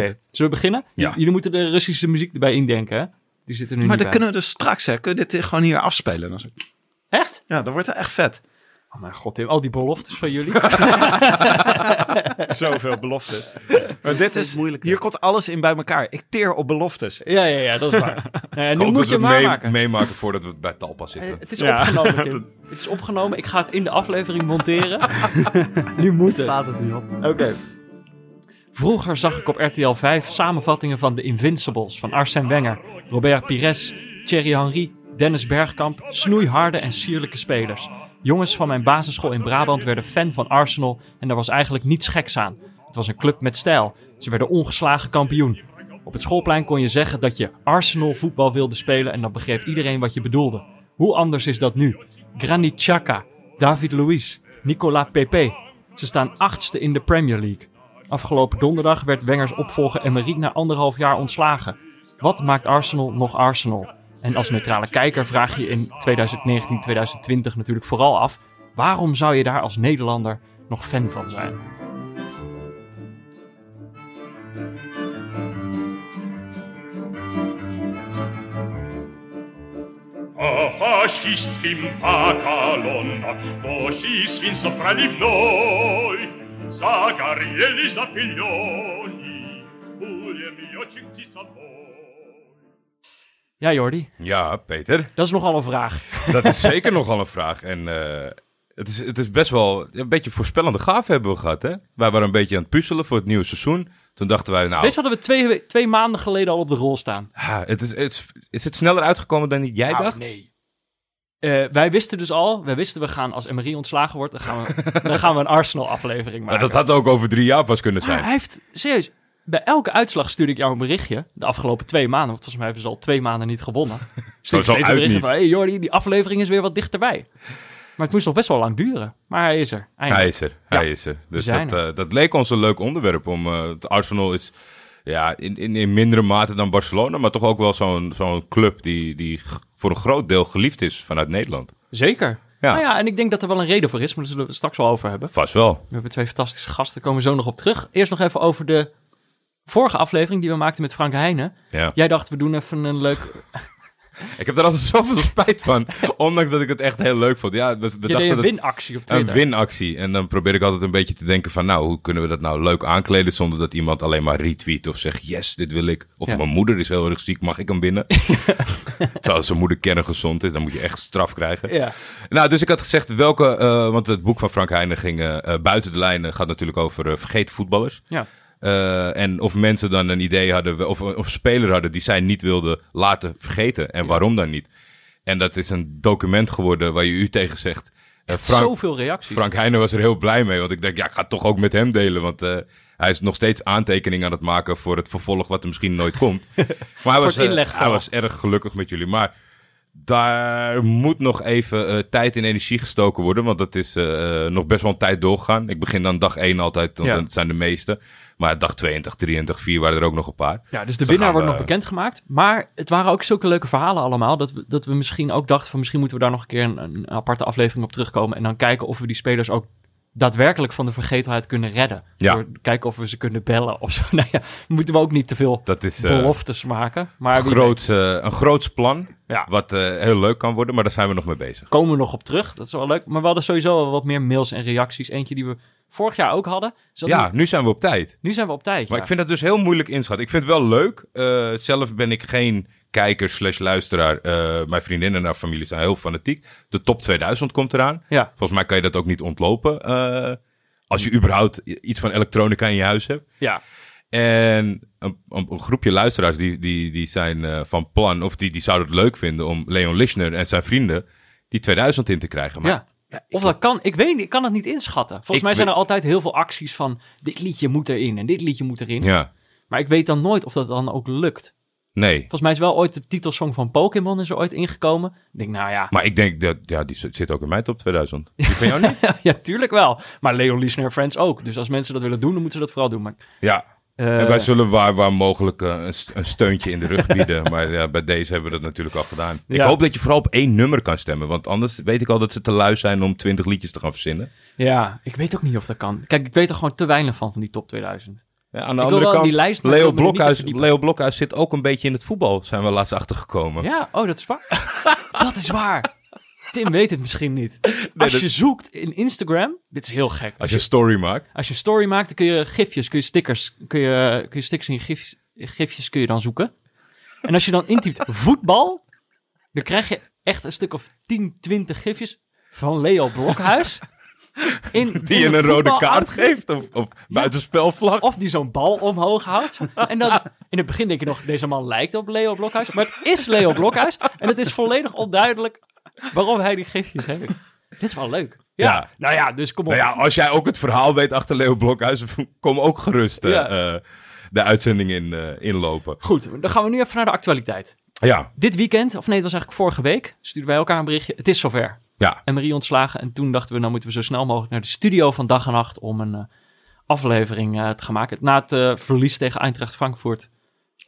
Oké, zullen we beginnen? Ja. Jullie moeten de Russische muziek erbij indenken, hè? Die zit er nu Maar bij. kunnen we dus straks, hè, kunnen we dit gewoon hier afspelen. Dan Echt? Ja, dan wordt het echt vet. Oh mijn god, Tim, al die beloftes van jullie. Zoveel beloftes. Maar dit is, moeilijk. hier komt alles in bij elkaar. Ik teer op beloftes. ja, ja, ja, dat is waar. Nou ja, nu moet dat je het mee- maken. meemaken voordat we bij Talpa Eh, zitten. Het is Ja. opgenomen, Tim. Het is opgenomen. Ik ga het in de aflevering monteren. nu moet het. Staat het nu op? Oké. Vroeger zag ik op RTL 5 samenvattingen van The Invincibles van Arsène Wenger, Robert Pires, Thierry Henry, Dennis Bergkamp, snoeiharde en sierlijke spelers. Jongens van mijn basisschool in Brabant werden fan van Arsenal en daar was eigenlijk niets geks aan. Het was een club met stijl. Ze werden ongeslagen kampioen. Op het schoolplein kon je zeggen dat je Arsenal voetbal wilde spelen en dan begreep iedereen wat je bedoelde. Hoe anders is dat nu? Granit Xhaka, David Luiz, Nicolas Pepe. Ze staan achtste in de Premier League. Afgelopen donderdag werd Wengers opvolger Emery na anderhalf jaar ontslagen. Wat maakt Arsenal nog Arsenal? En als neutrale kijker vraag je in 2019, 2020 natuurlijk vooral af: waarom zou je daar als Nederlander nog fan van zijn? Zagarieli Zapiglioni, mio cicci Ja, Jordi. Ja, Peter. Dat is nogal een vraag. Dat is zeker nogal een vraag. En eh, het, is, het is best wel een beetje voorspellende gave hebben we gehad, hè? Wij waren een beetje aan het puzzelen voor het nieuwe seizoen. Toen dachten wij, nou... Deze hadden we twee, twee maanden geleden al op de rol staan. Het is, het is, is het sneller uitgekomen dan jij nou, dacht? Nee. Eh, wij wisten dus al, wij wisten we gaan als Emery ontslagen wordt, dan gaan we, dan gaan we een Arsenal-aflevering maken. dat had ook over drie jaar pas kunnen Maar zijn. hij heeft, serieus, bij elke uitslag stuurde ik jou een berichtje. De afgelopen twee maanden, want volgens mij hebben ze al twee maanden niet gewonnen. Stuurde ik steeds een berichtje van, hey Jordi, die aflevering is weer wat dichterbij. Maar het moest nog best wel lang duren. Maar hij is er, Hij is er, hij Ja, is er. Dus dat, eh, dat leek ons een leuk onderwerp. Om, eh, het Arsenal is ja, in, in, in mindere mate dan Barcelona, maar toch ook wel zo'n zo'n club die, die voor een groot deel geliefd is vanuit Nederland. Zeker. Ja. Nou ja, en ik denk dat er wel een reden voor is, maar daar zullen we het straks wel over hebben. Vast wel. We hebben twee fantastische gasten, daar komen we zo nog op terug. Eerst nog even over de vorige aflevering die we maakten met Frank Heijnen. Ja. Jij dacht, we doen even een leuk... Ik heb er altijd zoveel spijt van, ondanks dat ik het echt heel leuk vond. Ja, we, we dachten een dat- winactie op een Twitter. winactie. En dan probeer ik altijd een beetje te denken van, nou, hoe kunnen we dat nou leuk aankleden zonder dat iemand alleen maar retweet of zegt, yes, dit wil ik. Of Ja. mijn moeder is heel erg ziek, mag ik hem binnen? Terwijl zijn moeder kerngezond is, dan moet je echt straf krijgen. Ja. Nou, dus ik had gezegd welke, eh, want het boek van Frank Heijnen ging eh, eh, buiten de lijnen, gaat natuurlijk over vergeten voetballers. Ja. Eh, en of mensen dan een idee hadden, of, of speler hadden die zij niet wilden laten vergeten. En waarom dan niet? En dat is een document geworden waar je u tegen zegt. Frank, Zoveel reacties. Frank Heijnen was er heel blij mee, want ik denk, ja, ik ga het toch ook met hem delen. Want eh, hij is nog steeds aantekeningen aan het maken voor het vervolg wat er misschien nooit komt. Maar hij, was, hij was erg gelukkig met jullie. Maar daar moet nog even tijd en energie gestoken worden, want dat is nog best wel een tijd doorgegaan. Ik begin dan dag 1 altijd, want Ja. dat zijn de meeste. Maar dag 2 en dag 3 en dag 4 waren er ook nog een paar. Ja, dus de dan winnaar wordt we- nog bekendgemaakt. Maar het waren ook zulke leuke verhalen allemaal. Dat we, dat we misschien ook dachten van misschien moeten we daar nog een keer een, een aparte aflevering op terugkomen. En dan kijken of we die spelers ook daadwerkelijk van de vergetelheid kunnen redden. Ja. Door kijken of we ze kunnen bellen of zo. Nou ja, moeten we ook niet te veel Dat is eh, beloftes maken. Maar een, groots, eh, een groots plan, Ja. wat eh, heel leuk kan worden, maar daar zijn we nog mee bezig. komen we nog op terug. Dat is wel leuk. Maar we hadden sowieso wel wat meer mails en reacties. Eentje die we vorig jaar ook hadden. Dus Ja, nu, nu zijn we op tijd. nu zijn we op tijd. Maar ja. ik vind dat dus heel moeilijk inschatten. Ik vind het wel leuk. Zelf ben ik geen kijker slash luisteraar. Eh, mijn vriendinnen en haar familie zijn heel fanatiek. De top 2000 komt eraan. Ja. Volgens mij kan je dat ook niet ontlopen. eh, als je überhaupt iets van elektronica in je huis hebt. ja. En een, een, een groepje luisteraars die, die, die zijn eh, van plan... of die, die zouden het leuk vinden om Leon Lischner en zijn vrienden... die 2000 in te krijgen. Maar ja. Of dat kan, ik weet niet, ik kan het niet inschatten. Volgens mij zijn er altijd heel veel acties van dit liedje moet erin en dit liedje moet erin. ja, Maar ik weet dan nooit of dat dan ook lukt. Nee. Volgens mij is wel ooit de titelsong van Pokémon is er ooit ingekomen. Ik denk, nou ja, Maar ik denk dat... Ja, die zit ook in mijn top 2000. Die van jou niet? ja, tuurlijk wel. Maar Leon Liesner en Friends ook. Dus als mensen dat willen doen, dan moeten ze dat vooral doen. Maar, Ja, eh, En wij zullen waar, waar mogelijk eh, een, st- een steuntje in de rug bieden. maar ja, bij deze hebben we dat natuurlijk al gedaan. Ik hoop dat je vooral op één nummer kan stemmen. Want anders weet ik al dat ze te lui zijn om twintig liedjes te gaan verzinnen. ja, ik weet ook niet of dat kan. Kijk, ik weet er gewoon te weinig van, van die top 2000. Ja, aan de Ik andere kant, die lijst, Leo, Blokhuis. Leo, Blokhuis, zit ook een beetje in het voetbal, zijn we laatst achtergekomen. Ja, oh, dat is waar. dat is waar. Tim weet het misschien niet. Als dat- je zoekt in Instagram, dit is heel gek. Als je een story maakt. Als je een story maakt, dan kun je gifjes, kun je stickers, kun je, kun je stickers in gifjes, gifjes kun je dan zoeken. En als je dan intypt voetbal, dan krijg je echt een stuk of 10, 20 gifjes van Leo Blokhuis. In, Die in je een rode kaart geeft of, of buitenspelvlag. Of die zo'n bal omhoog houdt. En dan in het begin denk je nog, deze man lijkt op Leo Blokhuis. Maar het is Leo Blokhuis. En het is volledig onduidelijk waarom hij die gifjes heeft. Dit is wel leuk. Ja. Ja. Nou ja, dus kom op. Nou ja, als jij ook het verhaal weet achter Leo Blokhuis, kom ook gerust eh, Ja. eh, de uitzending in, eh, inlopen. Goed, dan gaan we nu even naar de actualiteit. Ja, Dit weekend, of nee, het was eigenlijk vorige week, stuurden wij elkaar een berichtje. Het is zover. Ja. En Marie ontslagen. En toen dachten we, nou moeten we zo snel mogelijk naar de studio van dag en nacht om een eh, aflevering eh, te gaan maken. Na het eh, verlies tegen Eintracht Frankfurt.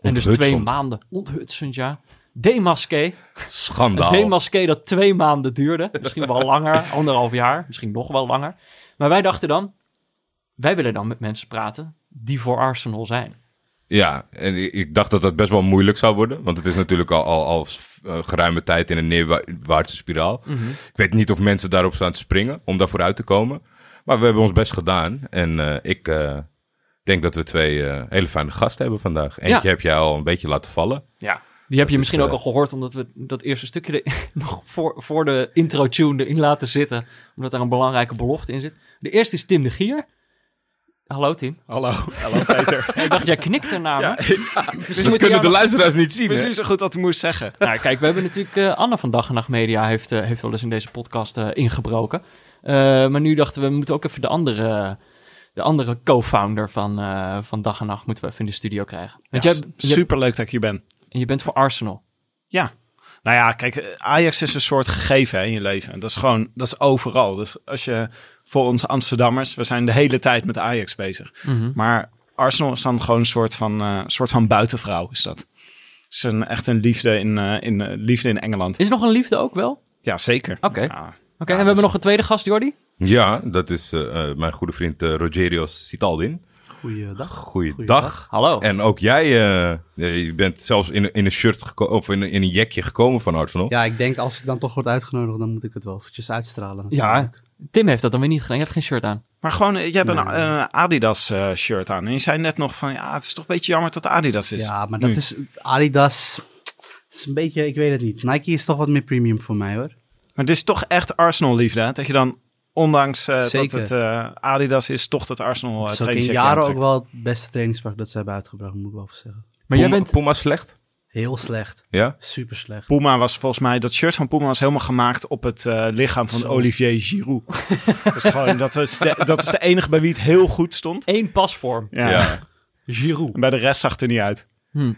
En dus twee maanden. Onthutsend, ja. Demasqué. Schandaal. Demasqué dat twee maanden duurde. Misschien wel langer, anderhalf jaar. Misschien nog wel langer. Maar wij dachten dan, wij willen dan met mensen praten die voor Arsenal zijn. Ja, en ik- ik dacht dat dat best wel moeilijk zou worden. Want het is natuurlijk al, al, al eh, geruime tijd in een neerwaartse spiraal. Ik weet niet of mensen daarop staan te springen om daar vooruit te komen. Maar we hebben ons best gedaan. En eh, ik eh, denk dat we twee hele fijne gasten hebben vandaag. Eentje heb jij al een beetje laten vallen. Ja. Die heb je is, misschien ook al gehoord, omdat we dat eerste stukje er nog voor, voor de intro-tune erin laten zitten. Omdat er een belangrijke belofte in zit. De eerste is Tim de Gier. Hallo Tim. Hallo, hallo Peter. Ik dacht, jij knikt ernaar. Ja, me. Misschien Dat moet ik kunnen de nog- luisteraars niet zien. hè? precies zo goed wat hij moest zeggen. Nou, kijk, we hebben natuurlijk eh, Anne van Dag en Nacht Media heeft, eh, heeft wel eens in deze podcast eh, ingebroken. Eh, maar nu dachten we, we moeten ook even de andere, de andere co-founder van, eh, van Dag en Nacht moeten we even in de studio krijgen. Want Ja, jij, je, super leuk dat ik hier ben. en je bent voor Arsenal. Ja. Nou ja, kijk, Ajax is een soort gegeven hè, in je leven. Dat is gewoon, dat is overal. Dus als je voor onze Amsterdammers, we zijn de hele tijd met Ajax bezig. Mhm. Maar Arsenal is dan gewoon een soort van, eh, soort van buitenvrouw, is dat. Het is een, echt een liefde in, eh, in, eh, liefde in Engeland. Is er nog een liefde ook wel? Oké, Ja, zeker. Oké. Ja, en we dus- hebben nog een tweede gast, Jordi. Ja, dat is eh, eh, mijn goede vriend Rogerio Citaldin. Goeiedag. Goeiedag. Hallo. En ook jij, eh, je bent zelfs in, in een shirt of in, een- in een jekje gekomen van Arsenal. Ja, ik denk als ik dan toch word uitgenodigd, dan moet ik het wel eventjes uitstralen. ja. Tim heeft dat dan weer niet gedaan. Je hebt geen shirt aan. Maar gewoon, eh, je hebt een eh, Adidas eh, shirt aan. En je zei net nog van, ja, het is toch een beetje jammer dat het Adidas is. Ja, maar dat Nu. is Adidas. Het is een beetje, ik weet het niet. Nike is toch wat meer premium voor mij hoor. Maar het is toch echt Arsenal-liefde? Dat je dan, ondanks eh, dat het eh, Adidas is, toch dat Arsenal Het uh, is ook in jaren ook wel het beste trainingspak dat ze hebben uitgebracht, moet ik wel zeggen. Maar jij bent... Puma slecht? Heel slecht. Ja? Super slecht. Puma was volgens mij, dat shirt van Puma was helemaal gemaakt op het eh, lichaam van Zo. Olivier Giroud. dat, is gewoon, dat, de, dat is de enige bij wie het heel goed stond. één pasvorm. Ja. Ja. Giroud. En bij de rest zag het er niet uit. Hm.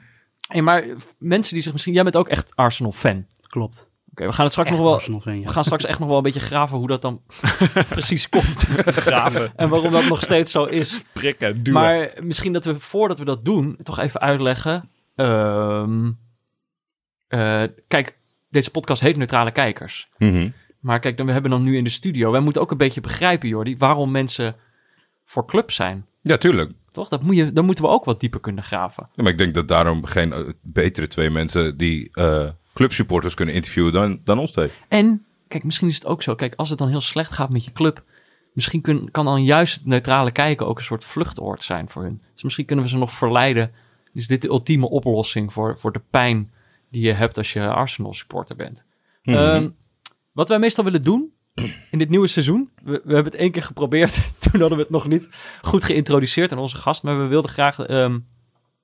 Hey, maar mensen die zich misschien... Jij bent ook echt Arsenal-fan. Oké, Klopt. we gaan het straks Echt nog wel... Arsenal fan, ja. We gaan straks echt nog wel een beetje graven hoe dat dan precies komt. Graven, en waarom dat nog steeds zo is. prikken, duwen. Maar misschien dat we voordat we dat doen, toch even uitleggen. Ehm, eh, kijk, deze podcast heet Neutrale Kijkers. Mhm. Maar kijk, dan, we hebben dan nu in de studio. Wij moeten ook een beetje begrijpen, Jordi, waarom mensen voor club zijn. ja, tuurlijk. Toch? Dat moet je, dan moeten we ook wat dieper kunnen graven. Ja, maar ik denk dat daarom geen eh, betere twee mensen die eh, clubsupporters kunnen interviewen dan, dan ons twee. En, kijk, misschien is het ook zo. Kijk, als het dan heel slecht gaat met je club. Misschien kun, kan dan juist het neutrale kijken ook een soort vluchtoord zijn voor hun. Dus misschien kunnen we ze nog verleiden. Is dit de ultieme oplossing voor, voor de pijn die je hebt als je Arsenal supporter bent? Mhm. Ehm, wat wij meestal willen doen in dit nieuwe seizoen. We, we hebben het één keer geprobeerd. Toen hadden we het nog niet goed geïntroduceerd aan onze gast. Maar we wilden graag, ehm,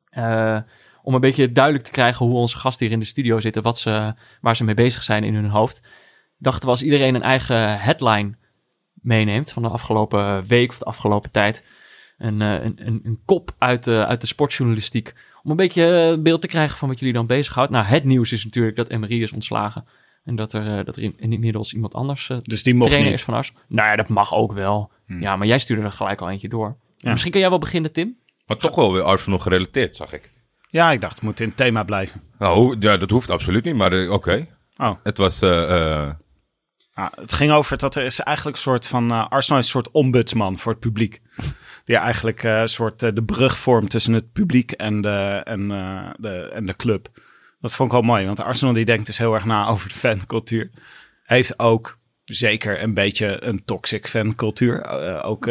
eh, om een beetje duidelijk te krijgen hoe onze gasten hier in de studio zitten. Wat ze, waar ze mee bezig zijn in hun hoofd. Dachten we als iedereen een eigen headline meeneemt van de afgelopen week of de afgelopen tijd. Een, eh, een, een, een kop uit de, uit de sportjournalistiek. Om een beetje eh, beeld te krijgen van wat jullie dan bezighoudt. Nou, het nieuws is natuurlijk dat Emery is ontslagen. En dat er, eh, dat er in- inmiddels iemand anders dus die trainer niet. is van Arsenal. Nou ja, dat mag ook wel. Hmm. Ja, maar jij stuurde er gelijk al eentje door. Ja. Misschien kan jij wel beginnen, Tim? Maar toch wel weer Arsenal gerelateerd, zag ik. Ja, ik dacht, het moet in het thema blijven. Nou, hoe- ja, dat hoeft absoluut niet, maar oké. Oh, Het was eh, Ja, het ging over dat er is eigenlijk een soort van... eh, Arsenal is een soort ombudsman voor het publiek. Die eigenlijk eh, een soort eh, de brug vormt tussen het publiek en de, en, de, en de club. Dat vond ik wel mooi, want Arsenal die denkt dus heel erg na over de fancultuur. Heeft ook zeker een beetje een toxic fancultuur. ook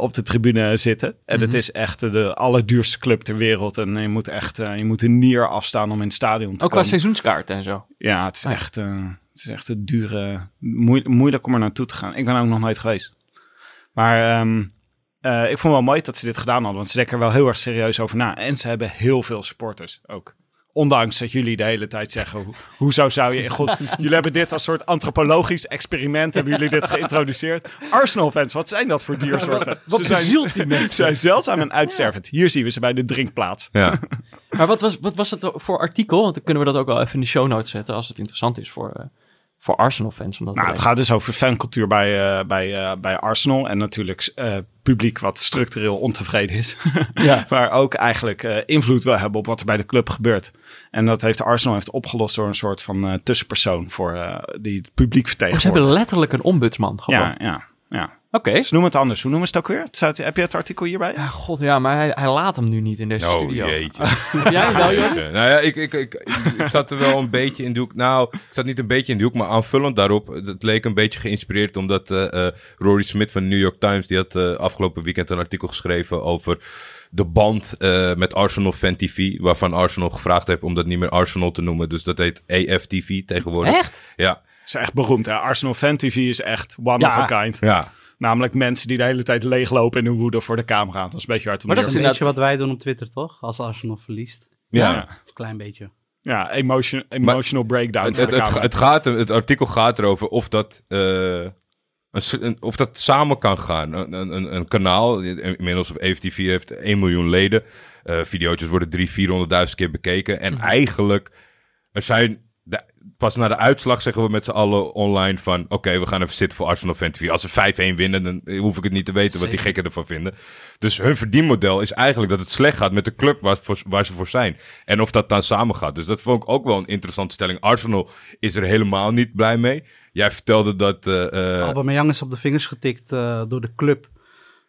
op de tribune zitten. En het is echt de allerduurste club ter wereld. En je moet echt je moet een nier afstaan om in het stadion te Ook qua komen. seizoenskaarten en zo. Ja, het is Ah, echt, het is echt een dure, moe- moeilijk om er naartoe te gaan. Ik ben ook nog nooit geweest. Maar ehm, eh, ik vond wel mooi dat ze dit gedaan hadden, want ze denken er wel heel erg serieus over na. En ze hebben heel veel supporters ook. Ondanks dat jullie de hele tijd zeggen, hoe, hoezo zou je... in God, jullie hebben dit als soort antropologisch experiment, hebben jullie dit geïntroduceerd. Arsenal-fans, wat zijn dat voor diersoorten? Wat ze zijn, bezielt die mensen? ze zijn zeldzaam en uitstervend. Hier zien we ze bij de drinkplaats. Ja. Maar wat was, wat was het voor artikel? Want dan kunnen we dat ook wel even in de show notes zetten als het interessant is voor, eh, voor Arsenal-fans. Nou, het gaat dus over fancultuur bij, eh, bij, eh, bij Arsenal. En natuurlijk eh, publiek wat structureel ontevreden is. Ja. maar ook eigenlijk invloed wil hebben op wat er bij de club gebeurt. En dat heeft Arsenal heeft opgelost door een soort van tussenpersoon voor die het publiek Oh, ze vertegenwoordigt. hebben letterlijk een ombudsman gewoon. ja, ja, ja. Oké. Ze noemen het anders. Hoe noemen ze het ook weer? Staat- heb je het artikel hierbij? Ja, god ja, maar hij, hij laat hem nu niet in deze Oh, studio. jeetje. Heb jij wel? Jeetje. Nou ja, ik, ik, ik, ik zat er wel een beetje in de hoek. Nou, ik zat niet een beetje in de hoek, maar aanvullend daarop. Het leek een beetje geïnspireerd omdat eh, eh, Rory Smith van de New York Times, die had eh, afgelopen weekend een artikel geschreven over de band eh, met Arsenal Fan TV, waarvan Arsenal gevraagd heeft om dat niet meer Arsenal te noemen. Dus dat heet AFTV tegenwoordig. Echt? Ja, is echt beroemd. Hè? Arsenal Fan TV is echt one Ja. of a kind. ja. Namelijk mensen die de hele tijd leeglopen in hun woede voor de camera. Dat is een beetje hard om Maar te dat is een beetje wat wij doen op Twitter, toch? Als Arsenal verliest. ja. Ja. Een klein beetje. Ja, emotion, emotional breakdown Het, het, het, het, gaat, het artikel gaat erover of dat, eh, een, of dat samen kan gaan. Een, een, een- kanaal, inmiddels op AFTV heeft 1 miljoen leden. Eh video's worden 300.000, 400.000 keer bekeken. En eigenlijk, er zijn, pas na de uitslag zeggen we met z'n allen online van... Oké, we gaan even zitten voor Arsenal Fan TV. Als ze 5-1 winnen, dan hoef ik het niet te weten wat die gekken ervan vinden. Dus hun verdienmodel is eigenlijk dat het slecht gaat met de club waar, voor- waar ze voor zijn. En of dat dan samen gaat. Dus dat vond ik ook wel een interessante stelling. Arsenal is er helemaal niet blij mee. Jij vertelde dat... eh, eh, Aubameyang is op de vingers getikt eh, door de club.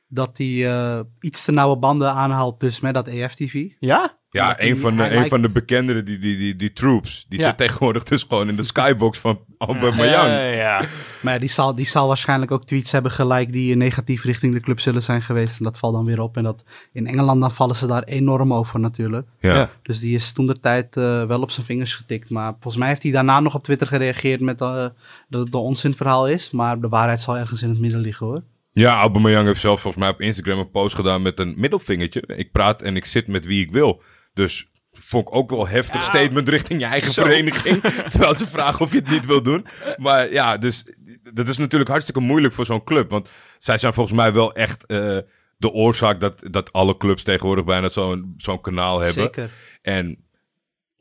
Dat hij eh, iets te nauwe banden aanhaalt dus met dat EFTV. Ja? Ja, een van, de, een van de bekenderen, die, die, die, die troops, die Ja. zit tegenwoordig dus gewoon in de skybox van Aubameyang. Ja, ja, ja. Maar ja, die zal, die zal waarschijnlijk ook tweets hebben gelijk die negatief richting de club zullen zijn geweest. En dat valt dan weer op. En dat in Engeland dan vallen ze daar enorm over natuurlijk. Ja. Ja. Dus die is toen de tijd eh, wel op zijn vingers getikt. Maar volgens mij heeft hij daarna nog op Twitter gereageerd met eh, dat het een onzinverhaal is. Maar de waarheid zal ergens in het midden liggen hoor. Ja, Aubameyang heeft zelf volgens mij op Instagram een post gedaan met een middelvingertje. Ik praat en ik zit met wie ik wil. Dus vond ik ook wel heftig statement richting je eigen vereniging. Terwijl ze vragen of je het niet wil doen. Maar ja, dus dat is natuurlijk hartstikke moeilijk voor zo'n club. Want zij zijn volgens mij wel echt eh, de oorzaak dat, dat alle clubs tegenwoordig bijna zo'n zo'n kanaal hebben. Zeker. En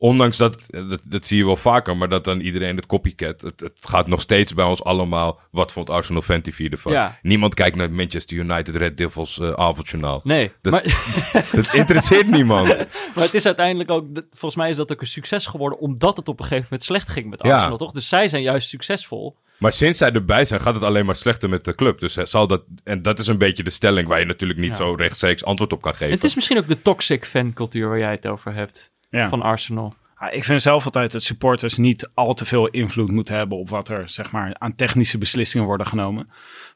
ondanks dat, dat, dat zie je wel vaker, maar dat dan iedereen het copycat. Het, het gaat nog steeds bij ons allemaal, wat vond Arsenal Fan TV ervan? Ja. Niemand kijkt naar Manchester United Red Devils eh avondjournaal. Nee, Dat- maar, Dat interesseert niemand. maar het is uiteindelijk ook, volgens mij is dat ook een succes geworden, omdat het op een gegeven moment slecht ging met Ja. Arsenal, toch? Dus zij zijn juist succesvol. Maar sinds zij erbij zijn, gaat het alleen maar slechter met de club. Dus eh, zal dat, en dat is een beetje de stelling waar je natuurlijk niet Ja. zo rechtstreeks antwoord op kan geven. Het is misschien ook de toxic fancultuur waar jij het over hebt, Ja. van Arsenal. Ah, Ik vind zelf altijd dat supporters niet al te veel invloed moeten hebben op wat er zeg maar, aan technische beslissingen worden genomen.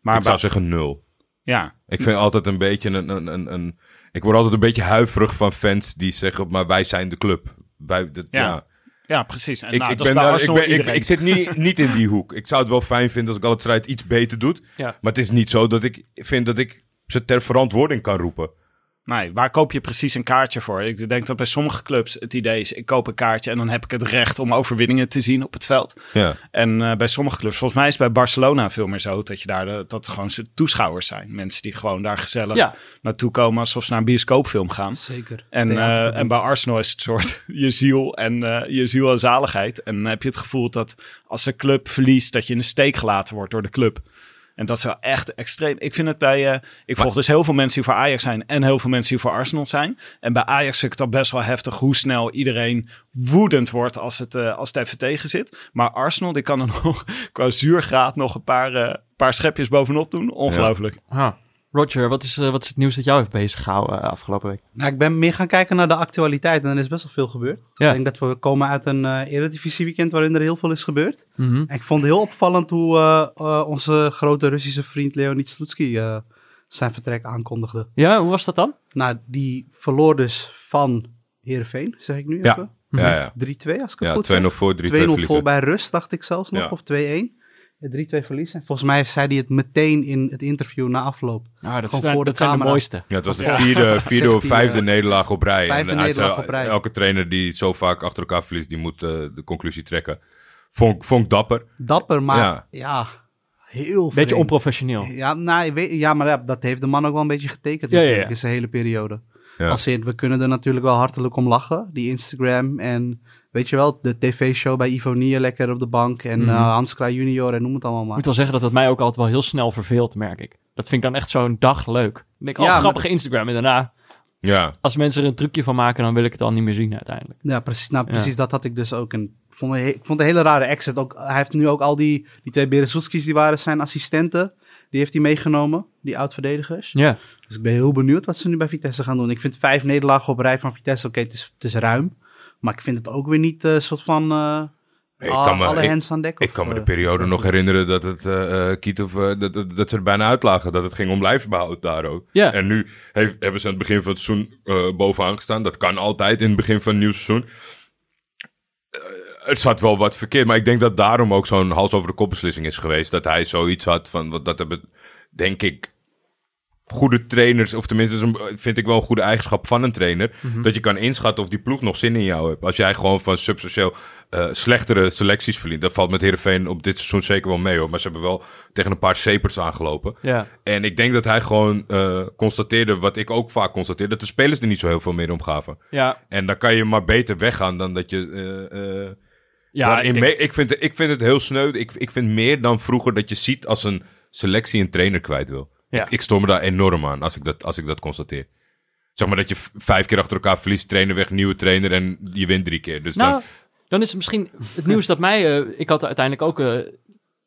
Maar ik zou zeggen nul. ja, Ik vind altijd een beetje een, een, een, een... Ik word altijd een beetje huiverig van fans die zeggen, maar wij zijn de club. Wij, dat, Ja. ja. ja, precies. En Ik, nou, ik, ben daar, ik, Arsenal ben, ik, iedereen. ik zit niet, niet in die hoek. Ik zou het wel fijn vinden als ik strijd iets beter doet. Ja. Maar het is niet zo dat ik vind dat ik ze ter verantwoording kan roepen. Nee, waar koop je precies een kaartje voor? Ik denk dat bij sommige clubs het idee is, ik koop een kaartje en dan heb ik het recht om overwinningen te zien op het veld. Ja. En eh, bij sommige clubs, volgens mij is het bij Barcelona veel meer zo, dat je daar de, dat het gewoon ze- toeschouwers zijn. Mensen die gewoon daar gezellig Ja. naartoe komen alsof ze naar een bioscoopfilm gaan. Zeker. En, eh, en bij Arsenal is het soort je ziel en eh, je ziel en zaligheid. En dan heb je het gevoel dat als een club verliest, dat je in de steek gelaten wordt door de club. En dat is wel echt extreem. Ik vind het bij... eh, ik volg dus heel veel mensen die voor Ajax zijn en heel veel mensen die voor Arsenal zijn. En bij Ajax vind ik het al best wel heftig hoe snel iedereen woedend wordt als het, eh, als het even tegen zit. Maar Arsenal, die kan er nog qua zuurgraad nog een paar, eh, paar schepjes bovenop doen. Ongelooflijk. Ah. Roger, wat is, eh, wat is het nieuws dat jou heeft bezig gehouden eh, afgelopen week? Nou, ik ben meer gaan kijken naar de actualiteit en er is best wel veel gebeurd. Ja. Ik denk dat we komen uit een eh eredivisie weekend waarin er heel veel is gebeurd. Mhm. En ik vond het heel opvallend hoe eh, eh, onze grote Russische vriend Leonid Slutsky eh, zijn vertrek aankondigde. Ja, hoe was dat dan? Nou, die verloor dus van Heerenveen, zeg ik nu Ja. even. Ja, ja. 3-2 als ik het Ja, goed 2-0 zeg. voor, 3-2 2-0 voor bij rust, dacht ik zelfs nog, Ja. of 2-1. Eh, 3-2 verliezen. Volgens mij zei hij het meteen in het interview na afloop. Ah, dat Gewoon zijn, voor de dat zijn de mooiste. Ja, het was de vierde, vierde of vijfde eh, nederlaag op rij. vijfde En nederlaag zei, op rij. Elke trainer die zo vaak achter elkaar verliest, die moet eh, de conclusie trekken. Vond, vond ik dapper. Dapper, maar Ja. ja, heel Beetje vreemd. onprofessioneel. Ja, nou, weet- ja, maar ja, dat heeft de man ook wel een beetje getekend Ja, ja, natuurlijk ja. in zijn hele periode. Ja. Als in, we kunnen er natuurlijk wel hartelijk om lachen. Die Instagram en weet je wel, de tv-show bij Ivonie lekker op de bank. En Mhm. eh, Hans Kraaij junior en noem het allemaal Ik maar. moet wel zeggen dat het mij ook altijd wel heel snel verveelt, merk ik. Dat vind ik dan echt zo'n dag leuk. Ik denk, oh, Ja, maar grappige Instagram. En daarna, Ja, als mensen er een trucje van maken, dan wil ik het al niet meer zien uiteindelijk. Ja, precies, nou, Ja. precies dat had ik dus ook. En ik vond, ik vond een hele rare exit. Ook, hij heeft nu ook al die, die twee Berezoetskis, die waren zijn assistenten. Die heeft hij meegenomen, die oud-verdedigers. Ja, Dus ik ben heel benieuwd wat ze nu bij Vitesse gaan doen. Ik vind vijf nederlagen op rij van Vitesse, oké, het, is, het is ruim. Maar ik vind het ook weer niet een soort van eh, Ik kan me- alle ik- hands aan dek. ik of, kan me de eh, periode nog herinneren dat, het, eh eh, Kiet of, eh, dat, dat, dat ze er bijna uitlagen. Dat het ging om lijfsbehoud daar ook. Ja. En nu heeft, hebben ze aan het begin van het seizoen eh, bovenaan gestaan. Dat kan altijd in het begin van een nieuw seizoen. Eh, het zat wel wat verkeerd, maar ik denk dat daarom ook zo'n hals over de kop beslissing is geweest. Dat hij zoiets had van, wat dat hebben, denk ik, goede trainers, of tenminste vind ik wel een goede eigenschap van een trainer, dat je kan inschatten of die ploeg nog zin in jou heeft. Als jij gewoon van substantieel eh, slechtere selecties verliest, dat valt met Heerenveen op dit seizoen zeker wel mee hoor, maar ze hebben wel tegen een paar sepers aangelopen. ja. En ik denk dat hij gewoon eh, constateerde, wat ik ook vaak constateer, dat de spelers er niet zo heel veel meer om gaven. Ja, En dan kan je maar beter weggaan dan dat je... eh, ja ik denk- ik, vind, het- ik vind het heel sneu. Ik, ik vind meer dan vroeger dat je ziet als een selectie een trainer kwijt wil. Ja. Ik, ik stoor me daar enorm aan als ik dat, als ik dat constateer. Zeg maar dat je vijf keer achter elkaar verliest, trainer weg, nieuwe trainer en je wint drie keer. Dus Nou, dan, dan is het misschien het nieuws dat mij... eh, ik had uiteindelijk ook eh,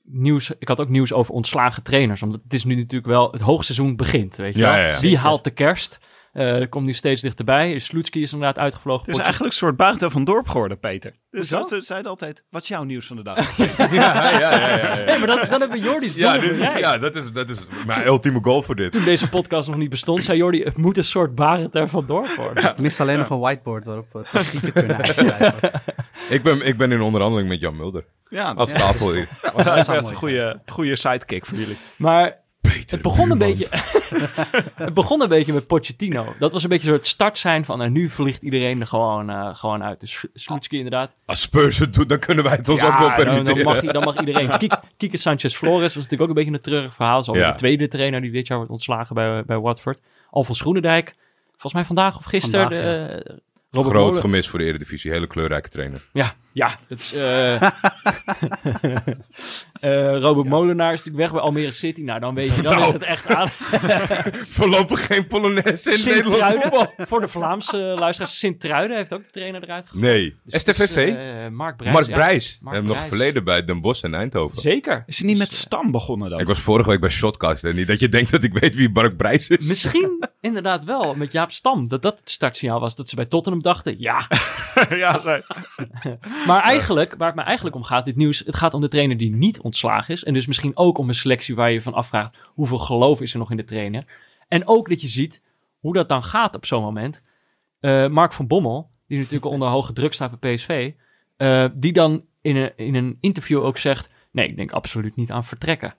nieuws... Ik had ook nieuws over ontslagen trainers. Omdat het is nu natuurlijk wel... Het hoogseizoen begint, weet je Ja, wel. ja, ja. Wie haalt de kerst? Eh er komt nu steeds dichterbij. Slutsky is inderdaad uitgevlogen. Het is Potje- eigenlijk een soort buitentel van dorp geworden, Peter. Dus Hoezo? ze zeiden altijd, wat is jouw nieuws van de dag? ja, ja, ja, ja, ja. Nee, maar dat, dan hebben we Jordi's doel Ja, dit- ja dat, is, dat is mijn ultieme goal voor dit. Toen deze podcast nog niet bestond, zei Jordi... Het moet een soort Barend er vandoor worden. Ik mis alleen nog een whiteboard waarop we tactieken kunnen uitschrijven. Ik ben, ik ben in onderhandeling met Jan Mulder. Ja, Als tafel. dat is een goede, goede sidekick voor jullie. Maar het begon, een beetje, het begon een beetje met Pochettino. Dat was een beetje het start zijn van... En nu vliegt iedereen er gewoon, eh, gewoon uit. Dus Slutsky inderdaad. Als Spurs het doet, dan kunnen wij het ons ook wel dan, dan, permitteren. mag, dan mag iedereen. Kik, Kike Sanchez Flores was natuurlijk ook een beetje een treurig verhaal. Zo Ja. de tweede trainer die dit jaar wordt ontslagen bij, bij Watford. Alfons Groenendijk. Volgens mij vandaag of gisteren. Vandaag, de, eh, Robert Groot Molen- gemis voor de Eredivisie. Hele kleurrijke trainer. Ja, ja. Dat is, eh, eh, Robert Molenaar is natuurlijk weg bij Almere City. Nou, dan weet je, dan Nou. is het echt aan. Voorlopig geen Polonaise in Nederland voetbal. Sint-Truiden, voor de Vlaamse luisteraars. Sint-Truiden heeft ook de trainer eruit gegooid. Nee. Dus STVV? is, eh, Mark Brijs. Mark ja. Brijs. We Mark hebben nog verleden bij Den Bosch en Eindhoven. Zeker. Is hij niet Dus, met Stam begonnen dan? Ik was vorige week bij Shotcast. En niet dat je denkt dat ik weet wie Mark Brijs is. Misschien inderdaad wel met Jaap Stam. Dat dat het startsignaal was. Dat ze bij Tottenham dachten, ja. ja, zij. Maar eigenlijk, waar het me eigenlijk om gaat, dit nieuws. Het gaat om de trainer die niet ontslagen is. En dus misschien ook om een selectie waar je van afvraagt. Hoeveel geloof is er nog in de trainer? En ook dat je ziet hoe dat dan gaat op zo'n moment. Eh, Mark van Bommel, die natuurlijk onder hoge druk staat bij PSV. eh, die dan in een, in een interview ook zegt... Nee, ik denk absoluut niet aan vertrekken.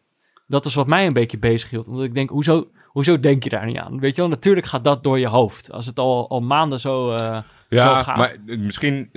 Dat is wat mij een beetje bezig hield. Omdat ik denk, hoezo, hoezo denk je daar niet aan? Weet je wel, natuurlijk gaat dat door je hoofd. Als het al, al maanden zo, eh, zo Ja, gaat. maar misschien,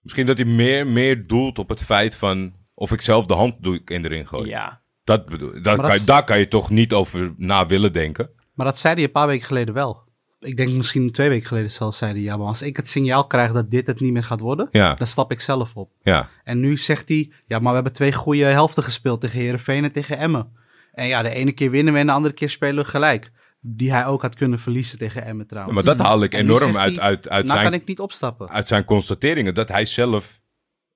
misschien dat hij meer, meer doelt op het feit van... of ik zelf de hand doe in de ring gooi. Ja, Dat bedoel, daar, dat kan, je- is- daar kan je toch niet over na willen denken. Maar dat zei hij een paar weken geleden wel. ik denk misschien twee weken geleden zelfs zei hij, ja, maar als ik het signaal krijg dat dit het niet meer gaat worden, Ja, dan stap ik zelf op. ja. En nu zegt hij, ja, maar we hebben twee goede helften gespeeld tegen Herenveen en tegen Emmen. En ja, de ene keer winnen we en de andere keer spelen we gelijk. Die hij ook had kunnen verliezen tegen Emmen trouwens. Maar dat haal ik enorm uit, hij, uit, uit, nou kan zijn, ik niet opstappen. uit zijn constateringen. Dat hij zelf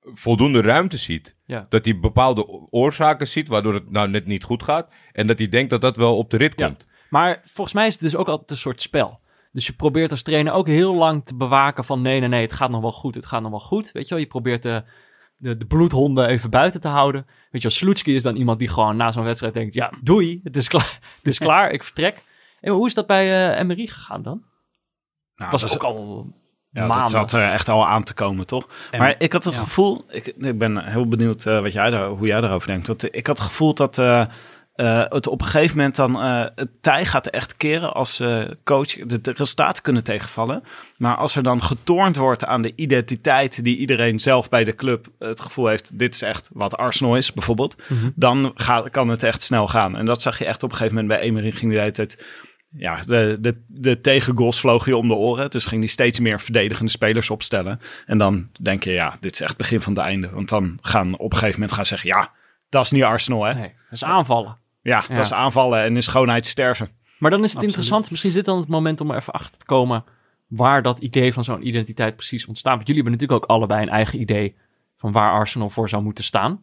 voldoende ruimte ziet. Ja. Dat hij bepaalde oorzaken ziet waardoor het nou net niet goed gaat. En dat hij denkt dat dat wel op de rit komt. Maar volgens mij is het dus ook altijd een soort spel. Dus je probeert als trainer ook heel lang te bewaken van nee, nee, nee, het gaat nog wel goed, het gaat nog wel goed. Weet je wel, je probeert de, de, de bloedhonden even buiten te houden. Weet je wel, Sloetski is dan iemand die gewoon na zo'n wedstrijd denkt, ja, doei, het is klaar, het is klaar ik vertrek. En hoe is dat bij eh Emery gegaan dan? Nou, was dat ook al Ja, dat zat er echt al aan te komen, toch? En- maar ik had het ja. gevoel, ik, ik ben heel benieuwd eh, wat jij daar, hoe jij daarover denkt. Want ik had het gevoel dat eh, eh, het op een gegeven moment dan, het tij gaat echt keren als coach. De, de resultaten kunnen tegenvallen. Maar als er dan getornd wordt aan de identiteit die iedereen zelf bij de club het gevoel heeft, dit is echt wat Arsenal is, bijvoorbeeld. Mhm. Dan gaat, kan het echt snel gaan. En dat zag je echt op een gegeven moment bij Emery. Ging de hele tijd ja, de, de, de tegengoals vlogen je om de oren. Dus ging hij steeds meer verdedigende spelers opstellen. En dan denk je, ja, dit is echt het begin van het einde. Want dan gaan op een gegeven moment gaan zeggen, ja, dat is niet Arsenal, hè? Nee, dat is aanvallen. Ja, Ja. dat is aanvallen en in schoonheid sterven. Maar dan is het Absoluut. interessant, misschien is dit dan het moment om er even achter te komen waar dat idee van zo'n identiteit precies ontstaat. Want jullie hebben natuurlijk ook allebei een eigen idee van waar Arsenal voor zou moeten staan.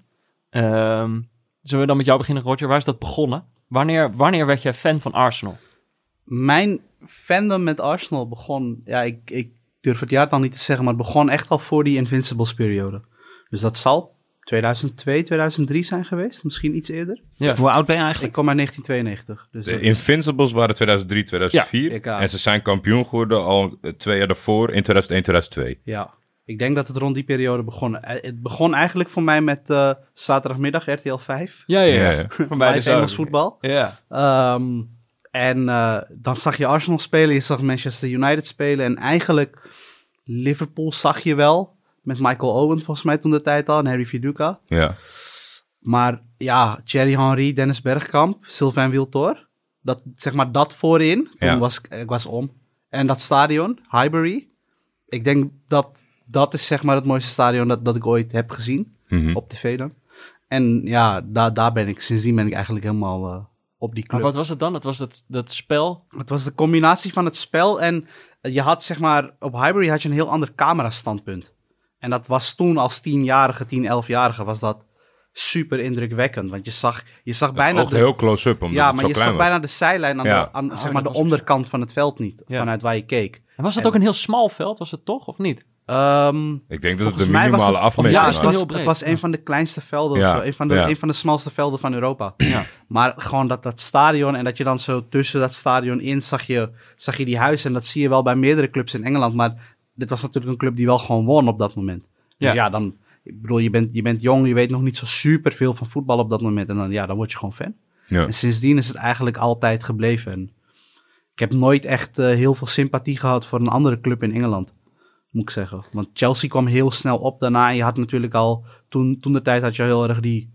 Ehm, zullen we dan met jou beginnen, Roger? Waar is dat begonnen? Wanneer, wanneer werd jij fan van Arsenal? Mijn fandom met Arsenal begon, ja, ik, ik durf het jaar dan niet te zeggen, maar het begon echt al voor die Invincibles periode. Dus dat zal 2002, 2003 zijn geweest, misschien iets eerder. Ja. Hoe oud ben je Ik eigenlijk? kom uit 1992. Dus De Invincibles waren 2003, 2004. Ja, ik, ja. en ze zijn kampioen geworden al eh, twee jaar daarvoor in 2001, 2002. ja, ik denk dat het rond die periode begon. Eh, Het begon eigenlijk voor mij met eh, zaterdagmiddag RTL 5. Ja, ja, Ja, ja. ja. Van beide Engels voetbal. Ja. Ehm, en eh, dan zag je Arsenal spelen, je zag Manchester United spelen. En eigenlijk Liverpool zag je wel. Met Michael Owen volgens mij toen de tijd al. En Harry Viduka. Ja. Maar ja, Thierry Henry, Dennis Bergkamp, Sylvain Wiltor. Dat, zeg maar dat voorin. Toen Ja. was ik ik was om. En dat stadion, Highbury. Ik denk dat dat is zeg maar het mooiste stadion dat, dat ik ooit heb gezien. Mhm. Op tv dan. En ja, daar, daar ben ik, sindsdien ben ik eigenlijk helemaal eh, op die Maar club. wat was het dan? Het was dat, dat spel. Het was de combinatie van het spel en je had zeg maar, op Highbury had je een heel ander camerastandpunt. En dat was toen als tienjarige, tien, elfjarige was dat super indrukwekkend. Want je zag, je zag Dat bijna... de- heel close-up, omdat ja, het maar zo je klein zag was. bijna de zijlijn aan, Ja. de, aan Oh, zeg maar, dat de onderkant van het veld niet. Ja. Vanuit waar je keek. En was het En- ook een heel smal veld? Was het toch, of niet? Ehm, Ik denk dat het de minimale het- afmeting ja, het was. het was een van de kleinste velden. Ja, Of zo. Een, van de, ja. een van de smalste velden van Europa. Ja. Maar gewoon dat, dat stadion en dat je dan zo tussen dat stadion in zag je, zag je die huizen. En dat zie je wel bij meerdere clubs in Engeland. Maar dit was natuurlijk een club die wel gewoon won op dat moment. Dus Ja. dan, ik bedoel, je bent, je bent jong, je weet nog niet zo super veel van voetbal op dat moment. En dan, ja, dan word je gewoon fan. Ja. En sindsdien is het eigenlijk altijd gebleven. En ik heb nooit echt eh, heel veel sympathie gehad voor een andere club in Engeland. Moet ik zeggen. Want Chelsea kwam heel snel op daarna. En je had natuurlijk al, toen, toen de tijd had je heel erg die,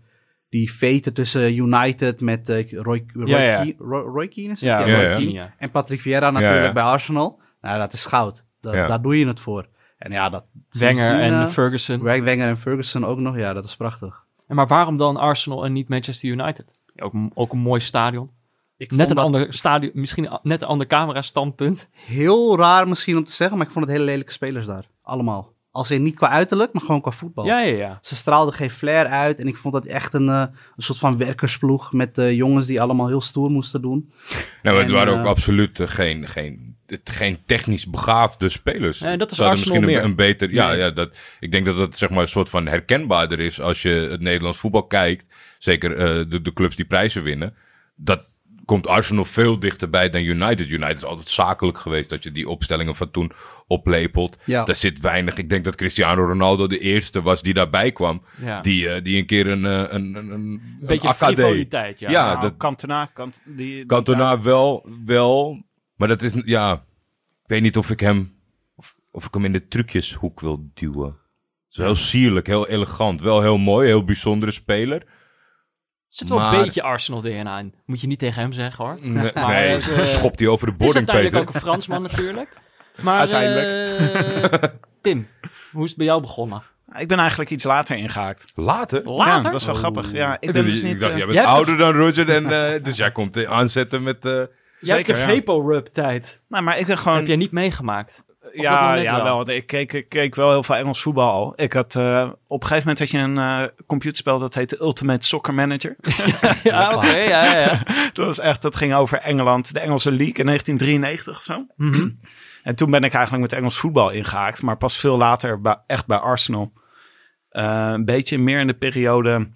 die veten tussen United met eh, Roy, Roy, Ja, ja. Keane- Roy, Roy Keane is het? Ja, Ja, Roy ja. Keane. Ja. En Patrick Vieira natuurlijk ja. bij Arsenal. Nou, dat is goud. Da- Ja. Daar doe je het voor. En ja, dat... Wenger en eh, Ferguson. Wenger en Ferguson ook nog. Ja, dat is prachtig. En maar waarom dan Arsenal en niet Manchester United? Ook, ook een mooi stadion. Ik Net een ander stadion, misschien net een ander camera-standpunt. heel raar misschien om te zeggen, maar ik vond het hele lelijke spelers daar. Allemaal. Als in niet qua uiterlijk, maar gewoon qua voetbal. Ja, ja, ja. Ze straalden geen flair uit en ik vond dat echt een, eh, een soort van werkersploeg met eh, jongens die allemaal heel stoer moesten doen. Nou, het En, waren ook absoluut eh, geen, geen, het- geen technisch begaafde spelers. Nee, dat is Arsenal misschien een, meer. een beter. Ja, Nee. ja dat, ik denk dat dat zeg maar een soort van herkenbaarder is als je het Nederlands voetbal kijkt. Zeker eh, de, de clubs die prijzen winnen. Dat komt Arsenal veel dichterbij dan United. United is altijd zakelijk geweest dat je die opstellingen van toen oplepelt. Ja. Daar zit weinig. Ik denk dat Cristiano Ronaldo de eerste was die daarbij kwam. ja. Die, eh, die een keer een, eh, een, een, een, Beetje een AKD. frivoliteit, ja. Ja, Nou, dat- Cantona, Kant, die, die- Cantona wel, wel. Maar dat is, ja... Ik weet niet of ik hem... Of, of ik hem in de trucjeshoek wil duwen. Het is heel sierlijk, heel elegant. Wel heel mooi, heel bijzondere speler. Zit wel Maar- een beetje Arsenal DNA in. Moet je niet tegen hem zeggen hoor. Nee, Maar, nee, eh, schopt hij over de Het is boarding, uiteindelijk Peter. ook een Fransman natuurlijk. Maar Uiteindelijk. eh, Tim, hoe is het bij jou begonnen? Ik ben eigenlijk iets later ingehaakt. Later? Ja, Later? dat is wel grappig. Ja, ik Ik, ben dacht, dus ik niet... dacht, eh, jij bent Jij ouder dan Roger, en, eh, dus jij komt aanzetten met... eh, Jij hebt de Zeker, ja. Vapo-rub tijd. nou, maar ik ben gewoon... Heb jij niet meegemaakt? Ja, ja wel? Ik keek, ik keek wel heel veel Engels voetbal al. Ik had, eh, op een gegeven moment had je een eh, computerspel dat heette Ultimate Soccer Manager. Ja, oké, ja, ja, ja. dat was echt, dat ging over Engeland, de Engelse League in 1993 of zo. Mhm. En toen ben ik eigenlijk met Engels voetbal ingehaakt, maar pas veel later bij, echt bij Arsenal. Eh, een beetje meer in de periode,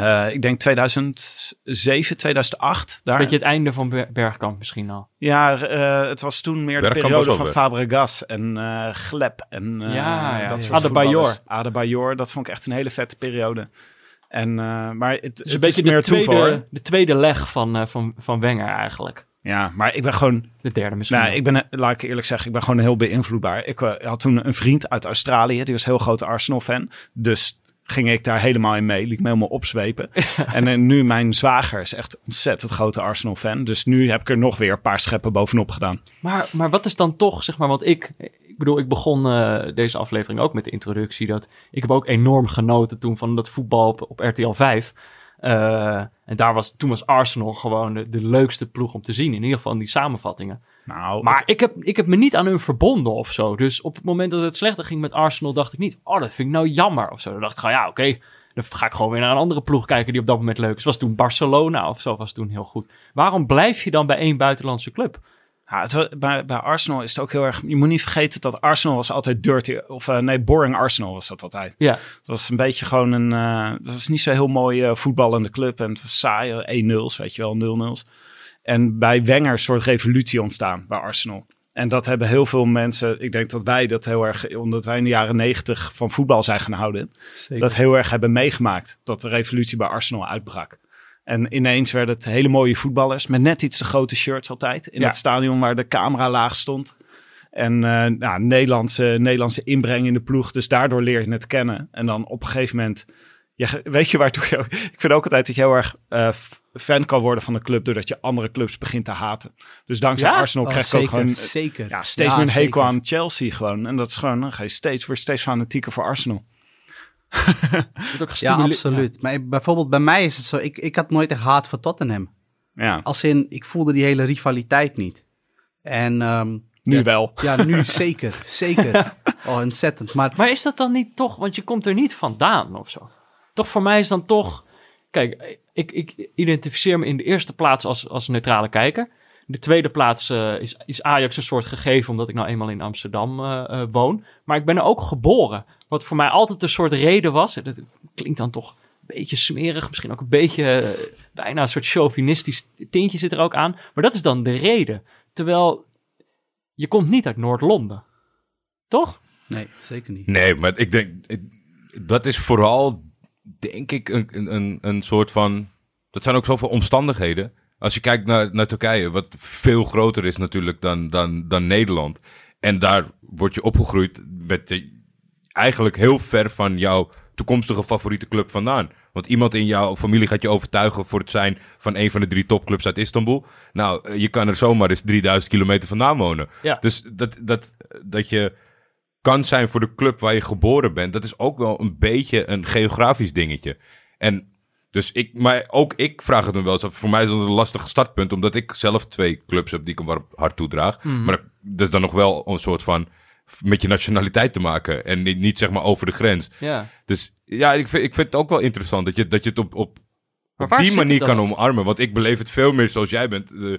eh, ik denk 2007, 2008. Daar. Beetje het einde van Ber- Bergkamp misschien al. Ja, eh, het was toen meer de periode van. Fabregas en eh Gleb en eh, Ja, ja, dat ja. soort Adebayor. Adebayor, dat vond ik echt een hele vette periode. En, eh, maar het, het een beetje is meer de tweede, toeval. de tweede leg van, eh, van, van Wenger eigenlijk. Ja, maar ik ben gewoon, De derde misschien. nou, ik ben, laat ik eerlijk zeggen, ik ben gewoon heel beïnvloedbaar. Ik had toen een vriend uit Australië, die was heel grote Arsenal-fan. Dus ging ik daar helemaal in mee, liet me helemaal opzwepen. en eh, nu mijn zwager is echt ontzettend grote Arsenal-fan. Dus nu heb ik er nog weer een paar scheppen bovenop gedaan. Maar, maar wat is dan toch, zeg maar, want ik, ik bedoel, ik begon eh, deze aflevering ook met de introductie dat ik heb ook enorm genoten toen van dat voetbal op, op RTL 5. Eh, en daar was, toen was Arsenal gewoon de, de leukste ploeg om te zien, in ieder geval in die samenvattingen. Nou, Maar ik heb, ik heb me niet aan hun verbonden of zo. Dus op het moment dat het slechter ging met Arsenal, dacht ik niet, oh, dat vind ik nou jammer of zo. Dan dacht ik gewoon, ja, oké, dan ga ik gewoon weer naar een andere ploeg kijken die op dat moment leuk is. Was toen Barcelona of zo, was toen heel goed. Waarom blijf je dan bij één buitenlandse club? Ja, het, bij, bij Arsenal is het ook heel erg. Je moet niet vergeten dat Arsenal was altijd dirty. Of eh, nee, boring Arsenal was dat altijd. Ja, Dat was een beetje gewoon een. eh, dat was niet zo heel mooi eh, voetballende club. En het was saai, eh, 1-0's, weet je wel, 0-0's. En bij Wenger is een soort revolutie ontstaan bij Arsenal. En dat hebben heel veel mensen. Ik denk dat wij dat heel erg. Omdat wij in de jaren 90 van voetbal zijn gaan houden. Dat heel erg hebben meegemaakt. Dat de revolutie bij Arsenal uitbrak. En ineens werden het hele mooie voetballers met net iets te grote shirts altijd. In Ja. het stadion waar de camera laag stond. En eh nou, Nederlandse, Nederlandse inbreng in de ploeg. Dus daardoor leer je het kennen. En dan op een gegeven moment... Ja, weet je waartoe je... Ik vind ook altijd dat je heel erg eh, fan kan worden van een club... doordat je andere clubs begint te haten. Dus dankzij Ja? Arsenal Oh, krijg je ook gewoon... zeker. Ja, steeds Ja, meer een hekel aan Chelsea gewoon. En dat is gewoon... Dan ga je steeds, word je steeds fanatieker voor Arsenal. Ook Ja, absoluut. Maar bijvoorbeeld bij mij is het zo, ik, ik had nooit echt haat voor Tottenham. Ja, Als in, ik voelde die hele rivaliteit niet. En ehm, nu ja, wel. ja, nu zeker, zeker. Oh, ontzettend. Maar Maar is dat dan niet toch, want je komt er niet vandaan of zo? Toch voor mij is dan toch, kijk, ik, ik identificeer me in de eerste plaats als, als neutrale kijker. De tweede plaats eh, is, is Ajax een soort gegeven omdat ik nou eenmaal in Amsterdam eh, eh, woon. Maar ik ben er ook geboren. Wat voor mij altijd een soort reden was. Dat klinkt dan toch een beetje smerig, misschien ook een beetje bijna een soort chauvinistisch tintje zit er ook aan. Maar dat is dan de reden. Terwijl je komt niet uit Noord-Londen. Toch? nee, zeker niet. Nee, maar ik denk, ik- dat is vooral, denk ik, een, een- een, een soort van, dat zijn ook zoveel omstandigheden. Als je kijkt naar, naar Turkije, wat veel groter is natuurlijk dan, dan, dan Nederland. En daar word je opgegroeid met de- eigenlijk heel ver van jouw toekomstige favoriete club vandaan. Want iemand in jouw familie gaat je overtuigen voor het zijn van een van de drie topclubs uit Istanbul. Nou, eh, je kan er zomaar eens 3000 kilometer vandaan wonen. Ja. Dus dat, dat, dat je kan zijn voor de club waar je geboren bent, dat is ook wel een beetje een geografisch dingetje. En dus ik, maar ook ik vraag het me wel eens af. Voor mij is dat een lastig startpunt, omdat ik zelf twee clubs heb die ik een warm hart toedraag. Maar dat, is dan nog wel een soort van met je nationaliteit te maken en niet, niet zeg maar over de grens. Ja. Dus ja, ik vind, ik vind het ook wel interessant dat je, dat je het op, op, die manier kan omarmen. Want ik beleef het veel meer zoals jij bent. Eh,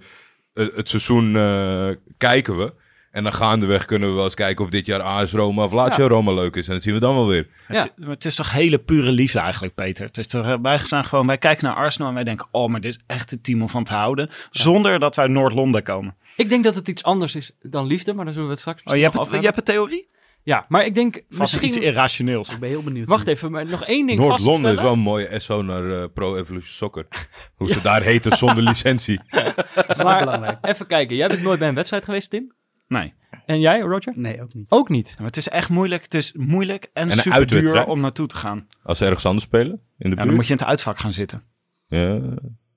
eh, het seizoen eh, kijken we. En dan gaandeweg kunnen we wel eens kijken of dit jaar AS Roma of Lazio Ja. Roma leuk is. En dat zien we dan wel weer. Ja. Het, maar het is toch hele pure liefde eigenlijk, Peter. Het is toch, eh, wij zijn gewoon, wij kijken naar Arsenal en wij denken, oh, maar dit is echt het team om van te houden. Zonder dat wij uit Noord-Londen komen. Ik denk dat het iets anders is dan liefde, maar daar zullen we het straks Oh, je hebt, het, je hebt een theorie? Ja, maar ik denk Vast iets misschien... irrationeels. Ik ben heel benieuwd. Wacht even, maar nog één ding Noord-Londen is wel een mooie SO naar eh, Pro Evolution Soccer. Hoe ze daar heten zonder licentie. Dat is ook Maar belangrijk. even kijken, jij bent nooit bij een wedstrijd geweest, Tim? Nee. En jij, Roger? Nee, ook niet. Ook niet. Maar het is echt moeilijk. Het is moeilijk en, En super duur om naartoe te gaan. Als ze ergens anders spelen? In de Ja, buurt? dan moet je in het uitvak gaan zitten. Ja,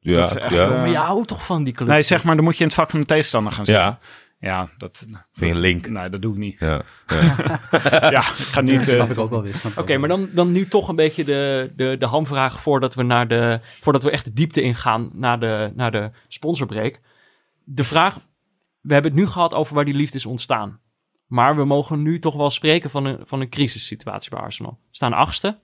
ja, Dat is echt, ja. eh, maar je houdt toch van die club? Nee, zeg maar, dan moet je in het vak van de tegenstander gaan zitten. ja. Ja, dat... Vind je een link? Nee, dat doe ik niet. Ja. Ja, ik ga niet... Dat eh, snap ik ook wel weer. Oké, maar dan, dan nu toch een beetje de, de, de hamvraag voordat we, naar de, voordat we echt de diepte ingaan naar de, naar de sponsorbreak. De vraag, we hebben het nu gehad over waar die liefde is ontstaan. Maar we mogen nu toch wel spreken van een, van een crisissituatie bij Arsenal. We staan achtste.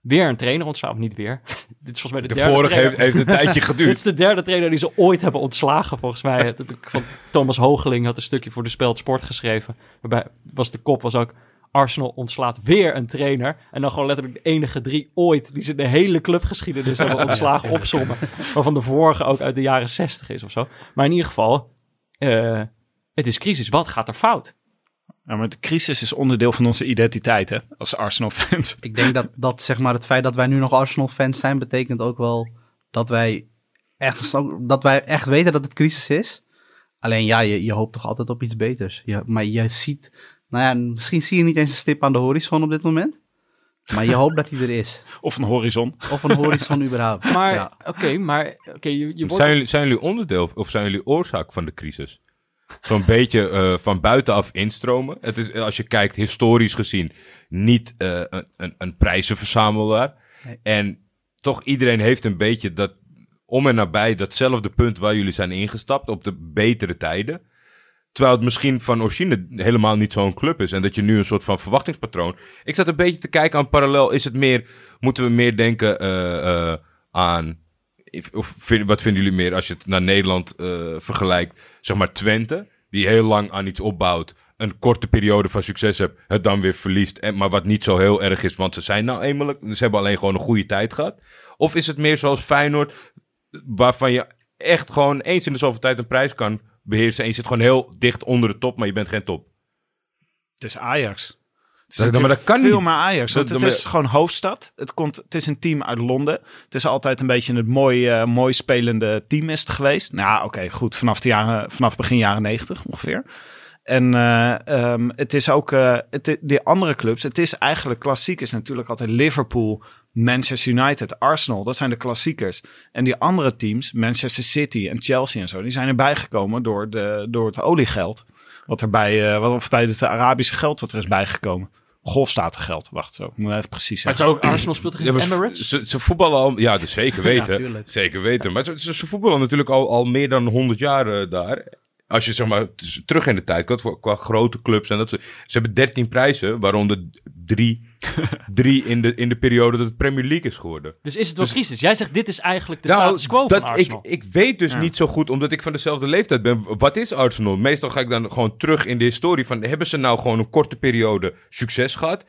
Weer een trainer ontslagen, of niet weer. Dit is volgens mij de, De derde vorige heeft, heeft een tijdje Dit geduurd. is de derde trainer die ze ooit hebben ontslagen, volgens mij. Van Thomas Hogeling had een stukje voor de Speld Sport geschreven. Waarbij was de kop was ook... Arsenal ontslaat weer een trainer. En dan gewoon letterlijk de enige drie ooit... die ze de hele clubgeschiedenis hebben ontslagen opzommen. Waarvan de vorige ook uit de jaren zestig is of zo. Maar in ieder geval... eh, het is crisis. Wat gaat er fout? Ja, maar de crisis is onderdeel van onze identiteit, hè, als Arsenal-fans. Ik denk dat, dat zeg maar, het feit dat wij nu nog Arsenal-fans zijn, betekent ook wel dat wij, ergens ook, dat wij echt weten dat het crisis is. Alleen ja, je, je hoopt toch altijd op iets beters. Je, maar je ziet, nou ja, misschien zie je niet eens een stip aan de horizon op dit moment. Maar je hoopt dat hij er is. Of een horizon. Of een horizon überhaupt. Maar ja. oké, maar oké, je, je wordt... Zijn jullie, zijn jullie onderdeel of zijn jullie oorzaak van de crisis? Zo'n beetje eh, van buitenaf instromen. Het is, als je kijkt, historisch gezien, niet eh, een, een, een prijzenverzamelaar. Nee. En toch iedereen heeft een beetje dat om en nabij datzelfde punt waar jullie zijn ingestapt op de betere tijden. Terwijl het misschien van origine helemaal niet zo'n club is. En dat je nu een soort van verwachtingspatroon. Ik zat een beetje te kijken aan parallel. Is het meer, moeten we meer denken eh, eh, aan. Of wat vinden jullie meer als je het naar Nederland eh, vergelijkt? Zeg maar Twente, die heel lang aan iets opbouwt. Een korte periode van succes hebt, het dan weer verliest. En, maar wat niet zo heel erg is, want ze zijn nou eenmaal. Ze hebben alleen gewoon een goede tijd gehad. Of is het meer zoals Feyenoord, waarvan je echt gewoon eens in de zoveel tijd een prijs kan beheersen. En je zit gewoon heel dicht onder de top, maar je bent geen top. Het is Ajax. Het is Dat- maar dat kan veel niet. meer Ajax. Dat- het is gewoon hoofdstad. Het, komt, het is een team uit Londen. Het is altijd een beetje het mooi, eh, mooi spelende team is het geweest. Nou, oké, goed. Vanaf, de jaren, vanaf begin jaren negentig ongeveer. En eh, ehm, het is ook, eh, het, die andere clubs, het is eigenlijk klassiek, is natuurlijk altijd Liverpool, Manchester United, Arsenal. Dat zijn de klassiekers. En die andere teams, Manchester City en Chelsea en zo, die zijn erbij gekomen door, de, door het oliegeld. Wat er bij, eh, wat, of bij het Arabische geld wat er is bijgekomen. Golfstatengeld, wacht zo. Ik moet even precies Maar het zeggen. is ook Arsenal speelt toch Ja, Emirates? Ze, ze voetballen al, ja, dat zeker weten. zeker weten. Maar ze, ze, ze voetballen natuurlijk al, al meer dan 100 jaar eh, daar. Als je zeg maar t- terug in de tijd gaat, qua, qua grote clubs en dat soort- Ze hebben 13 prijzen, waaronder drie, drie in, de, in de periode dat het Premier League is geworden. Dus is het wel crisis? Jij zegt dit is eigenlijk de Nou, status quo dat, van Arsenal. Ik, ik weet dus Ja. niet zo goed, omdat ik van dezelfde leeftijd ben. Wat is Arsenal? Meestal ga ik dan gewoon terug in de historie van... hebben ze nou gewoon een korte periode succes gehad?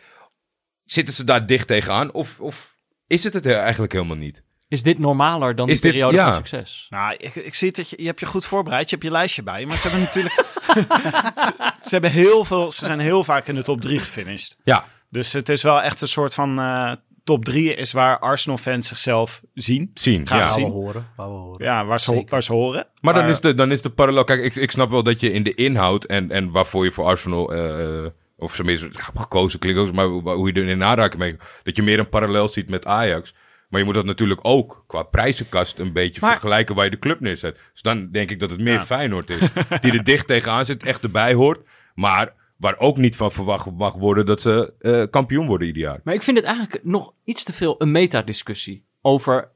Zitten ze daar dicht tegenaan? Of, of is het het eigenlijk helemaal niet? Is dit normaler dan Is die dit- periode ja. van succes? Nou, ik, ik zie dat je, je hebt je goed voorbereid. Je hebt je lijstje bij. Maar ze hebben natuurlijk... ze, ze hebben heel veel... Ze zijn heel vaak in de top drie gefinished. Ja, Dus het is wel echt een soort van... eh, top drie is waar Arsenal-fans zichzelf zien. zien. Graag ja. Waar we zien. horen. Waar we horen. Ja, waar ze, waar ze horen. Maar dan is, de, dan is de parallel... Kijk, ik, ik snap wel dat je in de inhoud en, en waarvoor je voor Arsenal... eh, of tenminste, gekozen klinkt ook, maar hoe hoe je er in aanraking mee... Dat je meer een parallel ziet met Ajax. Maar je moet dat natuurlijk ook qua prijzenkast een beetje Maar- vergelijken waar je de club neerzet. Dus dan denk ik dat het meer Ja. Feyenoord is. die er dicht tegenaan zit, echt erbij hoort. Maar waar ook niet van verwacht mag worden dat ze eh, kampioen worden ieder jaar. Maar ik vind het eigenlijk nog iets te veel een metadiscussie over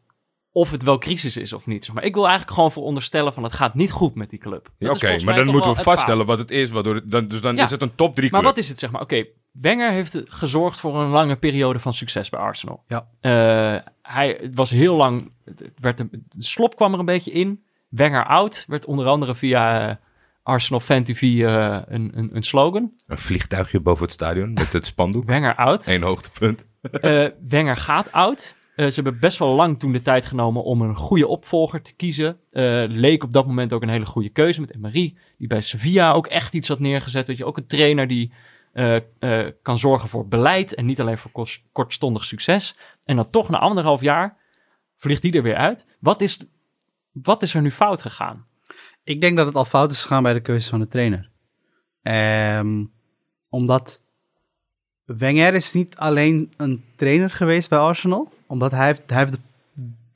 of het wel crisis is of niet. zeg Maar ik wil eigenlijk gewoon veronderstellen van het gaat niet goed met die club. Ja, Oké, maar dan moeten we vaststellen wat het is. Waardoor het, dan, dus dan Ja. is het een top 3 Maar club. wat is het, zeg maar? Oké, Wenger heeft gezorgd voor een lange periode van succes bij Arsenal. Ja. Eh, hij het was heel lang... Het werd een, de slop kwam er een beetje in. Wenger out werd onder andere via eh, Arsenal Fan TV eh, een, een, een slogan. Een vliegtuigje boven het stadion met het spandoek. Wenger out. Eén hoogtepunt. Eh, Wenger gaat out. Eh, ze hebben best wel lang toen de tijd genomen om een goede opvolger te kiezen. Eh, leek op dat moment ook een hele goede keuze met Emery, die bij Sevilla ook echt iets had neergezet. Weet je, ook een trainer die eh, kan zorgen voor beleid en niet alleen voor kortstondig succes. En dan toch na anderhalf jaar vliegt die er weer uit. Wat is, wat is er nu fout gegaan? Ik denk dat het al fout is gegaan bij de keuze van de trainer. Ehm, omdat Wenger is niet alleen een trainer geweest bij Arsenal. Omdat hij heeft, hij heeft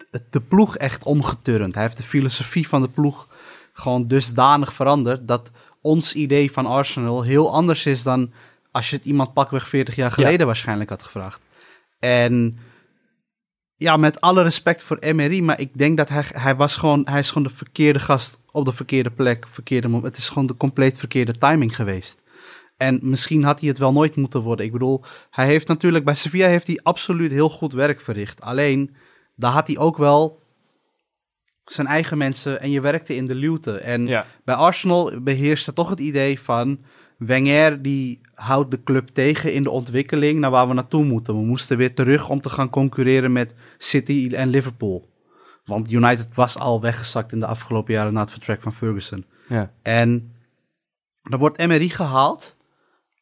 de, de ploeg echt omgeturnd. Hij heeft de filosofie van de ploeg gewoon dusdanig veranderd... dat ons idee van Arsenal heel anders is dan als je het iemand pakweg 40 jaar geleden waarschijnlijk had gevraagd. En ja, met alle respect voor Emery, maar ik denk dat hij, hij was gewoon, hij is gewoon de verkeerde gast op de verkeerde plek, verkeerde moment. Het is gewoon de compleet verkeerde timing geweest. En misschien had hij het wel nooit moeten worden. Ik bedoel, hij heeft natuurlijk bij Sevilla heeft hij absoluut heel goed werk verricht. Alleen, daar had hij ook wel zijn eigen mensen en je werkte in de luwte. En Ja. bij Arsenal beheerste toch het idee van Wenger die houdt de club tegen in de ontwikkeling naar waar we naartoe moeten. We moesten weer terug om te gaan concurreren met City en Liverpool. Want United was al weggezakt in de afgelopen jaren na het vertrek van Ferguson. Ja. En dan wordt Emery gehaald.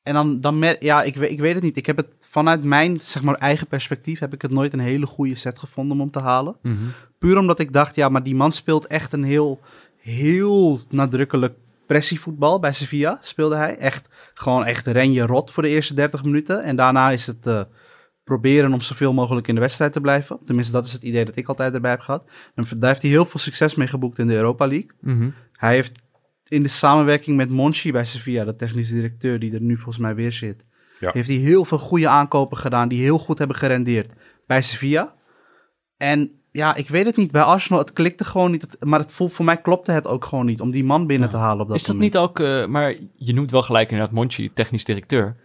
En dan, dan mer- ja, ik, weet- ik weet het niet. Ik heb het vanuit mijn zeg maar, eigen perspectief heb ik het nooit een hele goede set gevonden om hem te halen. Mhm. Puur omdat ik dacht, ja, maar die man speelt echt een heel, heel nadrukkelijk pressievoetbal. Bij Sevilla speelde hij. Echt, gewoon echt ren je rot voor de eerste 30 minuten. En daarna is het eh, proberen om zoveel mogelijk in de wedstrijd te blijven. Tenminste, dat is het idee dat ik altijd erbij heb gehad. En daar heeft hij heel veel succes mee geboekt in de Europa League. Mhm. Hij heeft in de samenwerking met Monchi bij Sevilla, de technische directeur die er nu volgens mij weer zit, Ja. heeft hij heel veel goede aankopen gedaan die heel goed hebben gerendeerd bij Sevilla. En ja, ik weet het niet. Bij Arsenal, het klikte gewoon niet. Maar het, voel- voor mij klopte het ook gewoon niet om die man binnen Ja. te halen op dat is dat moment. niet ook, eh, maar je noemt wel gelijk inderdaad Monchi, technisch directeur.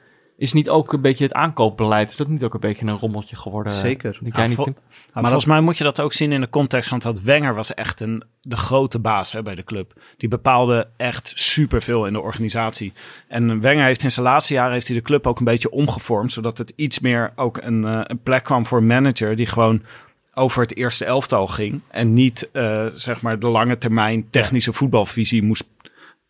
Is niet ook een beetje het aankoopbeleid, is dat niet ook een beetje een rommeltje geworden? Zeker. Denk Ja, jij niet, vol-? Maar volgens mij moet je dat ook zien in de context, want dat Wenger was echt een, de grote baas hè, bij de club. Die bepaalde echt superveel in de organisatie. En Wenger heeft in zijn laatste jaren heeft hij de club ook een beetje omgevormd, zodat het iets meer ook een, eh, een plek kwam voor een manager die gewoon over het eerste elftal ging en niet eh, zeg maar de lange termijn technische voetbalvisie moest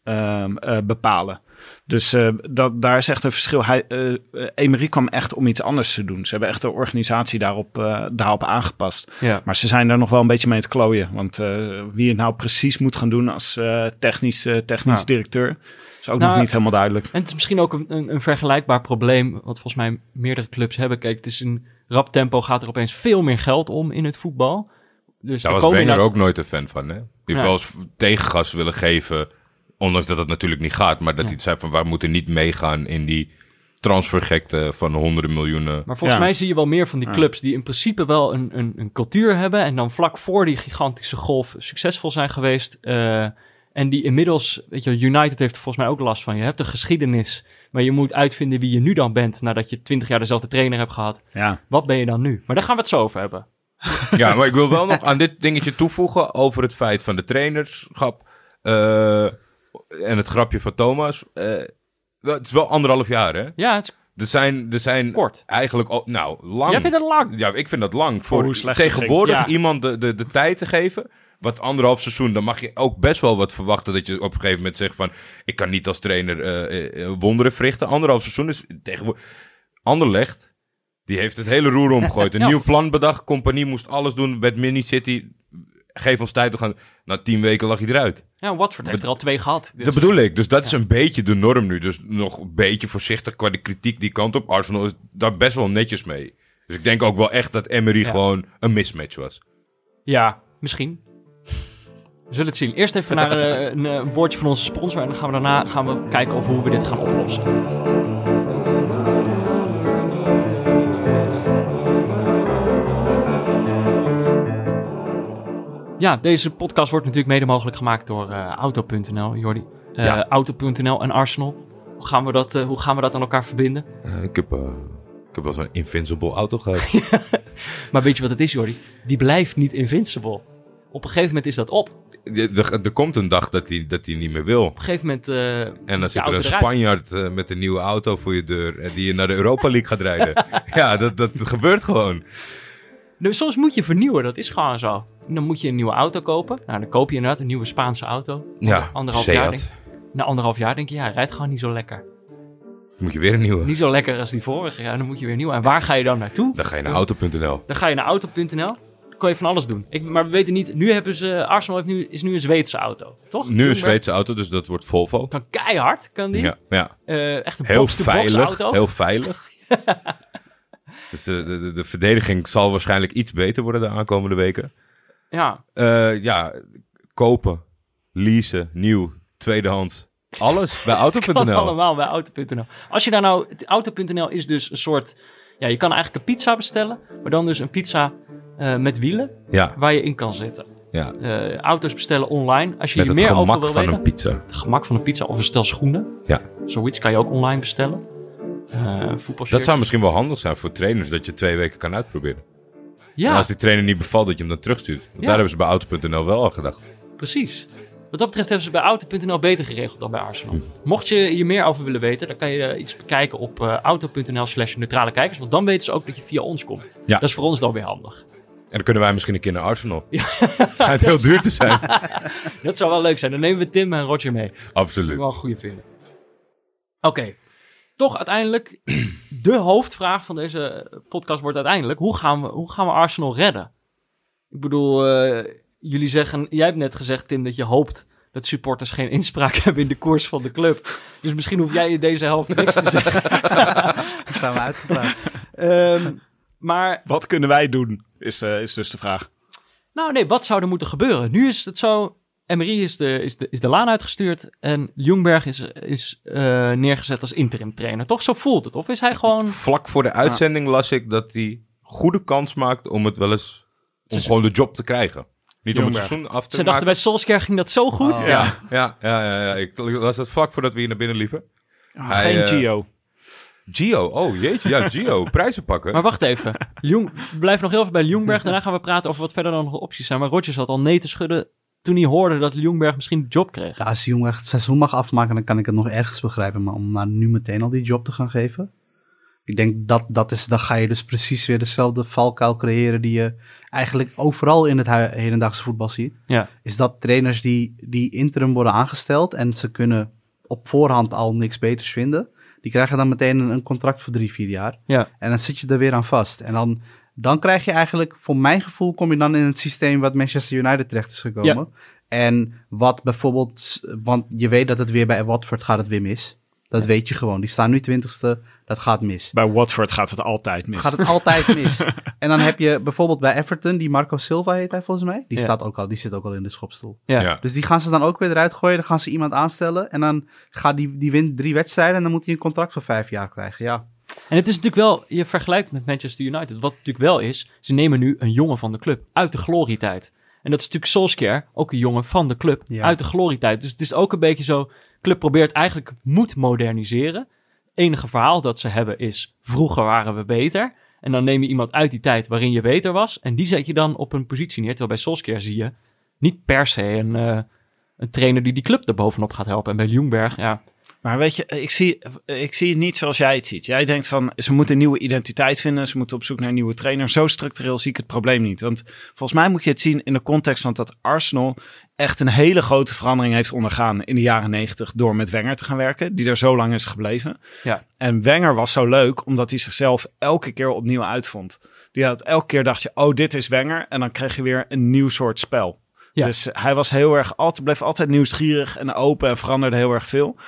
ehm, eh, bepalen. Dus eh, dat, daar is echt een verschil. Hij, eh, Emery kwam echt om iets anders te doen. Ze hebben echt de organisatie daarop, eh, daarop aangepast. Ja. Maar ze zijn daar nog wel een beetje mee te klooien. Want eh, wie het nou precies moet gaan doen als eh, technisch, technisch Ja. directeur... is ook Nou, nog niet helemaal duidelijk. En het is misschien ook een, een, een vergelijkbaar probleem, wat volgens mij meerdere clubs hebben. Kijk, het is een rap tempo, gaat er opeens veel meer geld om in het voetbal. Dus Daar er was Wenger ook nooit een fan van, hè? Die Ja. wel eens tegengas willen geven, ondanks dat het natuurlijk niet gaat. Maar dat Ja. hij zei van, wij moeten niet meegaan in die transfergekte van honderden miljoenen. Maar volgens Ja. mij zie je wel meer van die clubs die in principe wel een, een, een cultuur hebben. En dan vlak voor die gigantische golf succesvol zijn geweest. eh, en die inmiddels, weet je, United heeft er volgens mij ook last van. Je hebt een geschiedenis, maar je moet uitvinden wie je nu dan bent. Nadat je twintig jaar dezelfde trainer hebt gehad. Ja, Wat ben je dan nu? Maar daar gaan we het zo over hebben. Ja, maar ik wil wel nog aan dit dingetje toevoegen over het feit van de trainerschap. eh, en het grapje van Thomas. Eh, wel, het is wel anderhalf jaar, hè? Ja, het is Er zijn, er zijn kort. eigenlijk, al, nou, lang. Jij vindt het lang. Ja, ik vind dat lang. Voor hoe slecht het tegenwoordig ging. Ja. iemand de, de, de tijd te geven. Wat anderhalf seizoen, dan mag je ook best wel wat verwachten. Dat je op een gegeven moment zegt van... Ik kan niet als trainer eh, eh, wonderen verrichten. Anderhalf seizoen is tegenwoordig... Anderlecht, die heeft het hele roer omgegooid. Een Ja. nieuw plan bedacht. Compagnie moest alles doen met Mini City. Geef ons tijd, we gaan... Na tien weken lag hij eruit. Ja, Watford heeft er al twee gehad. Dat bedoel ik. Dus dat is een beetje de norm nu. Dus nog een beetje voorzichtig qua de kritiek die kant op. Arsenal is daar best wel netjes mee. Dus ik denk ook wel echt dat Emery gewoon een mismatch was. Ja, misschien. We zullen het zien. Eerst even naar eh, een, eh, woordje van onze sponsor. En dan gaan we daarna gaan we kijken over hoe we dit gaan oplossen. Ja, deze podcast wordt natuurlijk mede mogelijk gemaakt door eh, Auto.nl, Jordi. Eh, Ja. Auto.nl en Arsenal. Hoe gaan, we dat, eh, hoe gaan we dat aan elkaar verbinden? Ik, heb, ik heb wel zo'n invincible auto gehad. Maar weet je wat het is, Jordi? Die blijft niet invincible. Op een gegeven moment is dat op. Op er, komt een dag dat hij dat hij niet meer wil. een gegeven moment... En dan zit er een eruit. Spanjaard met een nieuwe auto voor je deur. En die je naar de Europa League gaat rijden. ja, dat, dat gebeurt gewoon. Dus soms moet je vernieuwen, dat is gewoon zo. Dan moet je een nieuwe auto kopen. Nou, dan koop je inderdaad een nieuwe Spaanse auto. Ja, Anderhalf Seat. jaar denk, na anderhalf jaar denk je, ja, rijdt gewoon niet zo lekker. Moet je weer een nieuwe. Niet zo lekker als die vorige jaar, dan moet je weer nieuw. En waar ga je dan naartoe? Dan ga je naar auto.nl. Dan ga je naar auto.nl. kon je van alles doen. Ik, maar we weten niet, nu hebben ze, Arsenal heeft nu, is nu een Zweedse auto, toch? Nu een Zweedse auto, dus dat wordt Volvo. Kan keihard, kan die. Ja, ja. Eh, echt een Heel veilig. auto. Heel veilig. dus de, de- de verdediging zal waarschijnlijk iets beter worden de aankomende weken. Ja, Eh, ja, kopen, leasen, nieuw, tweedehands. Alles bij Auto.nl. allemaal bij Auto.nl. Als je daar nou, het Auto.nl is dus een soort, ja, je kan eigenlijk een pizza bestellen, maar dan dus een pizza eh, met wielen Ja, waar je in kan zitten. ja. Eh, auto's bestellen online. Als je Met hier het meer over gemak wil van weten, een pizza. het gemak van een pizza of een stel schoenen. Ja. Zoiets kan je ook online bestellen. Dat zou misschien wel handig zijn voor trainers, dat je twee weken kan uitproberen. Ja, En als die trainer niet bevalt, dat je hem dan terugstuurt. Want Ja. daar hebben ze bij Auto.nl wel al gedacht. precies. Wat dat betreft hebben ze bij Auto.nl beter geregeld dan bij Arsenal. Hm. Mocht je hier meer over willen weten, dan kan je iets bekijken op eh, auto.nl slash neutrale kijkers. Want dan weten ze ook dat je via ons komt. Ja. Dat is voor ons dan weer handig. En dan kunnen wij misschien een keer naar Arsenal. Het schijnt heel duur te zijn. Dat zou wel leuk zijn. Dan nemen we Tim en Roger mee. Dat Absoluut. ik wel een goede vinden. Oké. Toch uiteindelijk, de hoofdvraag van deze podcast wordt uiteindelijk... hoe gaan we, hoe gaan we Arsenal redden? Ik bedoel, eh, jullie zeggen... Jij hebt net gezegd, Tim, dat je hoopt... dat supporters geen inspraak hebben in de koers van de club. Dus misschien hoef jij in deze helft niks te zeggen. Dat zijn we uitgepraat. Ehm, maar, Wat kunnen wij doen, is, eh, is dus de vraag. nou nee, wat zou er moeten gebeuren? Nu is het zo... Emery is de, is de, is de laan uitgestuurd en Ljungberg is, is eh, neergezet als interim trainer. Toch? Zo voelt het. Of is hij gewoon... Vlak voor de uitzending las ik dat hij goede kans maakt om het wel eens... om gewoon de job te krijgen. Niet om het Jongberg. seizoen af te Ze dachten maken. bij Solskjaer ging dat zo goed. Oh. Ja, ja, ja, ja, ja. Ik las het vlak voordat we hier naar binnen liepen. Hij, Geen eh, Gio. Gio, oh jeetje, ja, Gio, prijzen pakken. Maar wacht even. Jong, blijf nog heel even bij Ljungberg. Daarna gaan we praten over wat verder dan nog opties zijn. Maar Rodgers had al nee te schudden toen hij hoorde dat Ljungberg misschien de job kreeg. Ja, als echt het seizoen mag afmaken, dan kan ik het nog ergens begrijpen. Maar om nou nu meteen al die job te gaan geven. Ik denk dat dat is, dan ga je dus precies weer dezelfde valkuil creëren die je eigenlijk overal in het hedendaagse voetbal ziet. Ja. Is dat trainers die, die interim worden aangesteld en ze kunnen op voorhand al niks beters vinden. Die krijgen dan meteen een, een contract voor drie, vier jaar. Ja. En dan zit je er weer aan vast. En dan, dan krijg je eigenlijk, voor mijn gevoel, kom je dan in het systeem wat Manchester United terecht is gekomen. En wat bijvoorbeeld, want je weet dat het weer bij Watford gaat het weer mis. Dat weet je gewoon. Die staan nu twintigste, dat gaat mis. Bij Watford gaat het altijd mis. Gaat het altijd mis. En dan heb je bijvoorbeeld bij Everton, die Marco Silva heet hij volgens mij. Die, Ja. staat ook al, die zit ook al in de schopstoel. Ja. Ja. Dus die gaan ze dan ook weer eruit gooien. Dan gaan ze iemand aanstellen. En dan gaat die, die wint drie wedstrijden. En dan moet hij een contract voor vijf jaar krijgen. Ja. En het is natuurlijk wel, je vergelijkt met Manchester United. Wat natuurlijk wel is, ze nemen nu een jongen van de club uit de glorietijd. En dat is natuurlijk Solskjaer, ook een jongen van de club, Ja. uit de glorietijd. Dus het is ook een beetje zo, club probeert eigenlijk, moet moderniseren. enige verhaal dat ze hebben is, vroeger waren we beter. En dan neem je iemand uit die tijd waarin je beter was. En die zet je dan op een positie neer. Terwijl bij Solskjaer zie je niet per se een, eh, een trainer die die club er bovenop gaat helpen. En bij Ljungberg, ja, Maar weet je, ik zie, ik zie het niet zoals jij het ziet. Jij denkt van, ze moeten een nieuwe identiteit vinden. Ze moeten op zoek naar een nieuwe trainer. Zo structureel zie ik het probleem niet. Want volgens mij moet je het zien in de context van dat Arsenal echt een hele grote verandering heeft ondergaan in de jaren negentig door met Wenger te gaan werken, die er zo lang is gebleven. Ja. En Wenger was zo leuk omdat hij zichzelf elke keer opnieuw uitvond. Die had elke keer dacht je, oh dit is Wenger, en dan kreeg je weer een nieuw soort spel. Ja. Dus hij was heel erg, altijd, bleef altijd nieuwsgierig en open en veranderde heel erg veel.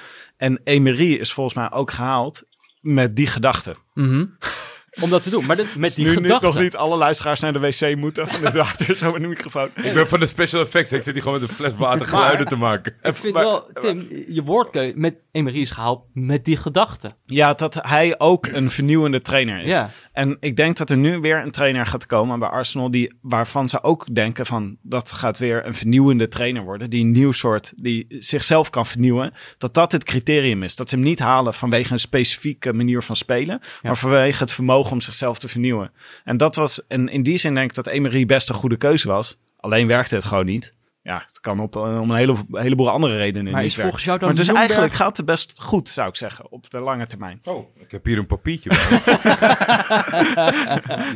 En Emery is volgens mij ook gehaald met die gedachte. om dat te doen. Maar dit- met die nu, nu gedachte. nog niet alle luisteraars naar de wc moeten van dit water zo met een microfoon. Ik ben van de special effects. Ik zit hier gewoon met een fles water geluiden te maken. Ik vind Maar- wel, Tim, je woordkeuze met Emery is gehaald met die gedachte. Ja, dat hij ook een vernieuwende trainer is. Ja. En ik denk dat er nu weer een trainer gaat komen bij Arsenal, die, waarvan ze ook denken van dat gaat weer een vernieuwende trainer worden, die een nieuw soort, die zichzelf kan vernieuwen. Dat dat het criterium is. Dat ze hem niet halen vanwege een specifieke manier van spelen, maar vanwege het vermogen om zichzelf te vernieuwen. En dat was, en in die zin denk ik dat Emery best een goede keuze was. Alleen werkte het gewoon niet. Ja, het kan op, eh, om een, hele, heleboel andere redenen Maar niet is werken. volgens jou dan Maar dus Bloomberg- eigenlijk gaat het best goed, zou ik zeggen, op de lange termijn. Oh, ik heb hier een papiertje bij.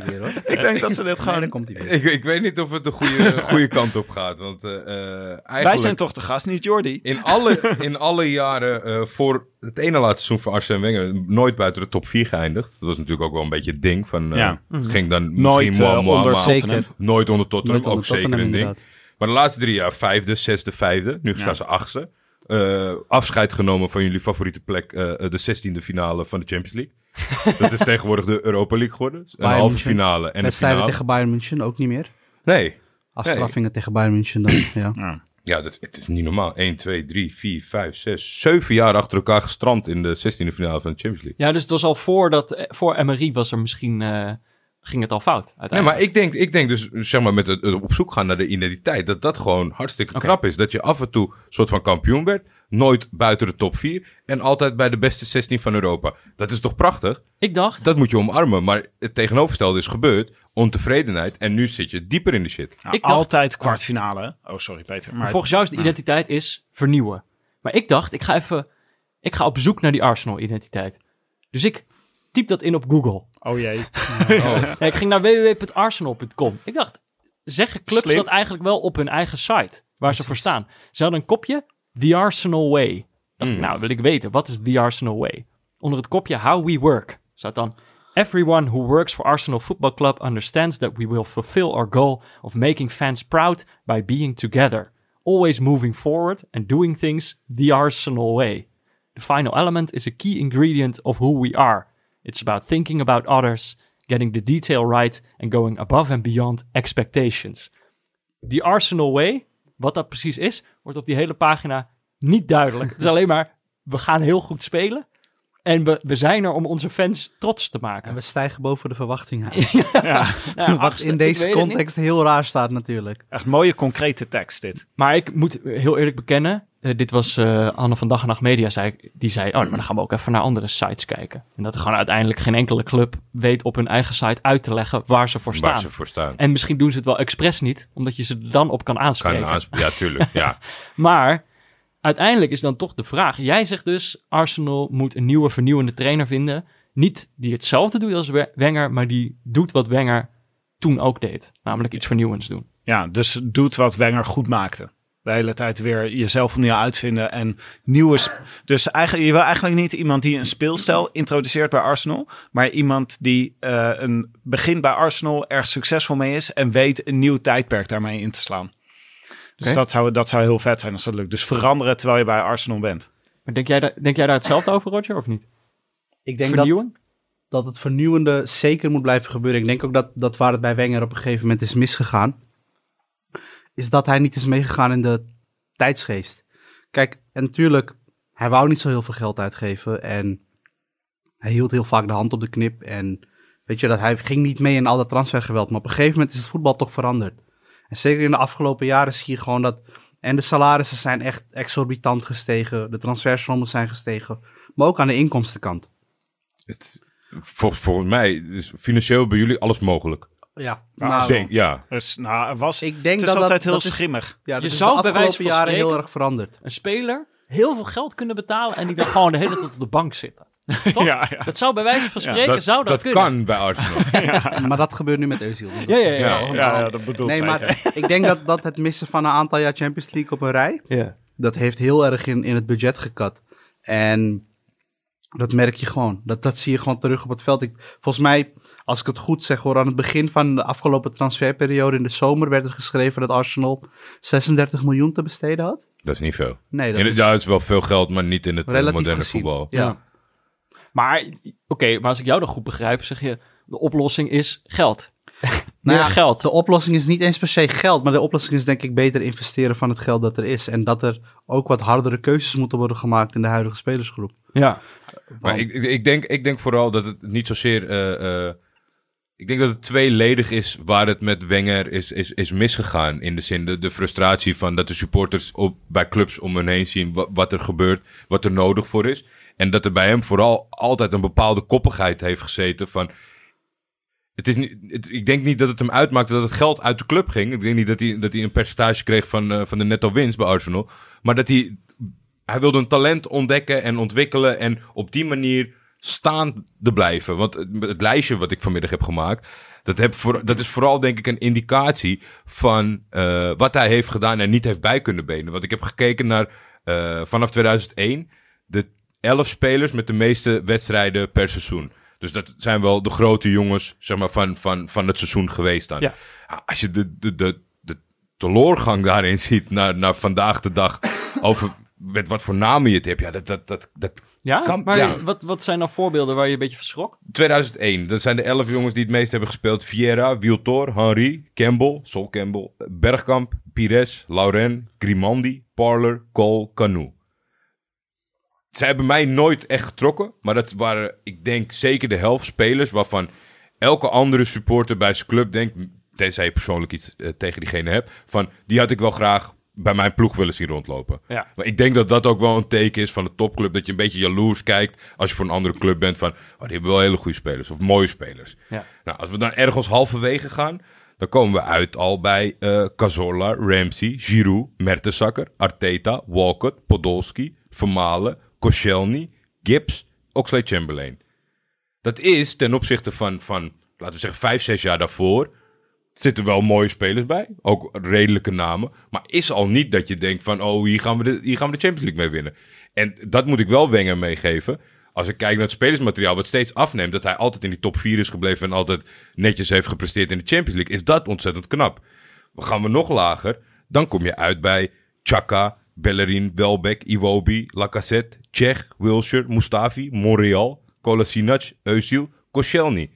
Weer, hoor. Ik denk dat ze dit Nee, gewoon... dan komt weer. ik, ik weet niet of het de goede, goede kant op gaat. Want eh, eh, eigenlijk... Wij zijn toch de gast, niet Jordi? In alle, in alle jaren eh, voor het ene laatste seizoen van Arsene Wenger nooit buiten de top 4 geëindigd. Dat was natuurlijk ook wel een beetje het ding van... eh, Ja. Ging dan Nooit misschien onder maar nooit onder Tottenham. Nooit onder ook zeker een ding. inderdaad. Maar de laatste drie jaar vijfde, zesde, vijfde. Nu staan ze achtste. Eh, afscheid genomen van jullie favoriete plek, eh, de zestiende finale van de Champions League. dat is tegenwoordig de Europa League geworden. Een Bayern halve München. finale en een Wedstrijden finale. tegen Bayern München ook niet meer. Nee. Afstraffingen tegen Bayern München dan, ja. Ja. Ja, dat, het is niet normaal. 1, 2, 3, 4, 5, 6, 7 jaar achter elkaar gestrand in de 16e finale van de Champions League. Ja, dus het was al voordat, eh, voor Emery was er misschien, eh, ging het al fout Nee, uiteindelijk. maar ik denk, ik denk dus, zeg maar, met het, het op zoek gaan naar de identiteit, dat dat gewoon hartstikke Oké. knap is. Dat je af en toe soort van kampioen werd, nooit buiten de top 4 en altijd bij de beste 16 van Europa. Dat is toch prachtig? Ik dacht, Dat moet je omarmen, maar het tegenovergestelde is gebeurd, ontevredenheid en nu zit je dieper in de shit. Nou, Ik dacht- altijd kwartfinale. Oh, sorry Peter. Maar volgens jou is de identiteit is vernieuwen. Maar ik dacht, ik ga even, ik ga op zoek naar die Arsenal-identiteit. Dus ik typ dat in op Google. Oh jee. Ja, ik ging naar www.arsenal.com. Ik dacht, zeggen clubs Slim. dat eigenlijk wel op hun eigen site, waar ze voor staan? Ze hadden een kopje, The Arsenal Way. Dacht ik, Mm. nou, wil ik weten, wat is The Arsenal Way? Onder het kopje How We Work staat dan... Everyone who works for Arsenal Football Club understands that we will fulfill our goal of making fans proud by being together. Always moving forward and doing things the Arsenal way. The final element is a key ingredient of who we are. It's about thinking about others, getting the detail right and going above and beyond expectations. The Arsenal Way, wat dat precies is, wordt op die hele pagina niet duidelijk. Het is alleen maar, we gaan heel goed spelen en we, we zijn er om onze fans trots te maken. En we stijgen boven de verwachtingen. Ja, Ja, Wat achtste, in deze context heel raar staat natuurlijk. echt mooie concrete tekst dit. Maar ik moet heel eerlijk bekennen, eh, dit was eh, Anne van Dag en Nacht Media, zei, die zei, oh, maar dan gaan we ook even naar andere sites kijken. En dat er gewoon uiteindelijk geen enkele club weet op hun eigen site uit te leggen waar ze voor staan. Waar ze voor staan. En misschien doen ze het wel expres niet, omdat je ze er dan op kan aanspreken. Kan aansp- ja, tuurlijk. Ja. Maar uiteindelijk is dan toch de vraag. Jij zegt dus, Arsenal moet een nieuwe vernieuwende trainer vinden. Niet die hetzelfde doet als We- Wenger, maar die doet wat Wenger toen ook deed. Namelijk iets vernieuwends doen. Ja, dus doet wat Wenger goed maakte. De hele tijd weer jezelf opnieuw uitvinden en nieuwe... Dus eigenlijk, je wil eigenlijk niet iemand die een speelstijl introduceert bij Arsenal, maar iemand die eh, een begin bij Arsenal erg succesvol mee is en weet een nieuw tijdperk daarmee in te slaan. Dus dat, zou, dat zou heel vet zijn als dat lukt. Dus veranderen terwijl je bij Arsenal bent. Maar denk jij, daar, denk jij daar hetzelfde over, Roger, of niet? Ik denk dat, dat het vernieuwende zeker moet blijven gebeuren. Ik denk ook dat, dat waar het bij Wenger op een gegeven moment is misgegaan, is dat hij niet is meegegaan in de tijdsgeest. Kijk, en natuurlijk, hij wou niet zo heel veel geld uitgeven en hij hield heel vaak de hand op de knip en weet je, dat hij ging niet mee in al dat transfergeweld. Maar op een gegeven moment is het voetbal toch veranderd. En zeker in de afgelopen jaren zie je gewoon dat en de salarissen zijn echt exorbitant gestegen, de transfersommen zijn gestegen, maar ook aan de inkomstenkant. Het, vol- volgens mij is financieel bij jullie alles mogelijk. Ja, Nou, Ik denk, ja. Dus nou, was, ik denk het is dat altijd dat, heel dat is- schimmig. Ja, dat Je is zou de bij wijze van jaren heel erg veranderd. Een speler heel veel geld kunnen betalen en die dan gewoon de hele tijd op de bank zitten. Toch? Ja, ja. Dat zou bij wijze van Ja, spreken, Dat, zou dat, dat kunnen. kan bij Arsenal. maar dat gebeurt nu met Özil. Dus Ja, dat ja, ja. Ja. Ja, ja, dat bedoel Nee, ik. maar ik denk dat, dat het missen van een aantal jaar Champions League op een rij, Ja. dat heeft heel erg in, in het budget gekat. En dat merk je gewoon. Dat, dat zie je gewoon terug op het veld. Ik, volgens mij, als ik het goed zeg hoor, aan het begin van de afgelopen transferperiode in de zomer werd er geschreven dat Arsenal 36 miljoen te besteden had. Dat is niet veel. Nee, dat In het, is ja, het is wel veel geld, maar niet in het eh, relatief moderne gezien. voetbal. Ja. Ja. Maar, oké, maar als ik jou dan goed begrijp, zeg je, de oplossing is geld. Nou ja, geld. De oplossing is niet eens per se geld, maar de oplossing is denk ik beter investeren van het geld dat er is. En dat er ook wat hardere keuzes moeten worden gemaakt in de huidige spelersgroep. Ja. Maar ik, ik, ik denk, ik denk vooral dat het niet zozeer. eh, eh, ik denk dat het tweeledig is waar het met Wenger is, is, is misgegaan. In de zin de, de frustratie van dat de supporters op, bij clubs om hen heen zien wat, er gebeurt, wat er nodig voor is. En dat er bij hem vooral altijd een bepaalde koppigheid heeft gezeten van. Het is niet, ik denk niet dat het hem uitmaakte dat het geld uit de club ging. Ik denk niet dat hij, dat hij een percentage kreeg van, eh, van de netto winst bij Arsenal. Maar dat hij, hij wilde een talent ontdekken en ontwikkelen. En op die manier staande blijven. Want het, het lijstje wat ik vanmiddag heb gemaakt. Dat, heb voor, dat is vooral denk ik een indicatie van eh, wat hij heeft gedaan en niet heeft bij kunnen benen. Want ik heb gekeken naar eh, vanaf 2001 de 11 spelers met de meeste wedstrijden per seizoen. Dus dat zijn wel de grote jongens zeg maar, van, van, van het seizoen geweest dan. Ja. Ja, als je de, de, de, de teleurgang daarin ziet naar, naar vandaag de dag over met wat voor namen je het hebt. Ja, dat, dat, dat, dat Ja? Maar ja. Wat, wat zijn nou voorbeelden waar je een beetje verschrok? 2001, dat zijn de 11 jongens die het meest hebben gespeeld. Vieira, Wiltor, Henry, Campbell, Sol Campbell, Bergkamp, Pires, Lauren, Grimandi, Parler, Cole, Canu. Zij hebben mij nooit echt getrokken, maar dat waren, ik denk, zeker de helft spelers waarvan elke andere supporter bij zijn club denkt, tenzij je persoonlijk iets eh, tegen diegene hebt, van die had ik wel graag bij mijn ploeg willen zien rondlopen. Ja. Maar ik denk dat dat ook wel een teken is van de topclub. Dat je een beetje jaloers kijkt als je voor een andere club bent. Van, oh, die hebben wel hele goede spelers of mooie spelers. Ja. Nou, als we dan ergens halverwege gaan, dan komen we uit al bij eh Cazorla, Ramsey, Giroud, Mertesacker, Arteta, Walcott, Podolski, Vermalen, Koscielny, Gibbs, Oxlade-Chamberlain. Dat is ten opzichte van, van, laten we zeggen, vijf, zes jaar daarvoor zitten wel mooie spelers bij. Ook redelijke namen. Maar is al niet dat je denkt van... oh, hier gaan we de, hier gaan we de Champions League mee winnen. En dat moet ik wel Wenger meegeven. Als ik kijk naar het spelersmateriaal... wat steeds afneemt... dat hij altijd in die top 4 is gebleven... en altijd netjes heeft gepresteerd in de Champions League... is dat ontzettend knap. Gaan we nog lager. Dan kom je uit bij Chaka, Bellerin, Welbeck, Iwobi, Lacazette... Tsjech, Wilshire, Mustafi, Monreal... Kolasinac, Özil, Koscielny.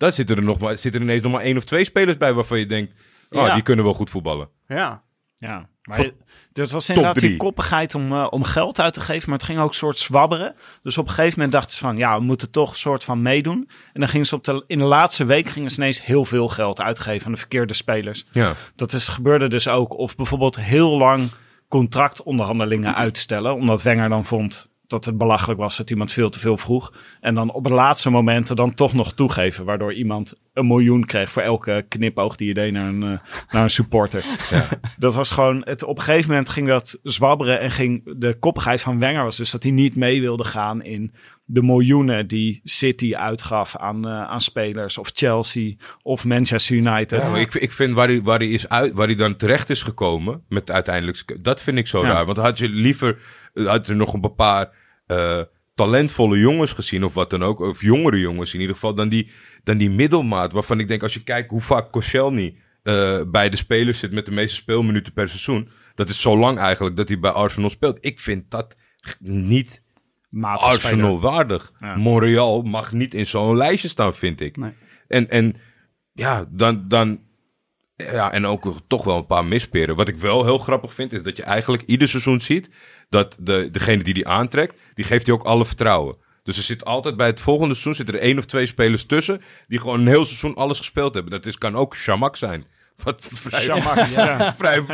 Dan zitten er, nog maar, zitten er ineens nog maar één of twee spelers bij waarvan je denkt... Oh, Ja. die kunnen wel goed voetballen. Ja. Ja, maar dat was inderdaad drie. die koppigheid om, eh, om geld uit te geven, maar het ging ook een soort zwabberen. Dus op een gegeven moment dachten ze van, ja, we moeten toch een soort van meedoen. En dan gingen ze op de, in de laatste week gingen ze ineens heel veel geld uitgeven aan de verkeerde spelers. Ja. Dat is, gebeurde dus ook. Of bijvoorbeeld heel lang contractonderhandelingen uitstellen, omdat Wenger dan vond dat het belachelijk was dat iemand veel te veel vroeg. En dan op het laatste momenten dan toch nog toegeven, waardoor iemand een miljoen kreeg voor elke knipoog die je deed naar een, eh, naar een supporter. Dat was gewoon, het, op een gegeven moment ging dat zwabberen en ging de koppigheid van Wenger was dus dat hij niet mee wilde gaan in de miljoenen die City uitgaf aan, eh, aan spelers of Chelsea of Manchester United. Ja, ik, ik vind waar hij, waar, hij is uit, waar hij dan terecht is gekomen, met uiteindelijk, dat vind ik zo Ja. raar. Want had je liever, had er nog een paar eh, talentvolle jongens gezien, of wat dan ook, of jongere jongens in ieder geval, dan die, dan die middelmaat, waarvan ik denk, als je kijkt hoe vaak Koscielny eh, bij de spelers zit met de meeste speelminuten per seizoen, dat is zo lang eigenlijk dat hij bij Arsenal speelt. Ik vind dat niet Matig speler. Arsenal waardig. Ja. Montreal mag niet in zo'n lijstje staan, vind ik. Nee. En, en ja, dan, dan. Ja, en ook toch wel een paar misperen. Wat ik wel heel grappig vind, is dat je eigenlijk ieder seizoen ziet dat de, degene die die aantrekt, die geeft hij ook alle vertrouwen. Dus er zit altijd bij het volgende seizoen zitten er één of twee spelers tussen die gewoon een heel seizoen alles gespeeld hebben. Dat is, kan ook Shamak zijn. Wat vrij, Shamak, ja. vrij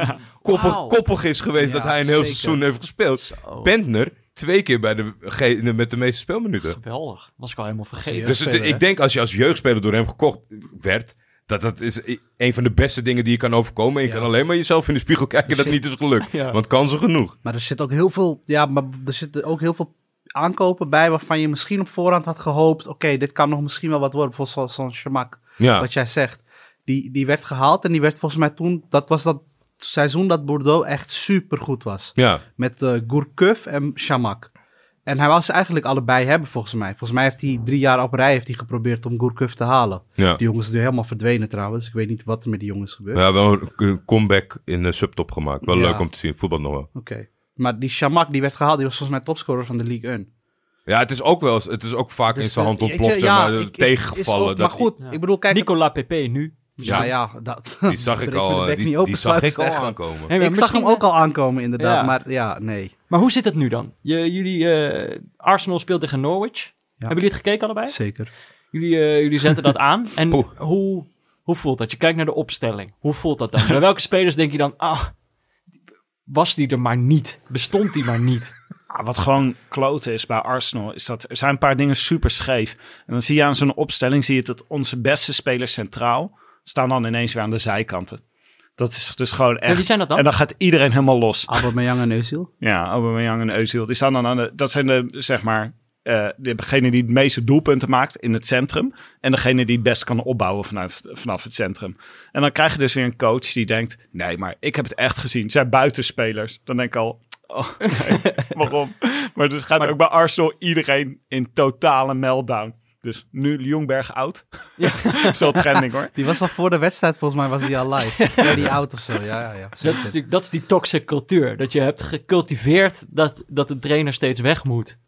koppig, is geweest Ja, dat hij een heel zeker. seizoen heeft gespeeld. Bentner twee keer bij de, met de meeste speelminuten. Geweldig. Was ik al helemaal vergeten. Dus het- ik denk als je als jeugdspeler door hem gekocht werd, dat dat is een van de beste dingen die je kan overkomen. En je Ja. kan alleen maar jezelf in de spiegel kijken dat niet is gelukt. Ja. Want kansen genoeg. Maar er zit ook heel veel, ja, maar er zitten ook heel veel aankopen bij waarvan je misschien op voorhand had gehoopt, oké, dit kan nog misschien wel wat worden. Bijvoorbeeld zo'n zo'n Shamak, Ja, wat jij zegt. Die, die werd gehaald en die werd volgens mij toen, dat was dat seizoen dat Bordeaux echt super goed was. ja. Met uh, Gourcuff en Shamak. En hij ze eigenlijk allebei hebben volgens mij. Volgens mij heeft hij drie jaar op rij heeft hij geprobeerd om Gourcuff te halen. ja. Die jongens zijn nu helemaal verdwenen trouwens. Ik weet niet wat er met die jongens gebeurt. Ja, wel een- comeback in de subtop gemaakt. Wel Ja. leuk om te zien. Voetbal nog wel. Oké. Maar die Shamak die werd gehaald, die was volgens mij topscorer van de League 1. Ja, het is ook wel het is ook vaak in Dus, zijn eh, hand ontploft. ja, maar, ik- tegengevallen. ook- dat maar goed, Ja. ik bedoel, kijk... Nicola Pepe nu. Ja, Ja. dat... Die zag ik al, die, niet die open, zag ik al aankomen. Hey, Ik zag hem ook al aankomen inderdaad, Ja. maar ja, nee. Maar hoe zit het nu dan? Je, jullie, eh, Arsenal speelt tegen Norwich. Hebben jullie het gekeken allebei? Zeker. Jullie, eh, jullie zetten dat aan. En Poeh. hoe, hoe voelt dat? Je kijkt naar de opstelling. Hoe voelt dat dan? Bij welke spelers denk je dan, ah, was die er maar niet? Bestond die maar niet? Ah, wat gewoon kloten is bij Arsenal, is dat er zijn een paar dingen super scheef. En dan zie je aan zo'n opstelling, zie je dat onze beste spelers centraal staan dan ineens weer aan de zijkanten. Dat is dus gewoon echt... wie zijn dat dan? En dan gaat iedereen helemaal los. Aubameyang en Özil. Ja, Aubameyang en Özil. Die staan dan aan de... Dat zijn de, zeg maar, eh degene die het meeste doelpunten maakt in het centrum. En degene die het best kan opbouwen vanaf, vanaf het centrum. En dan krijg je dus weer een coach die denkt... Nee, maar ik heb het echt gezien. Het zijn buitenspelers. Dan denk ik al... Oh, nee, waarom? Maar dus gaat ook bij Arsenal iedereen in totale meltdown. Dus nu Ljungberg oud. Ja. Zo trending hoor. Die was al voor de wedstrijd, volgens mij was die al live. Ja, die oud of zo. Ja, ja, ja. Dat is, natuurlijk, dat is die toxic cultuur. Dat je hebt gecultiveerd dat, dat de trainer steeds weg moet.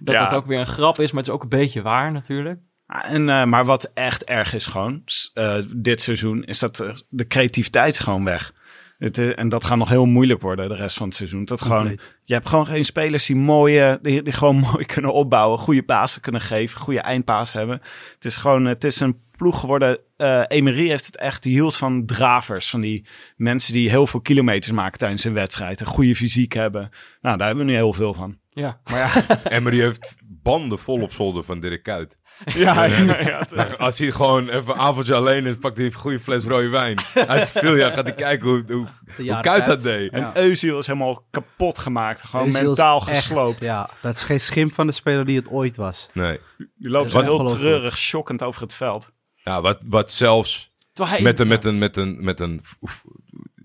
Dat Ja. dat ook weer een grap is, maar het is ook een beetje waar natuurlijk. Ah, En, eh, maar wat echt erg is gewoon, eh, dit seizoen, is dat eh, de creativiteit is gewoon weg. Het, eh, en dat gaat nog heel moeilijk worden de rest van het seizoen. Dat gewoon, je hebt gewoon geen spelers die, mooie, die, die gewoon mooi kunnen opbouwen, goede pasen kunnen geven, goede eindpaas hebben. Het is gewoon, het is een ploeg geworden. eh Emery heeft het echt, die hield van dravers, van die mensen die heel veel kilometers maken tijdens een wedstrijd, een goede fysiek hebben. Nou, daar hebben we nu heel veel van. Ja. Maar ja, Emery heeft banden vol op zolder van Dirk Kuyt. Ja, ja, ja, het- Als hij gewoon even een avondje alleen is, pakt hij een goede fles rode wijn. Uit het speeljaar gaat hij kijken hoe, hoe, hoe Kuyt dat deed. En Ja. Özil is helemaal kapot gemaakt. Gewoon mentaal echt- gesloopt. Ja, dat is geen schimp van de speler die het ooit was. Nee. Die loopt zo heel treurig, shockend over het veld. Ja, wat, wat zelfs hij, met een, met een, met een, met een,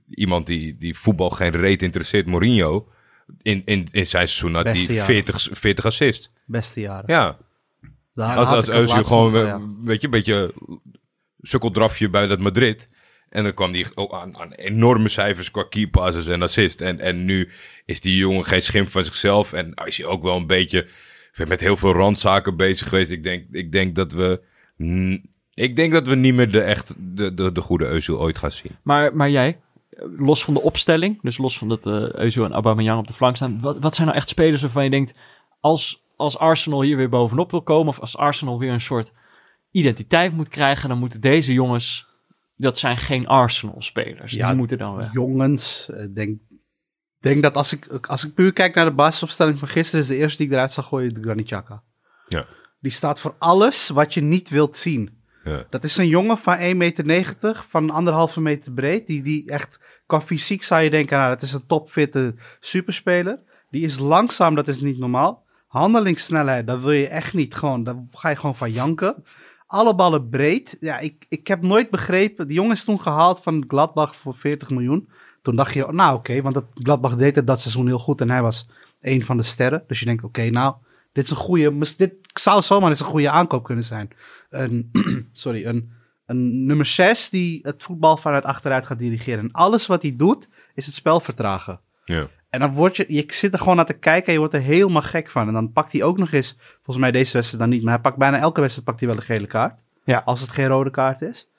iemand die, die voetbal geen reet interesseert, Mourinho. In, in, in zijn seizoen had hij jaren. 40, 40 assist. Beste jaren. Ja, Daar als, als Özil gewoon, nog, eh, ja. weet je, een beetje sukkeldrafje bij dat Madrid. En dan kwam hij ook aan, aan enorme cijfers qua key passes en assist. En, en nu is die jongen geen schimp van zichzelf. En is hij ook wel een beetje met heel veel randzaken bezig geweest. Ik denk, ik denk dat we... Ik denk dat we niet meer de, echt, de, de, de goede Özil ooit gaan zien. maar, maar jij, eh, los van de opstelling, dus los van dat eh Özil en Aubameyang op de flank staan, wat, wat zijn nou echt spelers waarvan je denkt, als, als Arsenal hier weer bovenop wil komen, of als Arsenal weer een soort identiteit moet krijgen, dan moeten deze jongens, dat zijn geen Arsenal-spelers. Ja, Die moeten dan weg. Jongens, ik denk, denk dat als ik, als ik puur kijk naar de basisopstelling van gisteren, is de eerste die ik eruit zag gooien de Granit Xhaka. Ja. Die staat voor alles wat je niet wilt zien. Ja. Dat is een jongen van 1,90 meter, van anderhalve meter breed. Die, die echt, qua fysiek zou je denken, nou, dat is een topfitte superspeler. Die is langzaam, dat is niet normaal. Handelingssnelheid, dat wil je echt niet. Gewoon, daar ga je gewoon van janken. Alle ballen breed. Ja, ik, ik heb nooit begrepen. Die jongen is toen gehaald van Gladbach voor 40 miljoen. Toen dacht je, nou oké, want dat, Gladbach deed het dat seizoen heel goed. En hij was een van de sterren. Dus je denkt, oké, nou, dit is een goede. Dit zou zomaar eens een goede aankoop kunnen zijn. Een, sorry, een, een nummer 6 die het voetbal vanuit achteruit gaat dirigeren. En alles wat hij doet, is het spel vertragen. Ja. En dan word je, je zit er gewoon naar te kijken en je wordt er helemaal gek van. En dan pakt hij ook nog eens, volgens mij deze wedstrijd dan niet, maar hij pakt bijna elke wedstrijd pakt hij wel een gele kaart. Ja. Als het geen rode kaart is.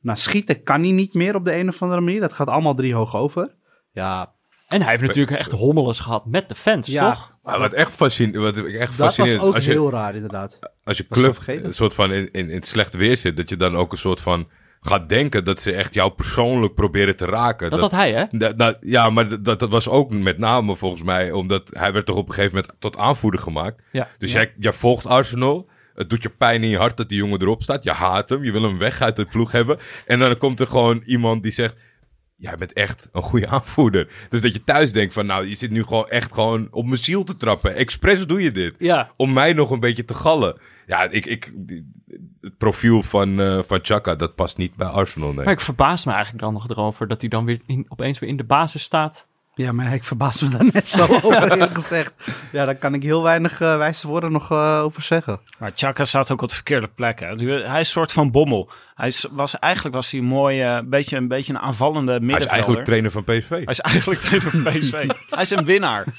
Nou, schieten kan hij niet meer op de een of andere manier. Dat gaat allemaal drie hoog over. Ja, En hij heeft natuurlijk echt hommeles gehad met de fans, ja toch? Maar wat echt, fascine, wat ik echt dat was fascinerend ook als je, heel raar inderdaad. als je Was club een soort van in, in, in het slechte weer zit, dat je dan ook een soort van gaat denken dat ze echt jou persoonlijk proberen te raken. Dat had hij, hè? Dat, dat- ja, maar dat, dat was ook met name volgens mij omdat hij werd toch op een gegeven moment tot aanvoerder gemaakt. Ja. Dus Ja. jij, jij volgt Arsenal. Het doet je pijn in je hart dat die jongen erop staat. Je haat hem. Je wil hem weg uit de ploeg hebben. En dan komt er gewoon iemand die zegt... Jij bent echt een goede aanvoerder. Dus dat je thuis denkt van... Nou, je zit nu gewoon echt gewoon op mijn ziel te trappen. Expres doe je dit. Ja. Om mij nog een beetje te gallen. Ja, ik... ik het profiel van, eh van Chaka, dat past niet bij Arsenal, nee. Maar ik verbaas me eigenlijk dan nog erover dat hij dan weer in, opeens weer in de basis staat. Ja, maar ik verbaas me daar net zo over eerlijk gezegd. Ja, daar kan ik heel weinig eh, wijze woorden nog eh, over zeggen. Maar Chaka staat ook op de verkeerde plek. Hè. Hij is een soort van bommel. Hij is, was, eigenlijk was hij een mooie, beetje, een beetje een aanvallende Hij is middenvelder. eigenlijk trainer van PSV. Hij is eigenlijk trainer van PSV. hij is een winnaar.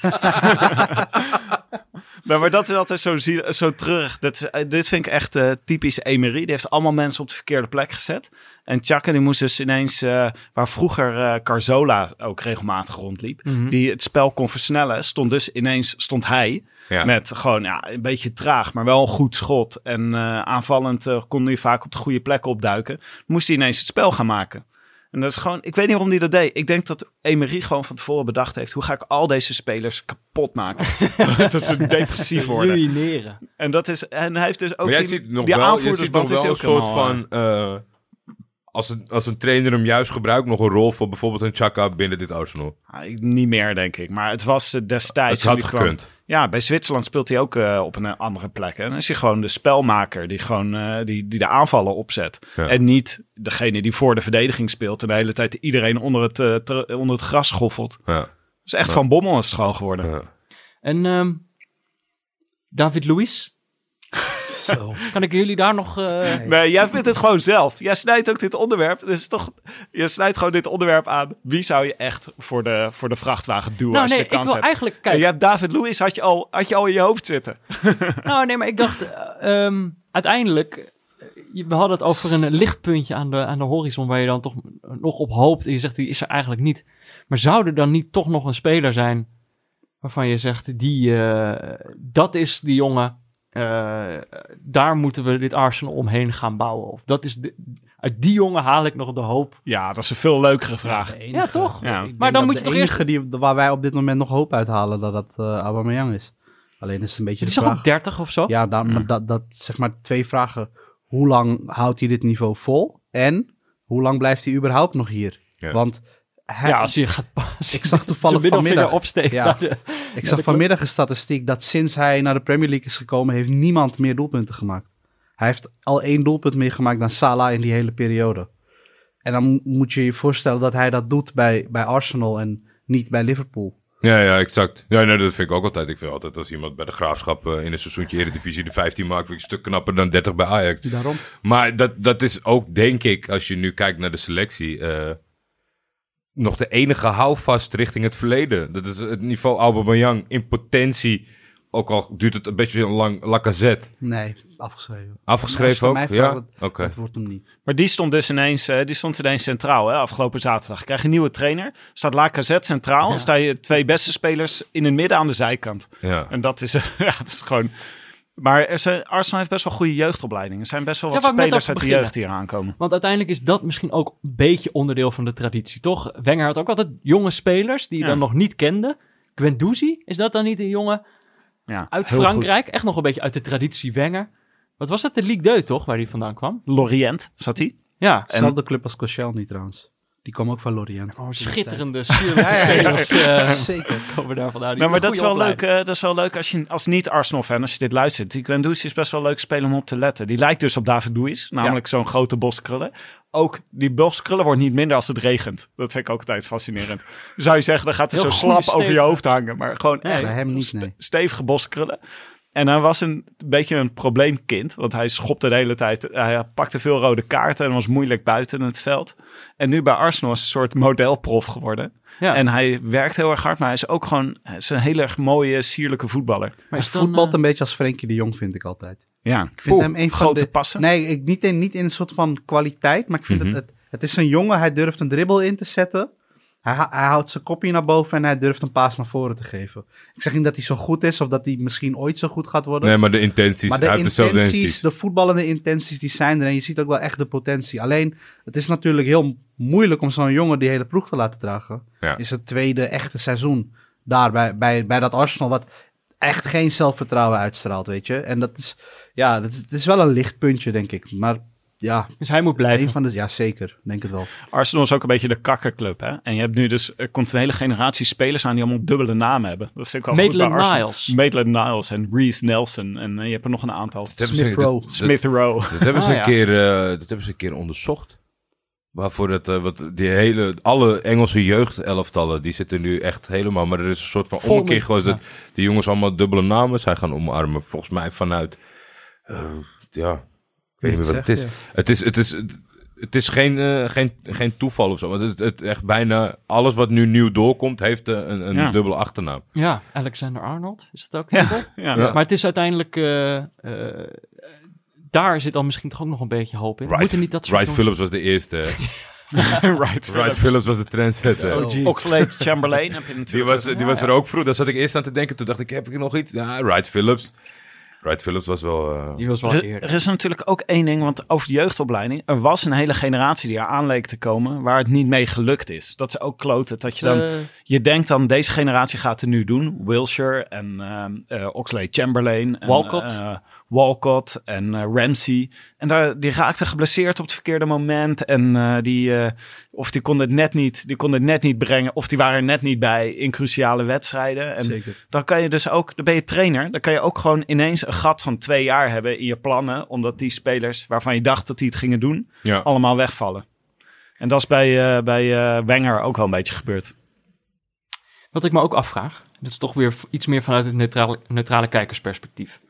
Maar dat is altijd zo, zo terug. Dat, eh, dit vind ik echt eh, typisch Emery. Die heeft allemaal mensen op de verkeerde plek gezet. En Chaka die moest dus ineens, eh, waar vroeger Carzola ook regelmatig rondliep, Mhm. die het spel kon versnellen, stond dus ineens stond hij Ja. met gewoon ja, een beetje traag, maar wel een goed schot. En aanvallend kon hij vaak op de goede plek opduiken. Moest hij ineens het spel gaan maken. En dat is gewoon, ik weet niet waarom hij dat deed. Ik denk dat Emery gewoon van tevoren bedacht heeft, hoe ga ik al deze spelers kapot maken? dat ze depressief worden. Ruïneren. En dat is, en hij heeft dus ook Maar jij die, ziet nog die wel, je ziet nog aanvoerdersband wel een heeft hij ook soort van... eh, als, een, als een trainer hem juist gebruikt, nog een rol voor bijvoorbeeld een Chaka binnen dit Arsenal. Ah, niet meer, denk ik. Maar het was eh, destijds. Het had kwam- gekund. Ja, bij Zwitserland speelt hij ook eh, op een andere plek. En dan is hij gewoon de spelmaker die, gewoon, eh, die, die de aanvallen opzet. Ja. En niet degene die voor de verdediging speelt en de hele tijd iedereen onder het, ter- onder het gras schoffelt. Ja, Dat is echt van Bommel is het gewoon geworden. ja. En ehm, David Luiz, Zo. kan ik jullie daar nog... eh, Nee, jij vindt het gewoon zelf. Jij snijdt ook dit onderwerp. Dus toch, je snijdt gewoon dit onderwerp aan. Wie zou je echt voor de, voor de vrachtwagen duwen Nou als nee, je ik kans wil hebt? eigenlijk... En Kijk, je hebt David Lewis had je, al, had je al in je hoofd zitten. Nou, nee, maar ik dacht, eh, ehm, uiteindelijk, eh, je- we hadden het over een lichtpuntje aan de, aan de horizon waar je dan toch nog op hoopt. En je zegt, die is er eigenlijk niet. Maar zou er dan niet toch nog een speler zijn waarvan je zegt, die, eh, dat is die jongen, eh, daar moeten we dit Arsenal omheen gaan bouwen. Of dat is de, uit die jongen haal ik nog de hoop. Ja, dat is een veel leukere vraag. De Ja, toch? Ja. Maar dan moet je de toch enige die, waar wij op dit moment nog hoop uithalen, dat dat eh Aubameyang is. Alleen is het een beetje Die de is toch vraag... op 30 of zo? Ja, dan, maar dat, dat zeg maar twee vragen. Hoe lang houdt hij dit niveau vol? En hoe lang blijft hij überhaupt nog hier? Ja. Want hij, Ja, als je gaat als je ik zag toevallig vanmiddag... opsteken. Ja. de- Ik Ja, zag vanmiddag een statistiek dat sinds hij naar de Premier League is gekomen, heeft niemand meer doelpunten gemaakt. Hij heeft al één doelpunt meer gemaakt dan Salah in die hele periode. En dan mo- moet je je voorstellen dat hij dat doet bij, bij Arsenal en niet bij Liverpool. Ja, ja, exact. Ja, nee, dat vind ik ook altijd. Ik vind altijd als iemand bij de Graafschap eh, in een seizoentje Eredivisie de 15 maakt, vind ik een stuk knapper dan 30 bij Ajax. Daarom. Maar dat, dat is ook, denk ik, als je nu kijkt naar de selectie, eh, nog de enige houvast richting het verleden. Dat is het niveau Aubameyang in potentie. Ook al duurt het een beetje lang, Lacazette. Nee, afgeschreven. Afgeschreven ook? Je mij Ja? Oké. Het wordt hem niet. Maar die stond dus ineens, eh, die stond ineens centraal hè, afgelopen zaterdag. Krijg je een nieuwe trainer. Staat Lacazette centraal. Dan sta je twee beste spelers in het midden aan de zijkant. Ja. En dat is, ja, dat is gewoon... Maar er zijn, Arsenal heeft best wel goede jeugdopleidingen. Er zijn best wel wat spelers uit de jeugd hier aankomen. Want uiteindelijk is dat misschien ook een beetje onderdeel van de traditie, toch? Wenger had ook altijd jonge spelers die je Ja. dan nog niet kende. Guendouzi, is dat dan niet een jongen Ja, uit goed. Frankrijk? Echt nog een beetje uit de traditie Wenger. Wat was dat? De Ligue 2, toch? Waar die vandaan kwam? Lorient, zat hij? Ja, Zelfde club als Koscielny trouwens. Die kwam ook van Lorient. oh, schitterende, sierlijke spelers eh, Zeker. komen daar vandaan. Nou, maar dat is, wel leuk, eh, dat is wel leuk als je als niet-Arsenal-fan, als je dit luistert. Die Guendouzi is best wel een leuk speler om op te letten. Die lijkt dus op David Luiz, namelijk zo'n grote boskrullen. Ook die boskrullen wordt niet minder als het regent. Dat vind ik ook altijd fascinerend. Zou je zeggen, dan gaat hij zo slap over je hoofd hangen. Maar gewoon Nee, echt hem niet, nee. stevige boskrullen. En hij was een beetje een probleemkind, want hij schopte de hele tijd. Hij pakte veel rode kaarten en was moeilijk buiten het veld. En nu bij Arsenal is hij een soort modelprof geworden. Ja. En hij werkt heel erg hard, maar hij is ook gewoon hij is een heel erg mooie, sierlijke voetballer. maar Hij is voetbalt eh, een beetje als Frenkie de Jong, vind ik altijd. Ja, Ik vind hem een van grote de... passen. Nee, ik, niet, in, niet in een soort van kwaliteit, maar ik vind Mhm. het, het... Het is een jongen, hij durft een dribbel in te zetten. Hij, houdt zijn kopje naar boven en hij durft een paas naar voren te geven. Ik zeg niet dat hij zo goed is of dat hij misschien ooit zo goed gaat worden. Nee, maar de intenties. Maar hij de heeft intenties, de voetballende intenties, die zijn er. En je ziet ook wel echt de potentie. Alleen, het is natuurlijk heel moeilijk om zo'n jongen die hele ploeg te laten dragen. Ja. Is het tweede echte seizoen daar bij, bij, bij dat Arsenal, wat echt geen zelfvertrouwen uitstraalt, weet je. En dat is, ja, dat is, het is wel een lichtpuntje, denk ik. Maar ja, Dus hij moet blijven. een van de, ja zeker, denk het wel. Arsenal is ook een beetje de kakkerclub. Hè? En je hebt nu dus, er komt een hele generatie spelers aan die allemaal dubbele namen hebben. Dat vind ik wel goed bij Maitland Arsenal. Niles. Maitland Niles en Reece Nelson. En eh, je hebt er nog een aantal. Dat Smith Rowe. dat- Smith Rowe. Dat hebben ze Ah, een ja. keer, eh, dat hebben ze een keer onderzocht. Waarvoor het, eh, wat die hele, alle Engelse jeugdelftallen, die zitten nu echt helemaal, maar er is een soort van geweest dat die jongens allemaal dubbele namen zijn gaan omarmen. Volgens mij vanuit, eh, ja, weet niet meer wat het is. Het is, het is, het, het is geen, eh, geen, geen toeval of zo. Want het, het echt bijna alles wat nu nieuw doorkomt, heeft eh, een, een Ja. dubbele achternaam. Ja, Alexander Arnold, is dat ook? Ja, dubbel? ja. Ja. Maar het is uiteindelijk... eh, eh, daar zit dan misschien toch ook nog een beetje hoop in. Wright, moeten niet dat soort Wright Phillips was de eerste. Wright Phillips was de trendsetter. Zo. OG. Oxlade Chamberlain heb je Die natuurlijk. was, die was er ook vroeg. Daar zat ik eerst aan te denken. Toen dacht ik, heb ik nog iets? Ja, Wright Phillips. Wright Phillips was wel... eh, Die was wel Er, eerder. er is natuurlijk ook één ding, want over de jeugdopleiding. Er was een hele generatie die er aan leek te komen waar het niet mee gelukt is. Dat is ook kloten. Dat je dan, Eh, je denkt dan, deze generatie gaat het nu doen. Wilshire en ehm eh, Oxley Chamberlain. En, Walcott. Walcott en eh, Ramsey. En daar, die raakte geblesseerd op het verkeerde moment. En eh, die, eh, of die kon het net niet, die kon het net niet brengen. Of die waren er net niet bij in cruciale wedstrijden. En Zeker. dan kan je dus ook, dan ben je trainer, dan kan je ook gewoon ineens een gat van twee jaar hebben in je plannen, omdat die spelers waarvan je dacht dat die het gingen doen, ja. allemaal wegvallen. En dat is bij, eh, bij eh, Wenger ook wel een beetje gebeurd. Wat ik me ook afvraag, dat is toch weer iets meer vanuit het neutrale, neutrale kijkersperspectief.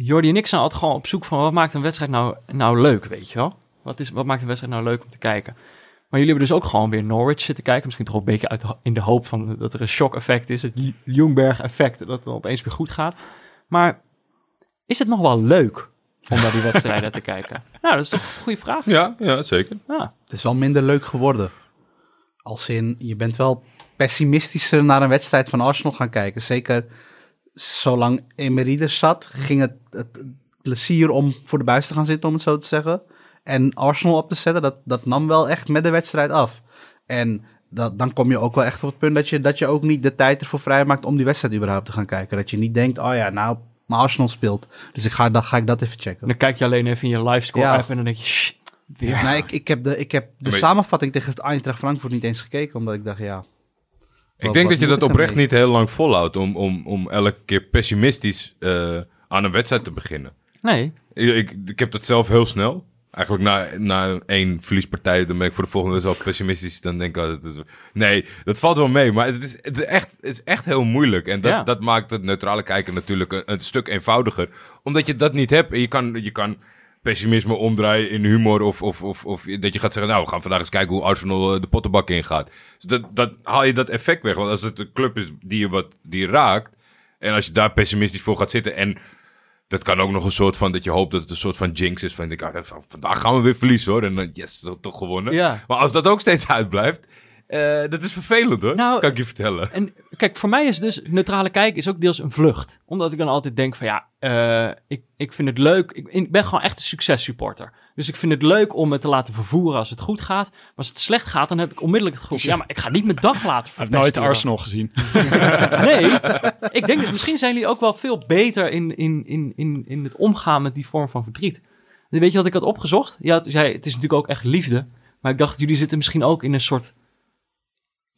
Jordi en ik zijn altijd gewoon op zoek van wat maakt een wedstrijd nou, nou leuk, weet je wel? Wat, is, wat maakt een wedstrijd nou leuk om te kijken? Maar jullie hebben dus ook gewoon weer Norwich zitten kijken. Misschien toch een beetje uit de, in de hoop van dat er een shock effect is. Het Ljungberg effect, dat het opeens weer goed gaat. Maar is het nog wel leuk om naar die wedstrijden te kijken? Nou, dat is toch een goede vraag. Ja, ja, zeker. Ja. Het is wel minder leuk geworden. Als in, je bent wel pessimistischer naar een wedstrijd van Arsenal gaan kijken. Zeker zolang Emery er zat, ging het, het plezier om voor de buis te gaan zitten, om het zo te zeggen. En Arsenal op te zetten, dat, dat nam wel echt met de wedstrijd af. En dat, dan kom je ook wel echt op het punt dat je, dat je ook niet de tijd ervoor vrijmaakt om die wedstrijd überhaupt te gaan kijken. Dat je niet denkt, oh ja, nou, maar Arsenal speelt. Dus ik ga, dan ga ik dat even checken. Dan kijk je alleen even in je livescore Ja. app en dan denk je, shit, weer. Nee, ik, ik heb de, ik heb de Maar- samenvatting tegen het Eintracht Frankfurt niet eens gekeken, omdat ik dacht, ja... Ik denk dat je dat oprecht niet heel lang volhoudt om, om, om elke keer pessimistisch eh, aan een wedstrijd te beginnen. Nee, Ik, ik, heb dat zelf heel snel. Eigenlijk na, na één verliespartij, dan ben ik voor de volgende wel pessimistisch. Dan denk ik, oh, dat is... Nee, dat valt wel mee. Maar het is, het is, echt, het is echt heel moeilijk. En dat, Ja. dat maakt het neutrale kijken natuurlijk een, een stuk eenvoudiger. Omdat je dat niet hebt. En je kan, je kan pessimisme omdraaien in humor. Of, of, of, of dat je gaat zeggen, nou, we gaan vandaag eens kijken hoe Arsenal eh, de pottenbak ingaat. Dus dat, dat haal je dat effect weg. Want als het een club is die je, wat, die je raakt... En als je daar pessimistisch voor gaat zitten en dat kan ook nog een soort van dat je hoopt dat het een soort van jinx is. Van ik, ah, vandaag gaan we weer verliezen hoor. En dan, yes, toch- toch gewonnen. Ja. Maar als dat ook steeds uitblijft, eh, dat is vervelend hoor. Nou, kan ik je vertellen. En kijk, voor mij is dus neutrale kijken is ook deels een vlucht. Omdat ik dan altijd denk van ja, eh, ik, ik vind het leuk. Ik, ik ben gewoon echt een successupporter. Dus ik vind het leuk om me te laten vervoeren als het goed gaat. Maar als het slecht gaat, dan heb ik onmiddellijk het gevoel ja, maar ik ga niet mijn dag laten Ik heb verpesten. nooit. Arsenal gezien. Nee, ik denk dus misschien zijn jullie ook wel veel beter in, in, in, in, in het omgaan met die vorm van verdriet. Weet je wat ik had opgezocht? Ja, het, zei, het is natuurlijk ook echt liefde. Maar ik dacht, jullie zitten misschien ook in een soort...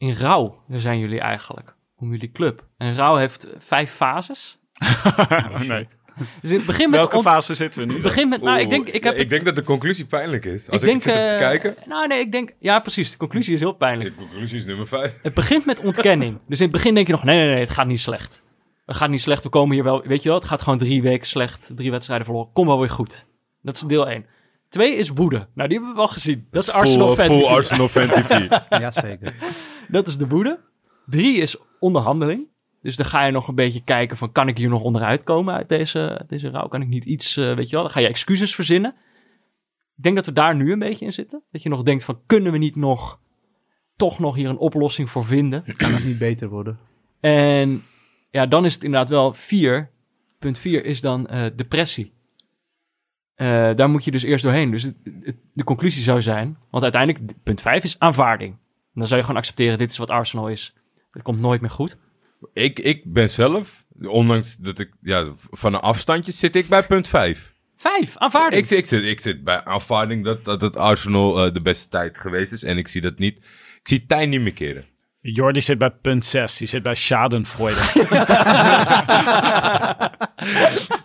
In rouw zijn jullie eigenlijk. Om jullie club. En rouw heeft vijf fases. Oh, nee. Dus in het begin met... Welke ont- fase zitten we nu? begin met nou, ik denk, ik heb ik het- denk dat de conclusie pijnlijk is. Als ik ik, denk, zit even te eh, kijken. Nou, nee, ik denk... Ja, precies. De conclusie is heel pijnlijk. De conclusie is nummer vijf. Het begint met ontkenning. Dus in het begin denk je nog, nee, nee, nee, het gaat niet slecht. Het gaat niet slecht, we komen hier wel, weet je wel, het gaat gewoon drie weken slecht, drie wedstrijden verloren, kom wel weer goed. Dat is deel 1. Twee is woede. Nou, die hebben we wel gezien. Dat is Arsenal full, fan full TV. Arsenal fan TV. Jazeker. Dat is de woede. Drie is onderhandeling. Dus dan ga je nog een beetje kijken van, kan ik hier nog onderuit komen uit deze, deze rouw? Kan ik niet iets, eh, weet je wel, dan ga je excuses verzinnen. Ik denk dat we daar nu een beetje in zitten. Dat je nog denkt van, kunnen we niet nog, toch nog hier een oplossing voor vinden? Kan het niet beter worden. En ja, dan is het inderdaad wel vier. Punt vier is dan eh, depressie. Eh, daar moet je dus eerst doorheen. Dus het, het- de conclusie zou zijn, want uiteindelijk, punt vijf is aanvaarding. Dan zou je gewoon accepteren, dit is wat Arsenal is. Het komt nooit meer goed. ik, ik ben zelf, ondanks dat ik ja, van een afstandje zit ik bij punt vijf. Vijf, aanvaarding. Ik, zit- ik, zit, ik zit bij aanvaarding dat, dat het Arsenal eh, de beste tijd geweest is. En ik zie dat niet. Ik zie Tijn niet meer keren. Jordi zit bij punt 6. Die zit bij Schadenfreude.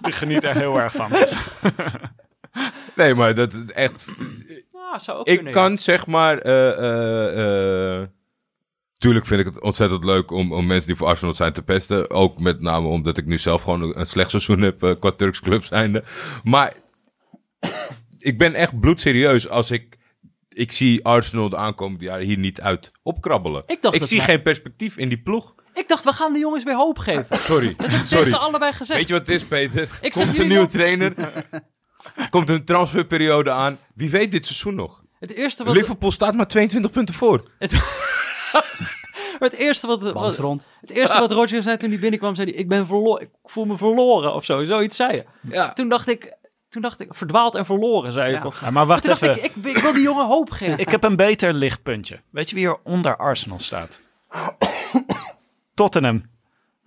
Die geniet er heel erg van. Nee, maar dat is echt. Ja, zou ook Ik kunnen, kan ja. zeg maar. eh, eh, eh, tuurlijk vind ik het ontzettend leuk om, om mensen die voor Arsenal zijn te pesten. Ook met name omdat ik nu zelf gewoon een, slecht seizoen heb qua Turks club zijnde. Maar ik ben echt bloedserieus als ik. Ik zie Arsenal de aankomende jaren hier niet uit opkrabbelen. Ik dacht ik zie wij- geen perspectief in die ploeg. Ik dacht, we gaan de jongens weer hoop geven. Sorry. Dat hebben Sorry. ze allebei gezegd. Weet je wat het is, Peter? Ik zeg een nieuwe nog- trainer. Komt een transferperiode aan. Wie weet dit seizoen nog? Het eerste wat... Liverpool staat maar 22 punten voor. Het, eerste wat, wat, rond. het eerste wat Roger zei toen hij binnenkwam, zei hij, ik ben verloren, ik voel me verloren of zo. Zoiets zei je. Ja. Toen dacht ik, toen dacht ik, verdwaald en verloren, zei je. Ja. toch? Ja, maar wacht Toen dacht even. ik, ik, ik wil die jongen hoop geven. Ik heb een beter lichtpuntje. Weet je wie er onder Arsenal staat? Tottenham.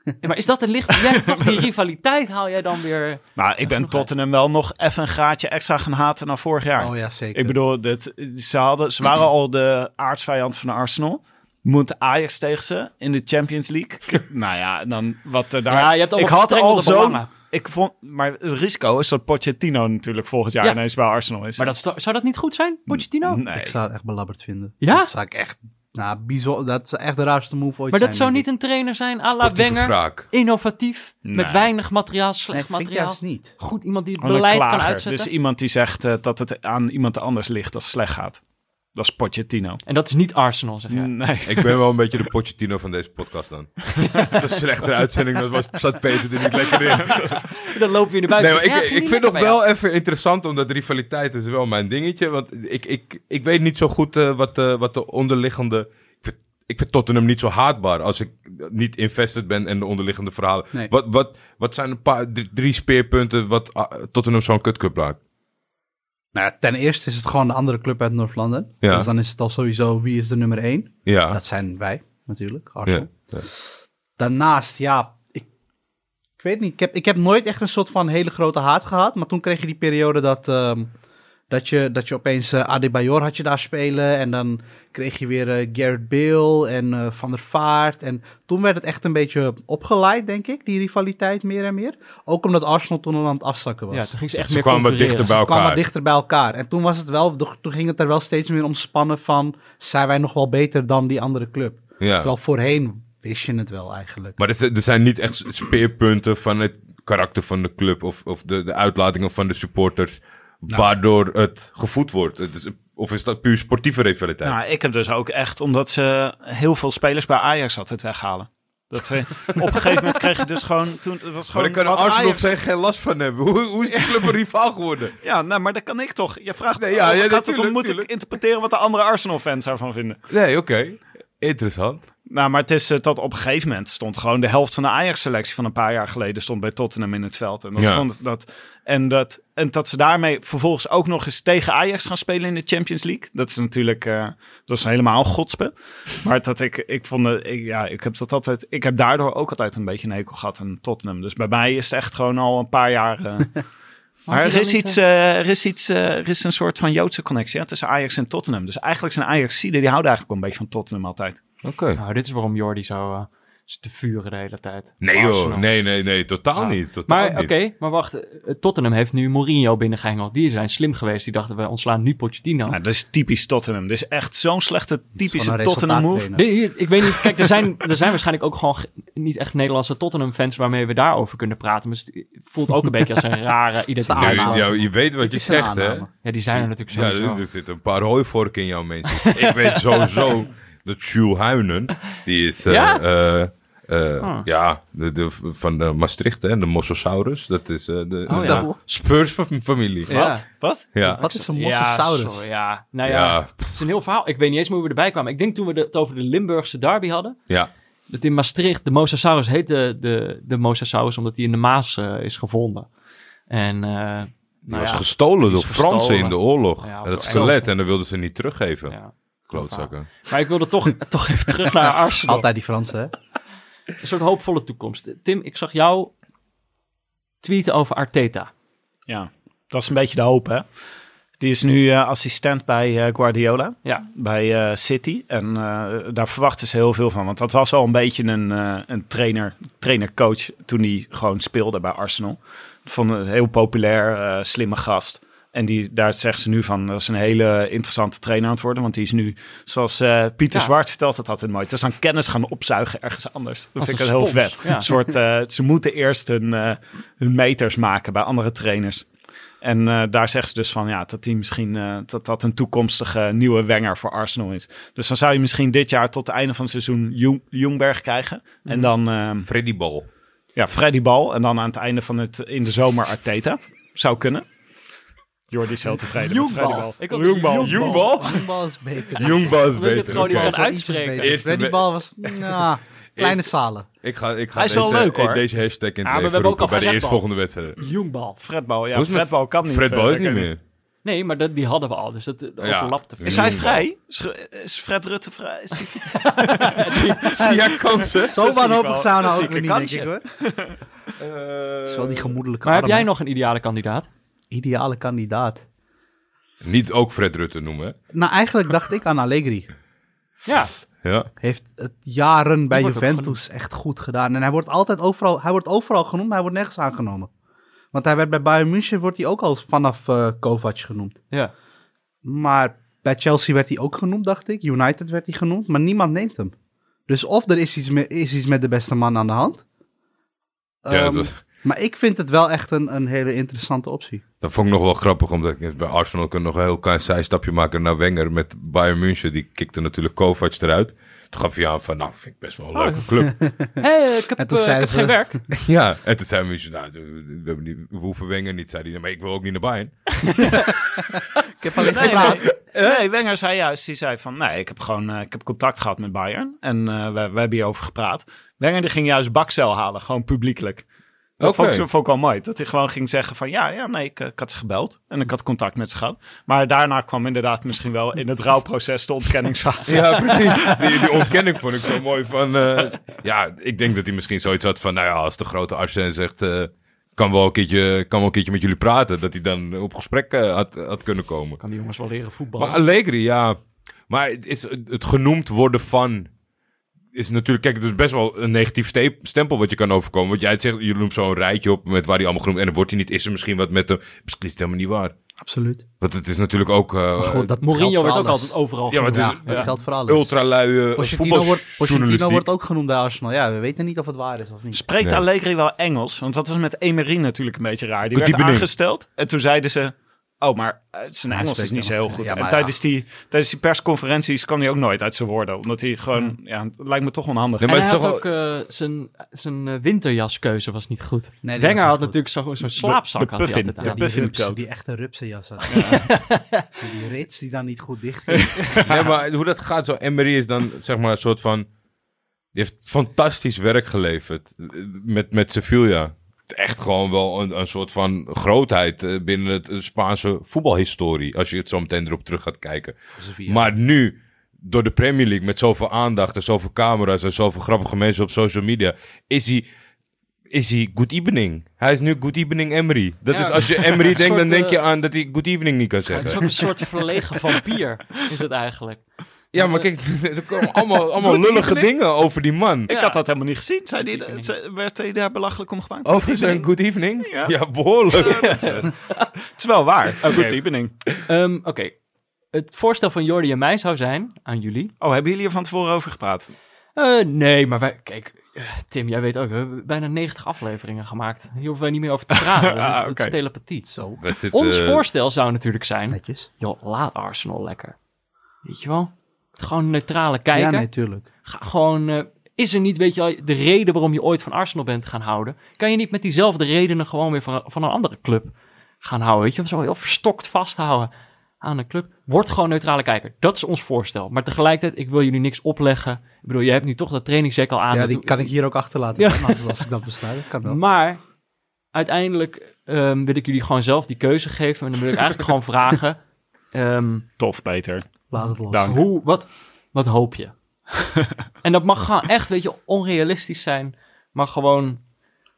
Ja, maar is dat een licht? Jij toch die rivaliteit haal jij dan weer? Nou, ik ben Tottenham wel nog even een graadje extra gaan haten dan vorig jaar. Oh ja, zeker. Ik bedoel, dit, ze, hadden, ze waren al de aardsvijand van Arsenal. Moet Ajax tegen ze in de Champions League. nou ja, dan wat er daar... Ja, je hebt ik had al zo... Ik vond, maar het risico is dat Pochettino natuurlijk volgend jaar Ja. ineens bij Arsenal is. Maar dat, zou dat niet goed zijn, Pochettino? Nee. Ik zou het echt belabberd vinden. Ja? Dat zou ik echt... Nou, bijzonder. Dat is echt de raarste move ooit Maar dat zou niet een trainer zijn à la Sportieve Wenger. wraak. Innovatief, met weinig materiaal. Nee, slecht vind ik materiaal. juist niet. Goed, iemand die het Gewoon een beleid kan klager. uitzetten. Dus iemand die zegt eh, dat het aan iemand anders ligt als het slecht gaat. Dat is Pochettino. En dat is niet Arsenal, zeg jij. Nee. Ik ben wel een beetje de Pochettino van deze podcast dan. Het is een slechtere uitzending, dan was, zat Peter er niet lekker in. Dan lopen we in de buiten. Nee, maar Ja, ik, je vind nog wel even interessant, omdat rivaliteit is wel mijn dingetje. Want ik, ik, ik weet niet zo goed eh, wat, de wat de onderliggende... Ik vind, ik vind Tottenham niet zo haatbaar als ik niet invested ben in de onderliggende verhalen. Nee. Wat, wat, wat zijn een paar, drie, drie speerpunten wat ah, Tottenham zo'n kutclub maakt? Nou, ja, ten eerste is het gewoon de andere club uit London. Ja. Dus dan is het al sowieso wie is de nummer één. Ja. Dat zijn wij natuurlijk. Arsenal. ja. Daarnaast, ja, ik, ik weet niet. Ik heb, ik heb nooit echt een soort van hele grote haat gehad. Maar toen kreeg je die periode dat, ehm, dat, je, dat je opeens eh Adebayor had je daar spelen. En dan kreeg je weer eh, Garrett Bale en eh, Van der Vaart. En toen werd het echt een beetje opgeleid, denk ik, die rivaliteit meer en meer. Ook omdat Arsenal toen al aan het afzakken was. Ja, toen ging ze echt Ze meer kwamen wat dichter bij elkaar. wat dichter bij elkaar. En toen was het wel, toen ging het er wel steeds meer om spannen van, zijn wij nog wel beter dan die andere club? Ja. Terwijl voorheen wist je het wel eigenlijk. Maar er, zijn- er zijn niet echt speerpunten van het karakter van de club of, of de, de uitlatingen van de supporters, waardoor het gevoed wordt. Het is, of is dat puur sportieve rivaliteit? Nou, ik heb dus ook echt, omdat ze heel veel spelers bij Ajax altijd weghalen. Dat ze, op een gegeven moment kreeg je dus gewoon... Toen, het was maar gewoon daar kan Arsenal geen last van hebben. Hoe, hoe is die club een rivaal geworden? Ja, nou, maar dat kan ik toch. Je vraagt, Nee, ja, ja, gaat het om, moet ik interpreteren wat de andere Arsenal-fans daarvan vinden? Nee, oké. Interessant. Nou, maar het is eh, tot op een gegeven moment stond gewoon de helft van de Ajax-selectie van een paar jaar geleden stond bij Tottenham in het veld. En dat, Ja. stond, dat, en, dat, en dat ze daarmee vervolgens ook nog eens tegen Ajax gaan spelen in de Champions League. Dat is natuurlijk, eh, dat is helemaal een godspe. Maar dat ik, ik vond, het- ik, ja, ik heb dat altijd, ik heb daardoor ook altijd een beetje een hekel gehad aan Tottenham. Dus bij mij is het echt gewoon al een paar jaar. eh, maar je er is, iets, eh, er, is iets, eh, er is een soort van Joodse connectie hè, tussen Ajax en Tottenham. Dus eigenlijk zijn Ajax-zieden, die houden eigenlijk wel een beetje van Tottenham altijd. Oké. Nou, dit is waarom Jordi zo te vuren de hele tijd. Nee Arsenal. joh, nee, nee, nee, totaal Ja. niet. Totaal Maar oké, maar wacht. eh, Tottenham heeft nu Mourinho binnengehengeld. Die zijn slim geweest. Die dachten, we ontslaan nu Pochettino. Nou, dat is typisch Tottenham. Dit is echt zo'n slechte, typische Tottenham move. Nee, ik weet niet. Kijk, er zijn, er zijn waarschijnlijk ook gewoon ge- niet echt Nederlandse Tottenham-fans waarmee we daarover kunnen praten. Maar het voelt ook een beetje als een rare Ja, identiteit. ja, je weet wat je zegt, hè? Ja, die zijn er natuurlijk Ja, sowieso. er, er zitten een paar hooivorken in jouw mensen. ik weet sowieso dat Jules Huinen, die is... eh, Ja? eh, eh, Ah. Ja, de, de, van de Maastricht, hè, de Mossosaurus. Dat is eh, de Oh, ja. Spurs-familie. Ja. Ja. Wat? Ja. Wat is een sorry, ja. Nou ja, Ja. het is een heel verhaal. Ik weet niet eens meer hoe we erbij kwamen. Ik denk toen we het over de Limburgse derby hadden. ja. Dat in Maastricht, de Mosasaurus heet de, de, de Mosasaurus omdat hij in de Maas eh, is gevonden. En eh, Die nou was ja, gestolen door Fransen in de oorlog. Dat skelet en dat wilden ze niet teruggeven. ja. Klootzakken. Maar ik wilde toch, toch even terug naar Arsenal. Altijd die Fransen, hè? Een soort hoopvolle toekomst. Tim, ik zag jou tweeten over Arteta. Ja, dat is een beetje de hoop, hè? Die is nu eh, assistent bij eh, Guardiola, Ja, bij eh, City. En daar verwachten ze heel veel van. Want dat was al een beetje een, een trainer, trainer-coach toen hij gewoon speelde bij Arsenal. Vond een heel populair, slimme gast. En die, daar zeggen ze nu van, dat is een hele interessante trainer aan het worden. Want die is nu, zoals eh, Pieter Ja. Zwart vertelt het altijd mooi. Het is aan kennis gaan opzuigen ergens anders. Dat Als vind ik een heel vet. ja. Een soort, eh, ze moeten eerst hun, eh, hun meters maken bij andere trainers. En eh, daar zeggen ze dus van ja, dat die misschien eh, dat dat een toekomstige nieuwe Wenger voor Arsenal is. Dus dan zou je misschien dit jaar tot het einde van het seizoen Jong, Jongberg krijgen. En dan eh, Freddy Ball. ja, Freddy Bal. En dan aan het einde van het in de zomer Arteta. Zou kunnen. Jordi is heel tevreden met Freddy Jongbal. Ik had Jongbal. Jongbal? Jongbal is beter. Jongbal is Omdat je het beter. gewoon niet kan wel uitspreken. beter. Eerste Freddy Bal was, nou, kleine zalen. Ik ga, ik ga Hij is wel deze, leuk, hoor. deze hashtag in maar het we leven hebben ook al bij de Fredbal. eerstvolgende wedstrijd. Jongbal. Fredbal, ja. Fredbal kan niet. Fred Bal eh, is niet meer. Nee, maar dat, die hadden we al, dus dat eh, Ja. overlapte. Is hij vrij? Is, is Fred Rutte vrij? Is hij- Ja, kansen. Zo zie ik wanhopig wel. zou nou zie ook ik weer niet, denk ik hoor. Het is wel die gemoedelijke Maar heb jij nog een ideale kandidaat? Ideale kandidaat. Niet ook Fred Rutte noemen, hè? Nou, eigenlijk dacht ik aan Allegri. Ja. Ja. Heeft het jaren bij Juventus echt goed gedaan. En hij wordt altijd overal, hij wordt overal genoemd, maar hij wordt nergens aangenomen. Want hij werd bij Bayern München wordt hij ook al vanaf eh Kovac genoemd. Ja. Maar bij Chelsea werd hij ook genoemd, dacht ik. United werd hij genoemd, maar niemand neemt hem. Dus of er is iets, me- is iets met de beste man aan de hand. Ja, Ehm, dat, Maar ik vind het wel echt een, een hele interessante optie. dat vond ik nog wel grappig, omdat ik bij Arsenal kan nog een heel klein zijstapje maken naar Wenger met Bayern München. Die kikte natuurlijk Kovac eruit. Toen gaf hij aan van, nou, vind ik best wel een Oh, leuke club. Hé, ik heb, ik ze- geen werk. ja, en toen zei München, nou, we, hebben niet, we hoeven Wenger niet. Zei hij, maar ik wil ook niet naar Bayern. Ik heb alleen Nee, nee, nee, Wenger zei juist, die zei van, nee, ik heb gewoon eh, ik heb contact gehad met Bayern. En eh, we, we hebben hierover gepraat. Wenger die ging juist bakcel halen, gewoon publiekelijk. Dat Oké. vond, ik, vond ik wel mooi. Dat hij gewoon ging zeggen van, ja, ja nee, ik, eh, ik had ze gebeld. En ik had contact met ze gehad. Maar daarna kwam inderdaad misschien wel in het rouwproces de ontkenningsfase. Ja, precies. Die, die ontkenning vond ik zo mooi van... eh, ja, ik denk dat hij misschien zoiets had van... Nou ja, als de grote Arsène zegt... eh, kan, wel een keertje, kan wel een keertje met jullie praten. Dat hij dan op gesprek had, had kunnen komen. Kan die jongens wel leren voetballen. Maar Allegri, ja. Maar het, is, het genoemd worden van... Is natuurlijk, kijk, het is best wel een negatief ste- stempel wat je kan overkomen. Want jij zegt, je noemt zo'n rijtje op met waar hij allemaal genoemd. En dan wordt hij niet, is er misschien wat met hem. Misschien is het helemaal niet waar. Absoluut. Want het is natuurlijk ook uh, dat Mourinho wordt ook altijd overal Ja, maar het is-. Dat geldt voor alles. ultra lui Pochettino wordt, Pochettino wordt ook genoemd bij Arsenal. Ja, we weten niet of het waar is of niet. Spreekt Nee. Allegri wel Engels? Want dat was met Emery natuurlijk een beetje raar. Die werd aangesteld en toen zeiden ze... Oh, maar eh, zijn Hij Engels is niet zo heel goed. Ja, en maar tijdens, die, tijdens die persconferenties kan hij ook nooit uit zijn woorden. Omdat hij gewoon... Ja, het lijkt me toch onhandig. Nee, maar hij had toch ook eh, zijn, zijn eh, winterjaskeuze was niet goed. Nee, Wenger had natuurlijk zo'n zo'n slaapzak de had hij altijd Ja, aan. Die, echte rupsenjas had. die rits die dan niet goed dicht ging. Nee, maar hoe dat gaat, zo Emery is dan zeg maar een soort van... Die heeft fantastisch werk geleverd eh, met, met Sevilla. Echt gewoon wel een, een soort van grootheid eh, binnen het eh, Spaanse voetbalhistorie. Als je het zo meteen erop terug gaat kijken. Maar nu, door de Premier League met zoveel aandacht en zoveel camera's en zoveel grappige mensen op social media, is hij... Is hij good evening? Hij is nu good evening Emery. Dat Ja. is als je Emery denkt, dan denk je eh, aan dat hij good evening niet kan Het is zeggen. ook een soort verlegen vampier, is het eigenlijk. Ja, maar kijk, er komen allemaal, allemaal lullige dingen over die man. Ik had dat helemaal niet gezien. Zei die, ze- werd hij daar belachelijk om gemaakt? Over zijn good evening? Ja. Ja, behoorlijk. Het is wel waar. Een good evening. Ehm, Oké, het voorstel van Jordi en mij zou zijn, aan jullie. Oh, hebben jullie er van tevoren over gepraat? Eh, nee, maar wij, kijk, eh, Tim, jij weet ook, we hebben bijna 90 afleveringen gemaakt. Hier hoeven wij niet meer over te praten. Ah, oké. is telepathie. Zo, Ons eh, voorstel zou natuurlijk zijn, netjes. joh, laat Arsenal lekker. Weet je wel? Gewoon neutrale Ja, kijken. natuurlijk. Ga gewoon, eh, is er niet, weet je wel, de reden waarom je ooit van Arsenal bent gaan houden? Kan je niet met diezelfde redenen gewoon weer van, van een andere club gaan houden? Weet je, wel? zo heel verstokt vasthouden aan een club. Word gewoon neutrale kijker. Dat is ons voorstel. Maar tegelijkertijd, ik wil jullie niks opleggen. Ik bedoel, je hebt nu toch dat trainingsjack al aan. Ja, Dat die kan ik hier ook achterlaten. Ja. Als, als ik dat besluit. Dat kan wel. Maar uiteindelijk ehm, wil ik jullie gewoon zelf die keuze geven. En dan wil ik eigenlijk gewoon vragen, ehm, Tof, Peter. Laat het los. Dank. hoe, wat, wat hoop je? en dat mag gewoon echt, weet je, onrealistisch zijn. Maar gewoon,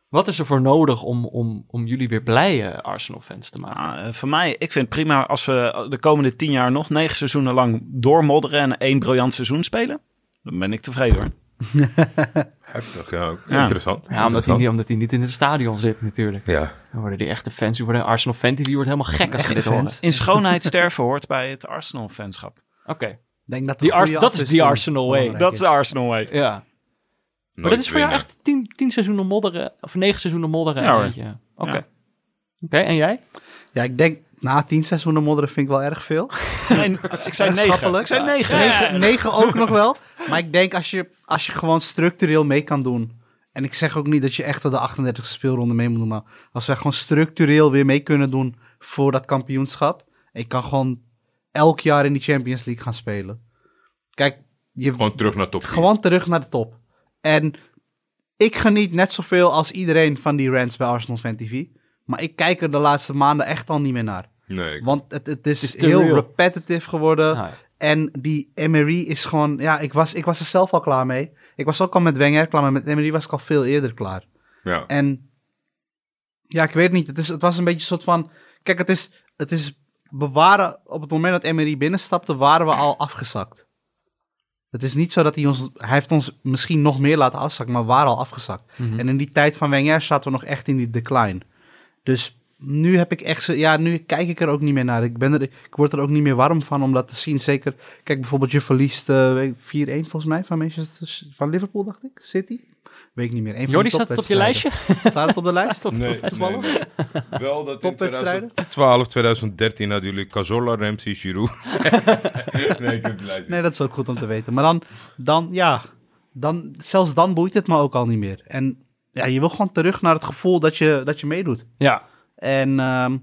wat is er voor nodig om, om, om jullie weer blije Arsenal-fans te maken? Ah, eh, voor mij, ik vind het prima als we de komende tien jaar nog negen seizoenen lang doormodderen en één briljant seizoen spelen. Dan ben ik tevreden hoor. Heftig, ja. Ja. Interessant. Ja, omdat hij, omdat hij niet in het stadion zit natuurlijk. Ja. Dan worden die echte fans, die worden Arsenal fan TV wordt helemaal gek als ze Echte dit horen. fans. In schoonheid sterven hoort bij het Arsenal-fanschap. Oké, Denk dat, Die Ars- dat is die Arsenal way. Dat is de Arsenal way. ja. Maar dat is voor jou echt tien, tien seizoenen modderen, of negen seizoenen modderen Ja. Oké. Ja. Oké, en jij? Ja, ik denk, na tien seizoenen modderen vind ik wel erg veel. Nee, ik zei negen. Schappelijk. Ik zei negen. Negen, negen ook nog wel. Maar ik denk als je, als je gewoon structureel mee kan doen. En ik zeg ook niet dat je echt tot de 38e speelronde mee moet doen. Maar als wij gewoon structureel weer mee kunnen doen voor dat kampioenschap. Ik kan gewoon elk jaar in die Champions League gaan spelen. Kijk, je, Gewoon terug naar top 4. gewoon terug naar de top. En ik geniet net zoveel als iedereen van die rants bij Arsenal Fan TV. Maar ik kijk er de laatste maanden echt al niet meer naar. Nee, Want het, het is, heel real. repetitive geworden. Ja. En die Emery is gewoon... Ja, ik was, ik was er zelf al klaar mee. Ik was ook al met Wenger klaar, maar met Emery was ik al veel eerder klaar. ja. En ja, ik weet niet. Het, is, het was een beetje een soort van... Kijk, het is, het is... We waren, op het moment dat Emery binnenstapte, waren we al afgezakt. Het is niet zo dat hij ons... Hij heeft ons misschien nog meer laten afzakken, maar we waren al afgezakt. Mhm. En in die tijd van Wenger zaten we nog echt in die decline. Dus nu heb ik echt... Ja, nu kijk ik er ook niet meer naar. Ik, ben er, ik word er ook niet meer warm van om dat te zien. Zeker, kijk bijvoorbeeld, je verliest eh, weet ik, 4-1 volgens mij van Manchester... Van Liverpool, dacht ik? City? Weet ik niet meer. Een Jordi, staat het op je lijstje? Staat het op de lijst? Nee, nee, nee. Wel dat in Topwedstrijden? 2012, 2013 hadden jullie Cazorla, Ramsey, Giroud. nee, ik heb. Nee, dat is ook goed om te weten. Maar dan, dan ja, dan, zelfs dan boeit het me ook al niet meer. En ja, je wil gewoon terug naar het gevoel dat je, dat je meedoet. Ja. En ehm,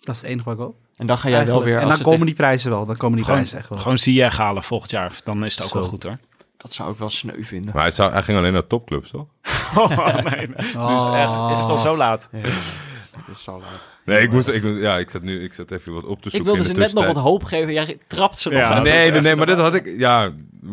dat is het enige wat ik hoop. En dan ga jij wel weer... En dan komen die prijzen wel. Dan komen die Gewoon, prijzen echt wel. gewoon Ziyech halen volgend jaar. Dan is het ook Zo. wel goed hoor. Dat zou ik wel sneu vinden. Maar hij, zou, hij ging alleen naar topclubs, toch? Oh, nee, nee. Dus echt, is het al zo laat? Ja, het is zo laat. Nee, ik moest, ik moest, ja, ik zat nu, ik zat even wat op te zoeken. Ik wilde in ze net nog wat hoop geven. Jij trapt ze nog Ja, dat Nee, nee, maar dit had ik, ja,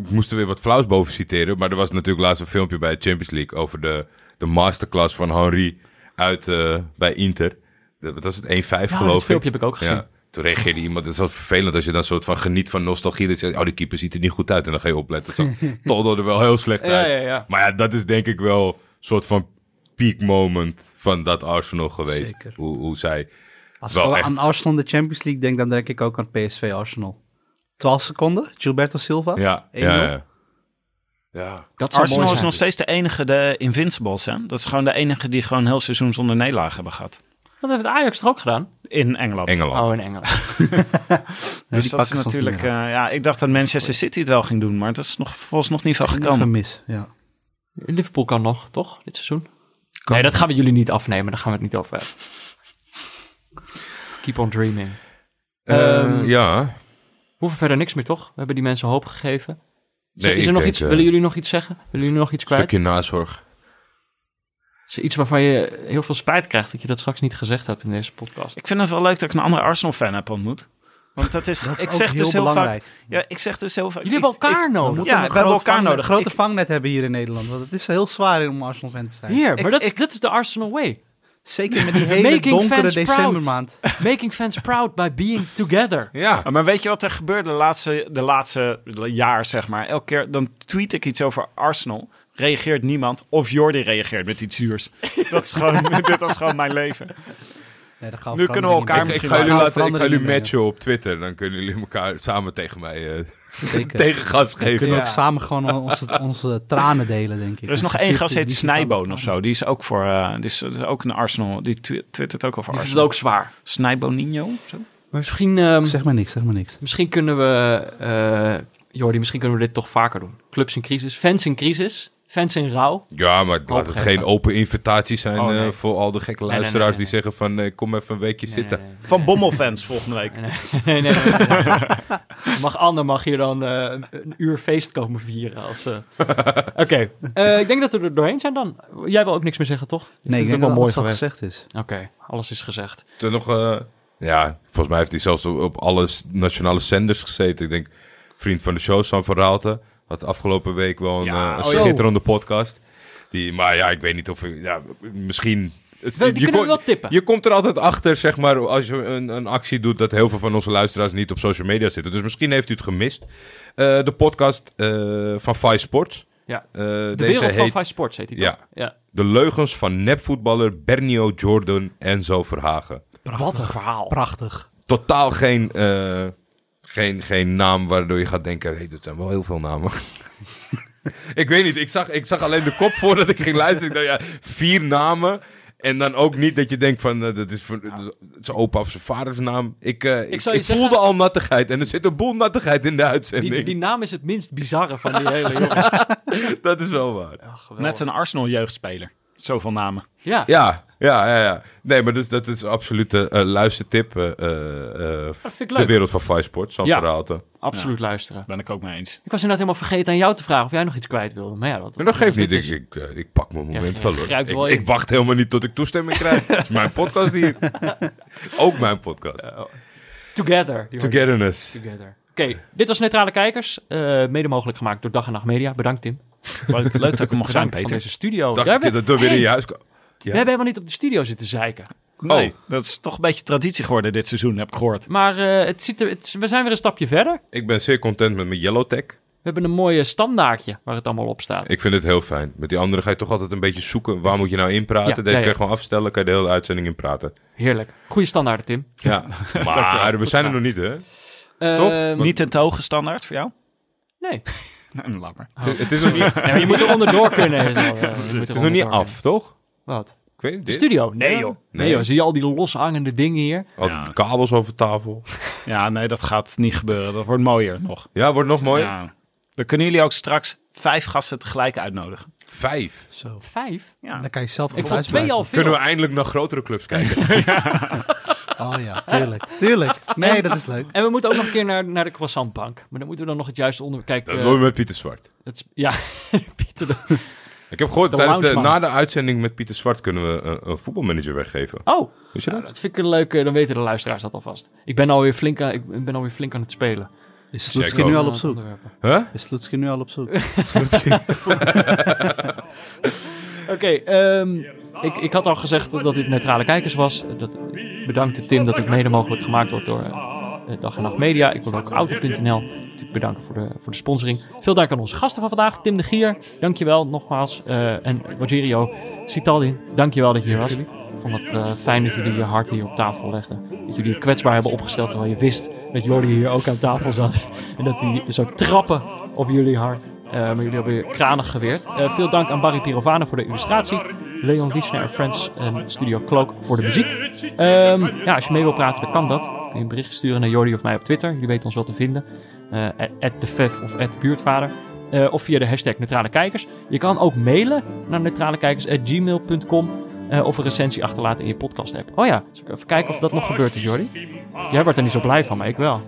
ik moest er weer wat flauws boven citeren. Maar er was natuurlijk laatst een filmpje bij de Champions League over de, de masterclass van Henry uit, eh, bij Inter. Dat was het, 1-5 Ja, geloof dat ik. filmpje heb ik ook gezien. Ja. Toen reageerde iemand, het is wel vervelend als je dan soort van geniet van nostalgie. Dat je zegt, oh, die keeper ziet er niet goed uit. En dan ga je opletten. Dat zag Toldo er wel heel slecht uit. ja, ja. Maar ja, dat is denk ik wel een soort van peak moment van dat Arsenal geweest. Zeker. Hoe, hoe zij... Als wel ik echt. aan Arsenal in de Champions League denk, dan denk ik ook aan PSV Arsenal. 12 seconden, Gilberto Silva. Ja, 1-0. ja, ja. Ja, Dat Arsenal is nog steeds de enige, de Invincibles. Hè? Dat is gewoon de enige die gewoon heel seizoen zonder nederlaag hebben gehad. Dat heeft Ajax er ook gedaan. In Engeland. Engeland. Oh, in Engeland. Dus dat is natuurlijk... eh, ja, ik dacht dat Manchester City het wel ging doen, maar dat is nog, volgens nog niet veel gekomen. Gemis, ja. Liverpool kan nog, toch? Dit seizoen? Nee, dat gaan we jullie niet afnemen. Daar gaan we het niet over hebben. Keep on dreaming. Ehm, ja. We hoeven verder niks meer, toch? We hebben die mensen hoop gegeven. Nee, is er nog iets, eh, willen jullie nog iets zeggen? Willen jullie nog iets Een kwijt? stukje nazorg. Is er iets waarvan je heel veel spijt krijgt dat je dat straks niet gezegd hebt in deze podcast? Ik vind het wel leuk dat ik een andere Arsenal-fan heb ontmoet. Want dat is... Dat is ik ook zeg heel dus heel belangrijk. vaak... Ja, ik zeg dus heel vaak... Jullie hebben elkaar ik- nodig. We Ja, we hebben elkaar vangnet- nodig. grote Ik- vangnet hebben hier in Nederland. Want het is heel zwaar om Arsenal fan te zijn. Hier, maar dat, is, dit is de Arsenal way. Zeker met die hele Making donkere fans proud. decembermaand. Making fans proud by being together. Ja. Maar weet je wat er gebeurde de laatste, de laatste jaar, zeg maar? Elke keer dan tweet ik iets over Arsenal. Reageert niemand. Of Jordi reageert met iets zuurs. Dat is gewoon, dit was gewoon mijn leven. Nee, Nu kunnen we elkaar Ik, ik misschien ga jullie, laten, ik ga jullie matchen op Twitter. Dan kunnen jullie elkaar samen tegen mij eh Zeker. tegengas We kunnen geven. Ja. ook samen gewoon onze, onze tranen delen, denk ik. Er is nog één gast, 50 heet die Snijboon of zo. Die is ook voor, eh, die is, dat is ook een Arsenal. Die twi- twittert ook over Dat is Arsenal. ook zwaar. Snijboninho of zo? Maar misschien, ehm, Zeg maar niks, zeg maar niks. misschien kunnen we, eh Jordi, misschien kunnen we dit toch vaker doen. Clubs in crisis, fans in crisis, fans in rouw. Ja, maar laat het geven. geen open invitatie zijn Oh, nee. eh, voor al de gekke nee, nee, luisteraars nee, die zeggen van eh, kom even een weekje Nee, zitten. nee, nee. Van Bommelfans volgende week. Nee, nee, nee. nee, nee. Mag Anne mag hier dan eh, een, uur feest komen vieren. Als, eh. Oké, eh, ik denk dat we er doorheen zijn dan. Jij wil ook niks meer zeggen, toch? Je Nee, ik denk dat wel alles mooi al geweest. gezegd is. Oké, alles is gezegd. Toen nog, eh, ja, volgens mij heeft hij zelfs op, op alle nationale zenders gezeten. Ik denk, vriend van de show, Sam van Raalte, had afgelopen week wel een, Ja, eh, een oh, schitterende podcast. Die, maar ja, ik weet niet of ik, ja, misschien... Het, Die kunnen we kon- wel tippen. Je komt er altijd achter, zeg maar, als je een, een actie doet, dat heel veel van onze luisteraars niet op social media zitten. Dus misschien heeft u het gemist. Eh, de podcast eh, van Vice Sports. Ja. Eh, De deze wereld van heet Vice Sports heet hij Ja. De leugens van nepvoetballer Bernio Jordan en zo Verhagen. Wat een verhaal. Prachtig. Totaal geen, eh, geen, geen naam waardoor je gaat denken, hey, dat zijn wel heel veel namen. ik weet niet, ik zag, ik zag alleen de kop voordat ik ging luisteren. Ik dacht, ja, vier namen. En dan ook niet dat je denkt van, eh, dat is, zijn opa of zijn vaders naam. Ik, eh, ik, voelde zeggen- al nattigheid. En er zit een boel nattigheid in de uitzending. Die, die naam is het minst bizarre van die hele jongen. Dat is wel waar. Ja. Net een Arsenal jeugdspeler. Zoveel namen. Ja, Ja, ja, ja, ja. Nee, maar dus, dat is absoluut een uh, luistertip. eh eh, eh, dat vind ik de wereld van Vice Sport, Sam Ja. Absoluut luisteren. Ben ik ook mee eens. Ik was inderdaad helemaal vergeten aan jou te vragen of jij nog iets kwijt wilde. Maar ja, dat, Maar dat geeft niet. is- Ik, ik, eh, ik pak mijn moment wel. hoor. Ik, wel in. ik wacht helemaal niet tot ik toestemming krijg. Het is mijn podcast hier. Ook mijn podcast. Together. Die hoort- Togetherness. Together. Oké, dit was Neutrale Kijkers. eh, mede mogelijk gemaakt door Dag en Nacht Media. Bedankt Tim. Leuk, leuk dat ik hem mocht zijn, Peter. deze studio. Dacht dat er weer in je huis kwam. we hebben helemaal niet op de studio zitten zeiken. Nee, Oh. dat is toch een beetje traditie geworden dit seizoen, heb ik gehoord. Maar eh, het ziet er, het, we zijn weer een stapje verder. Ik ben zeer content met mijn Yellow Tech. We hebben een mooie standaardje waar het allemaal op staat. Ik vind het heel fijn. Met die andere ga je toch altijd een beetje zoeken. Waar moet je nou inpraten? Ja, Deze ja, ja. kan je gewoon afstellen. Kan je de hele uitzending in praten. Heerlijk. Goede standaarden, Tim. Ja, maar we zijn er nog niet, hè? Ehm, Niet een te hoge standaard voor jou? Nee. Nee, laat maar. Het, het is nog niet, je moet er onderdoor kunnen. is wel, je moet er het is nog niet af, toch? Wat? Ik weet De dit. studio? Nee Ja. joh. Nee. Nee. joh. Zie je al die loshangende dingen hier? Altijd Ja. kabels over tafel. Ja, nee, dat gaat niet gebeuren. Dat wordt mooier nog. Ja, wordt nog mooier. Ja. Dan kunnen jullie ook straks vijf gasten tegelijk uitnodigen. Vijf. Zo. Vijf? Ja. Dan kan je zelf Ik vond twee al veel. Kunnen we eindelijk naar grotere clubs kijken? Oh ja, tuurlijk. Tuurlijk. Nee, dat is leuk. En we moeten ook nog een keer naar, naar de croissantbank. Maar dan moeten we dan nog het juiste onder... Kijk, Dat is wel met Pieter Zwart. het is- ja, Pieter de... Ik heb gehoord, De tijdens de, loungeman. na de uitzending met Pieter Zwart kunnen we een, een voetbalmanager weggeven. Oh, Wist je nou, dat? dat vind ik een leuke... Dan weten de luisteraars dat alvast. Ik ben alweer flink aan, ik ben alweer flink aan het spelen. Is Check Sloetski nu al op zoek? onderwerpen. Huh? Is Sloetski nu al op zoek? Oké, ehm, ik, ik had al gezegd dat dit neutrale kijkers was. Dat, bedankt Tim dat het mede mogelijk gemaakt wordt door eh, Dag en Nacht Media. Ik wil ook Auto.nl bedanken voor de, voor de sponsoring. Veel dank aan onze gasten van vandaag. Tim de Gier, dankjewel nogmaals. Eh, en Rogerio Citaldin, dankjewel dat je hier was. Ik vond het eh, fijn dat jullie je hart hier op tafel legden. Dat jullie je kwetsbaar hebben opgesteld terwijl je wist dat Jordi hier ook aan tafel zat. en dat hij zou trappen op jullie hart. Eh, maar jullie hebben je kranig geweerd. Eh, veel dank aan Barry Pirovano voor de illustratie. Leon Liesner en Friends en Studio Cloak voor de muziek. Ehm, ja, als je mee wil praten, dan kan dat. Kun je een bericht sturen naar Jordi of mij op Twitter. Jullie weten ons wel te vinden. Eh @defef of @buurtvader. Eh, of via de hashtag Neutrale Kijkers. Je kan ook mailen naar neutralekijkers.gmail.com eh, of een recensie achterlaten in je podcast app. Oh ja, even kijken of dat nog gebeurd is, Jordi? Jij wordt er niet zo blij van, maar ik wel.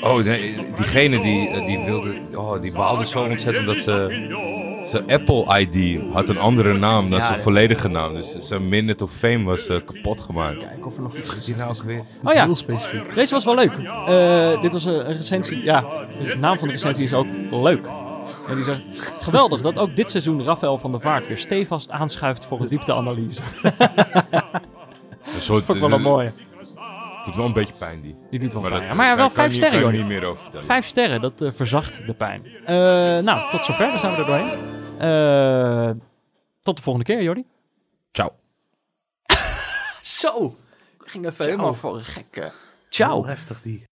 Oh, nee, diegene die, eh, die wilde... Oh, die baalde zo ontzettend dat ze... Zijn Apple-ID had een andere naam dan Ja, zijn volledige naam. Dus zijn Minute of Fame was eh, kapot gemaakt. Kijken of er nog iets Is die nou ook weer? Oh ja, Heel specifiek. Deze was wel leuk. Eh, dit was een, een recensie. Ja, de naam van de recensie is ook leuk. En die zegt, geweldig dat ook dit seizoen Rafael van der Vaart weer stevast aanschuift voor een diepteanalyse. Een soort, Vond ik wel een mooie. Doet wel een beetje pijn, die. Die doet wel Maar, pijn. dat, Ja, maar ja, wel vijf sterren, joh. niet meer over vertellen. Vijf sterren, dat eh, verzacht de pijn. Eh, nou, tot zover. Dan zijn we er doorheen. Eh, tot de volgende keer, Jordi. Ciao. Zo. Ging even helemaal voor een gekke. Ciao. Heel heftig die.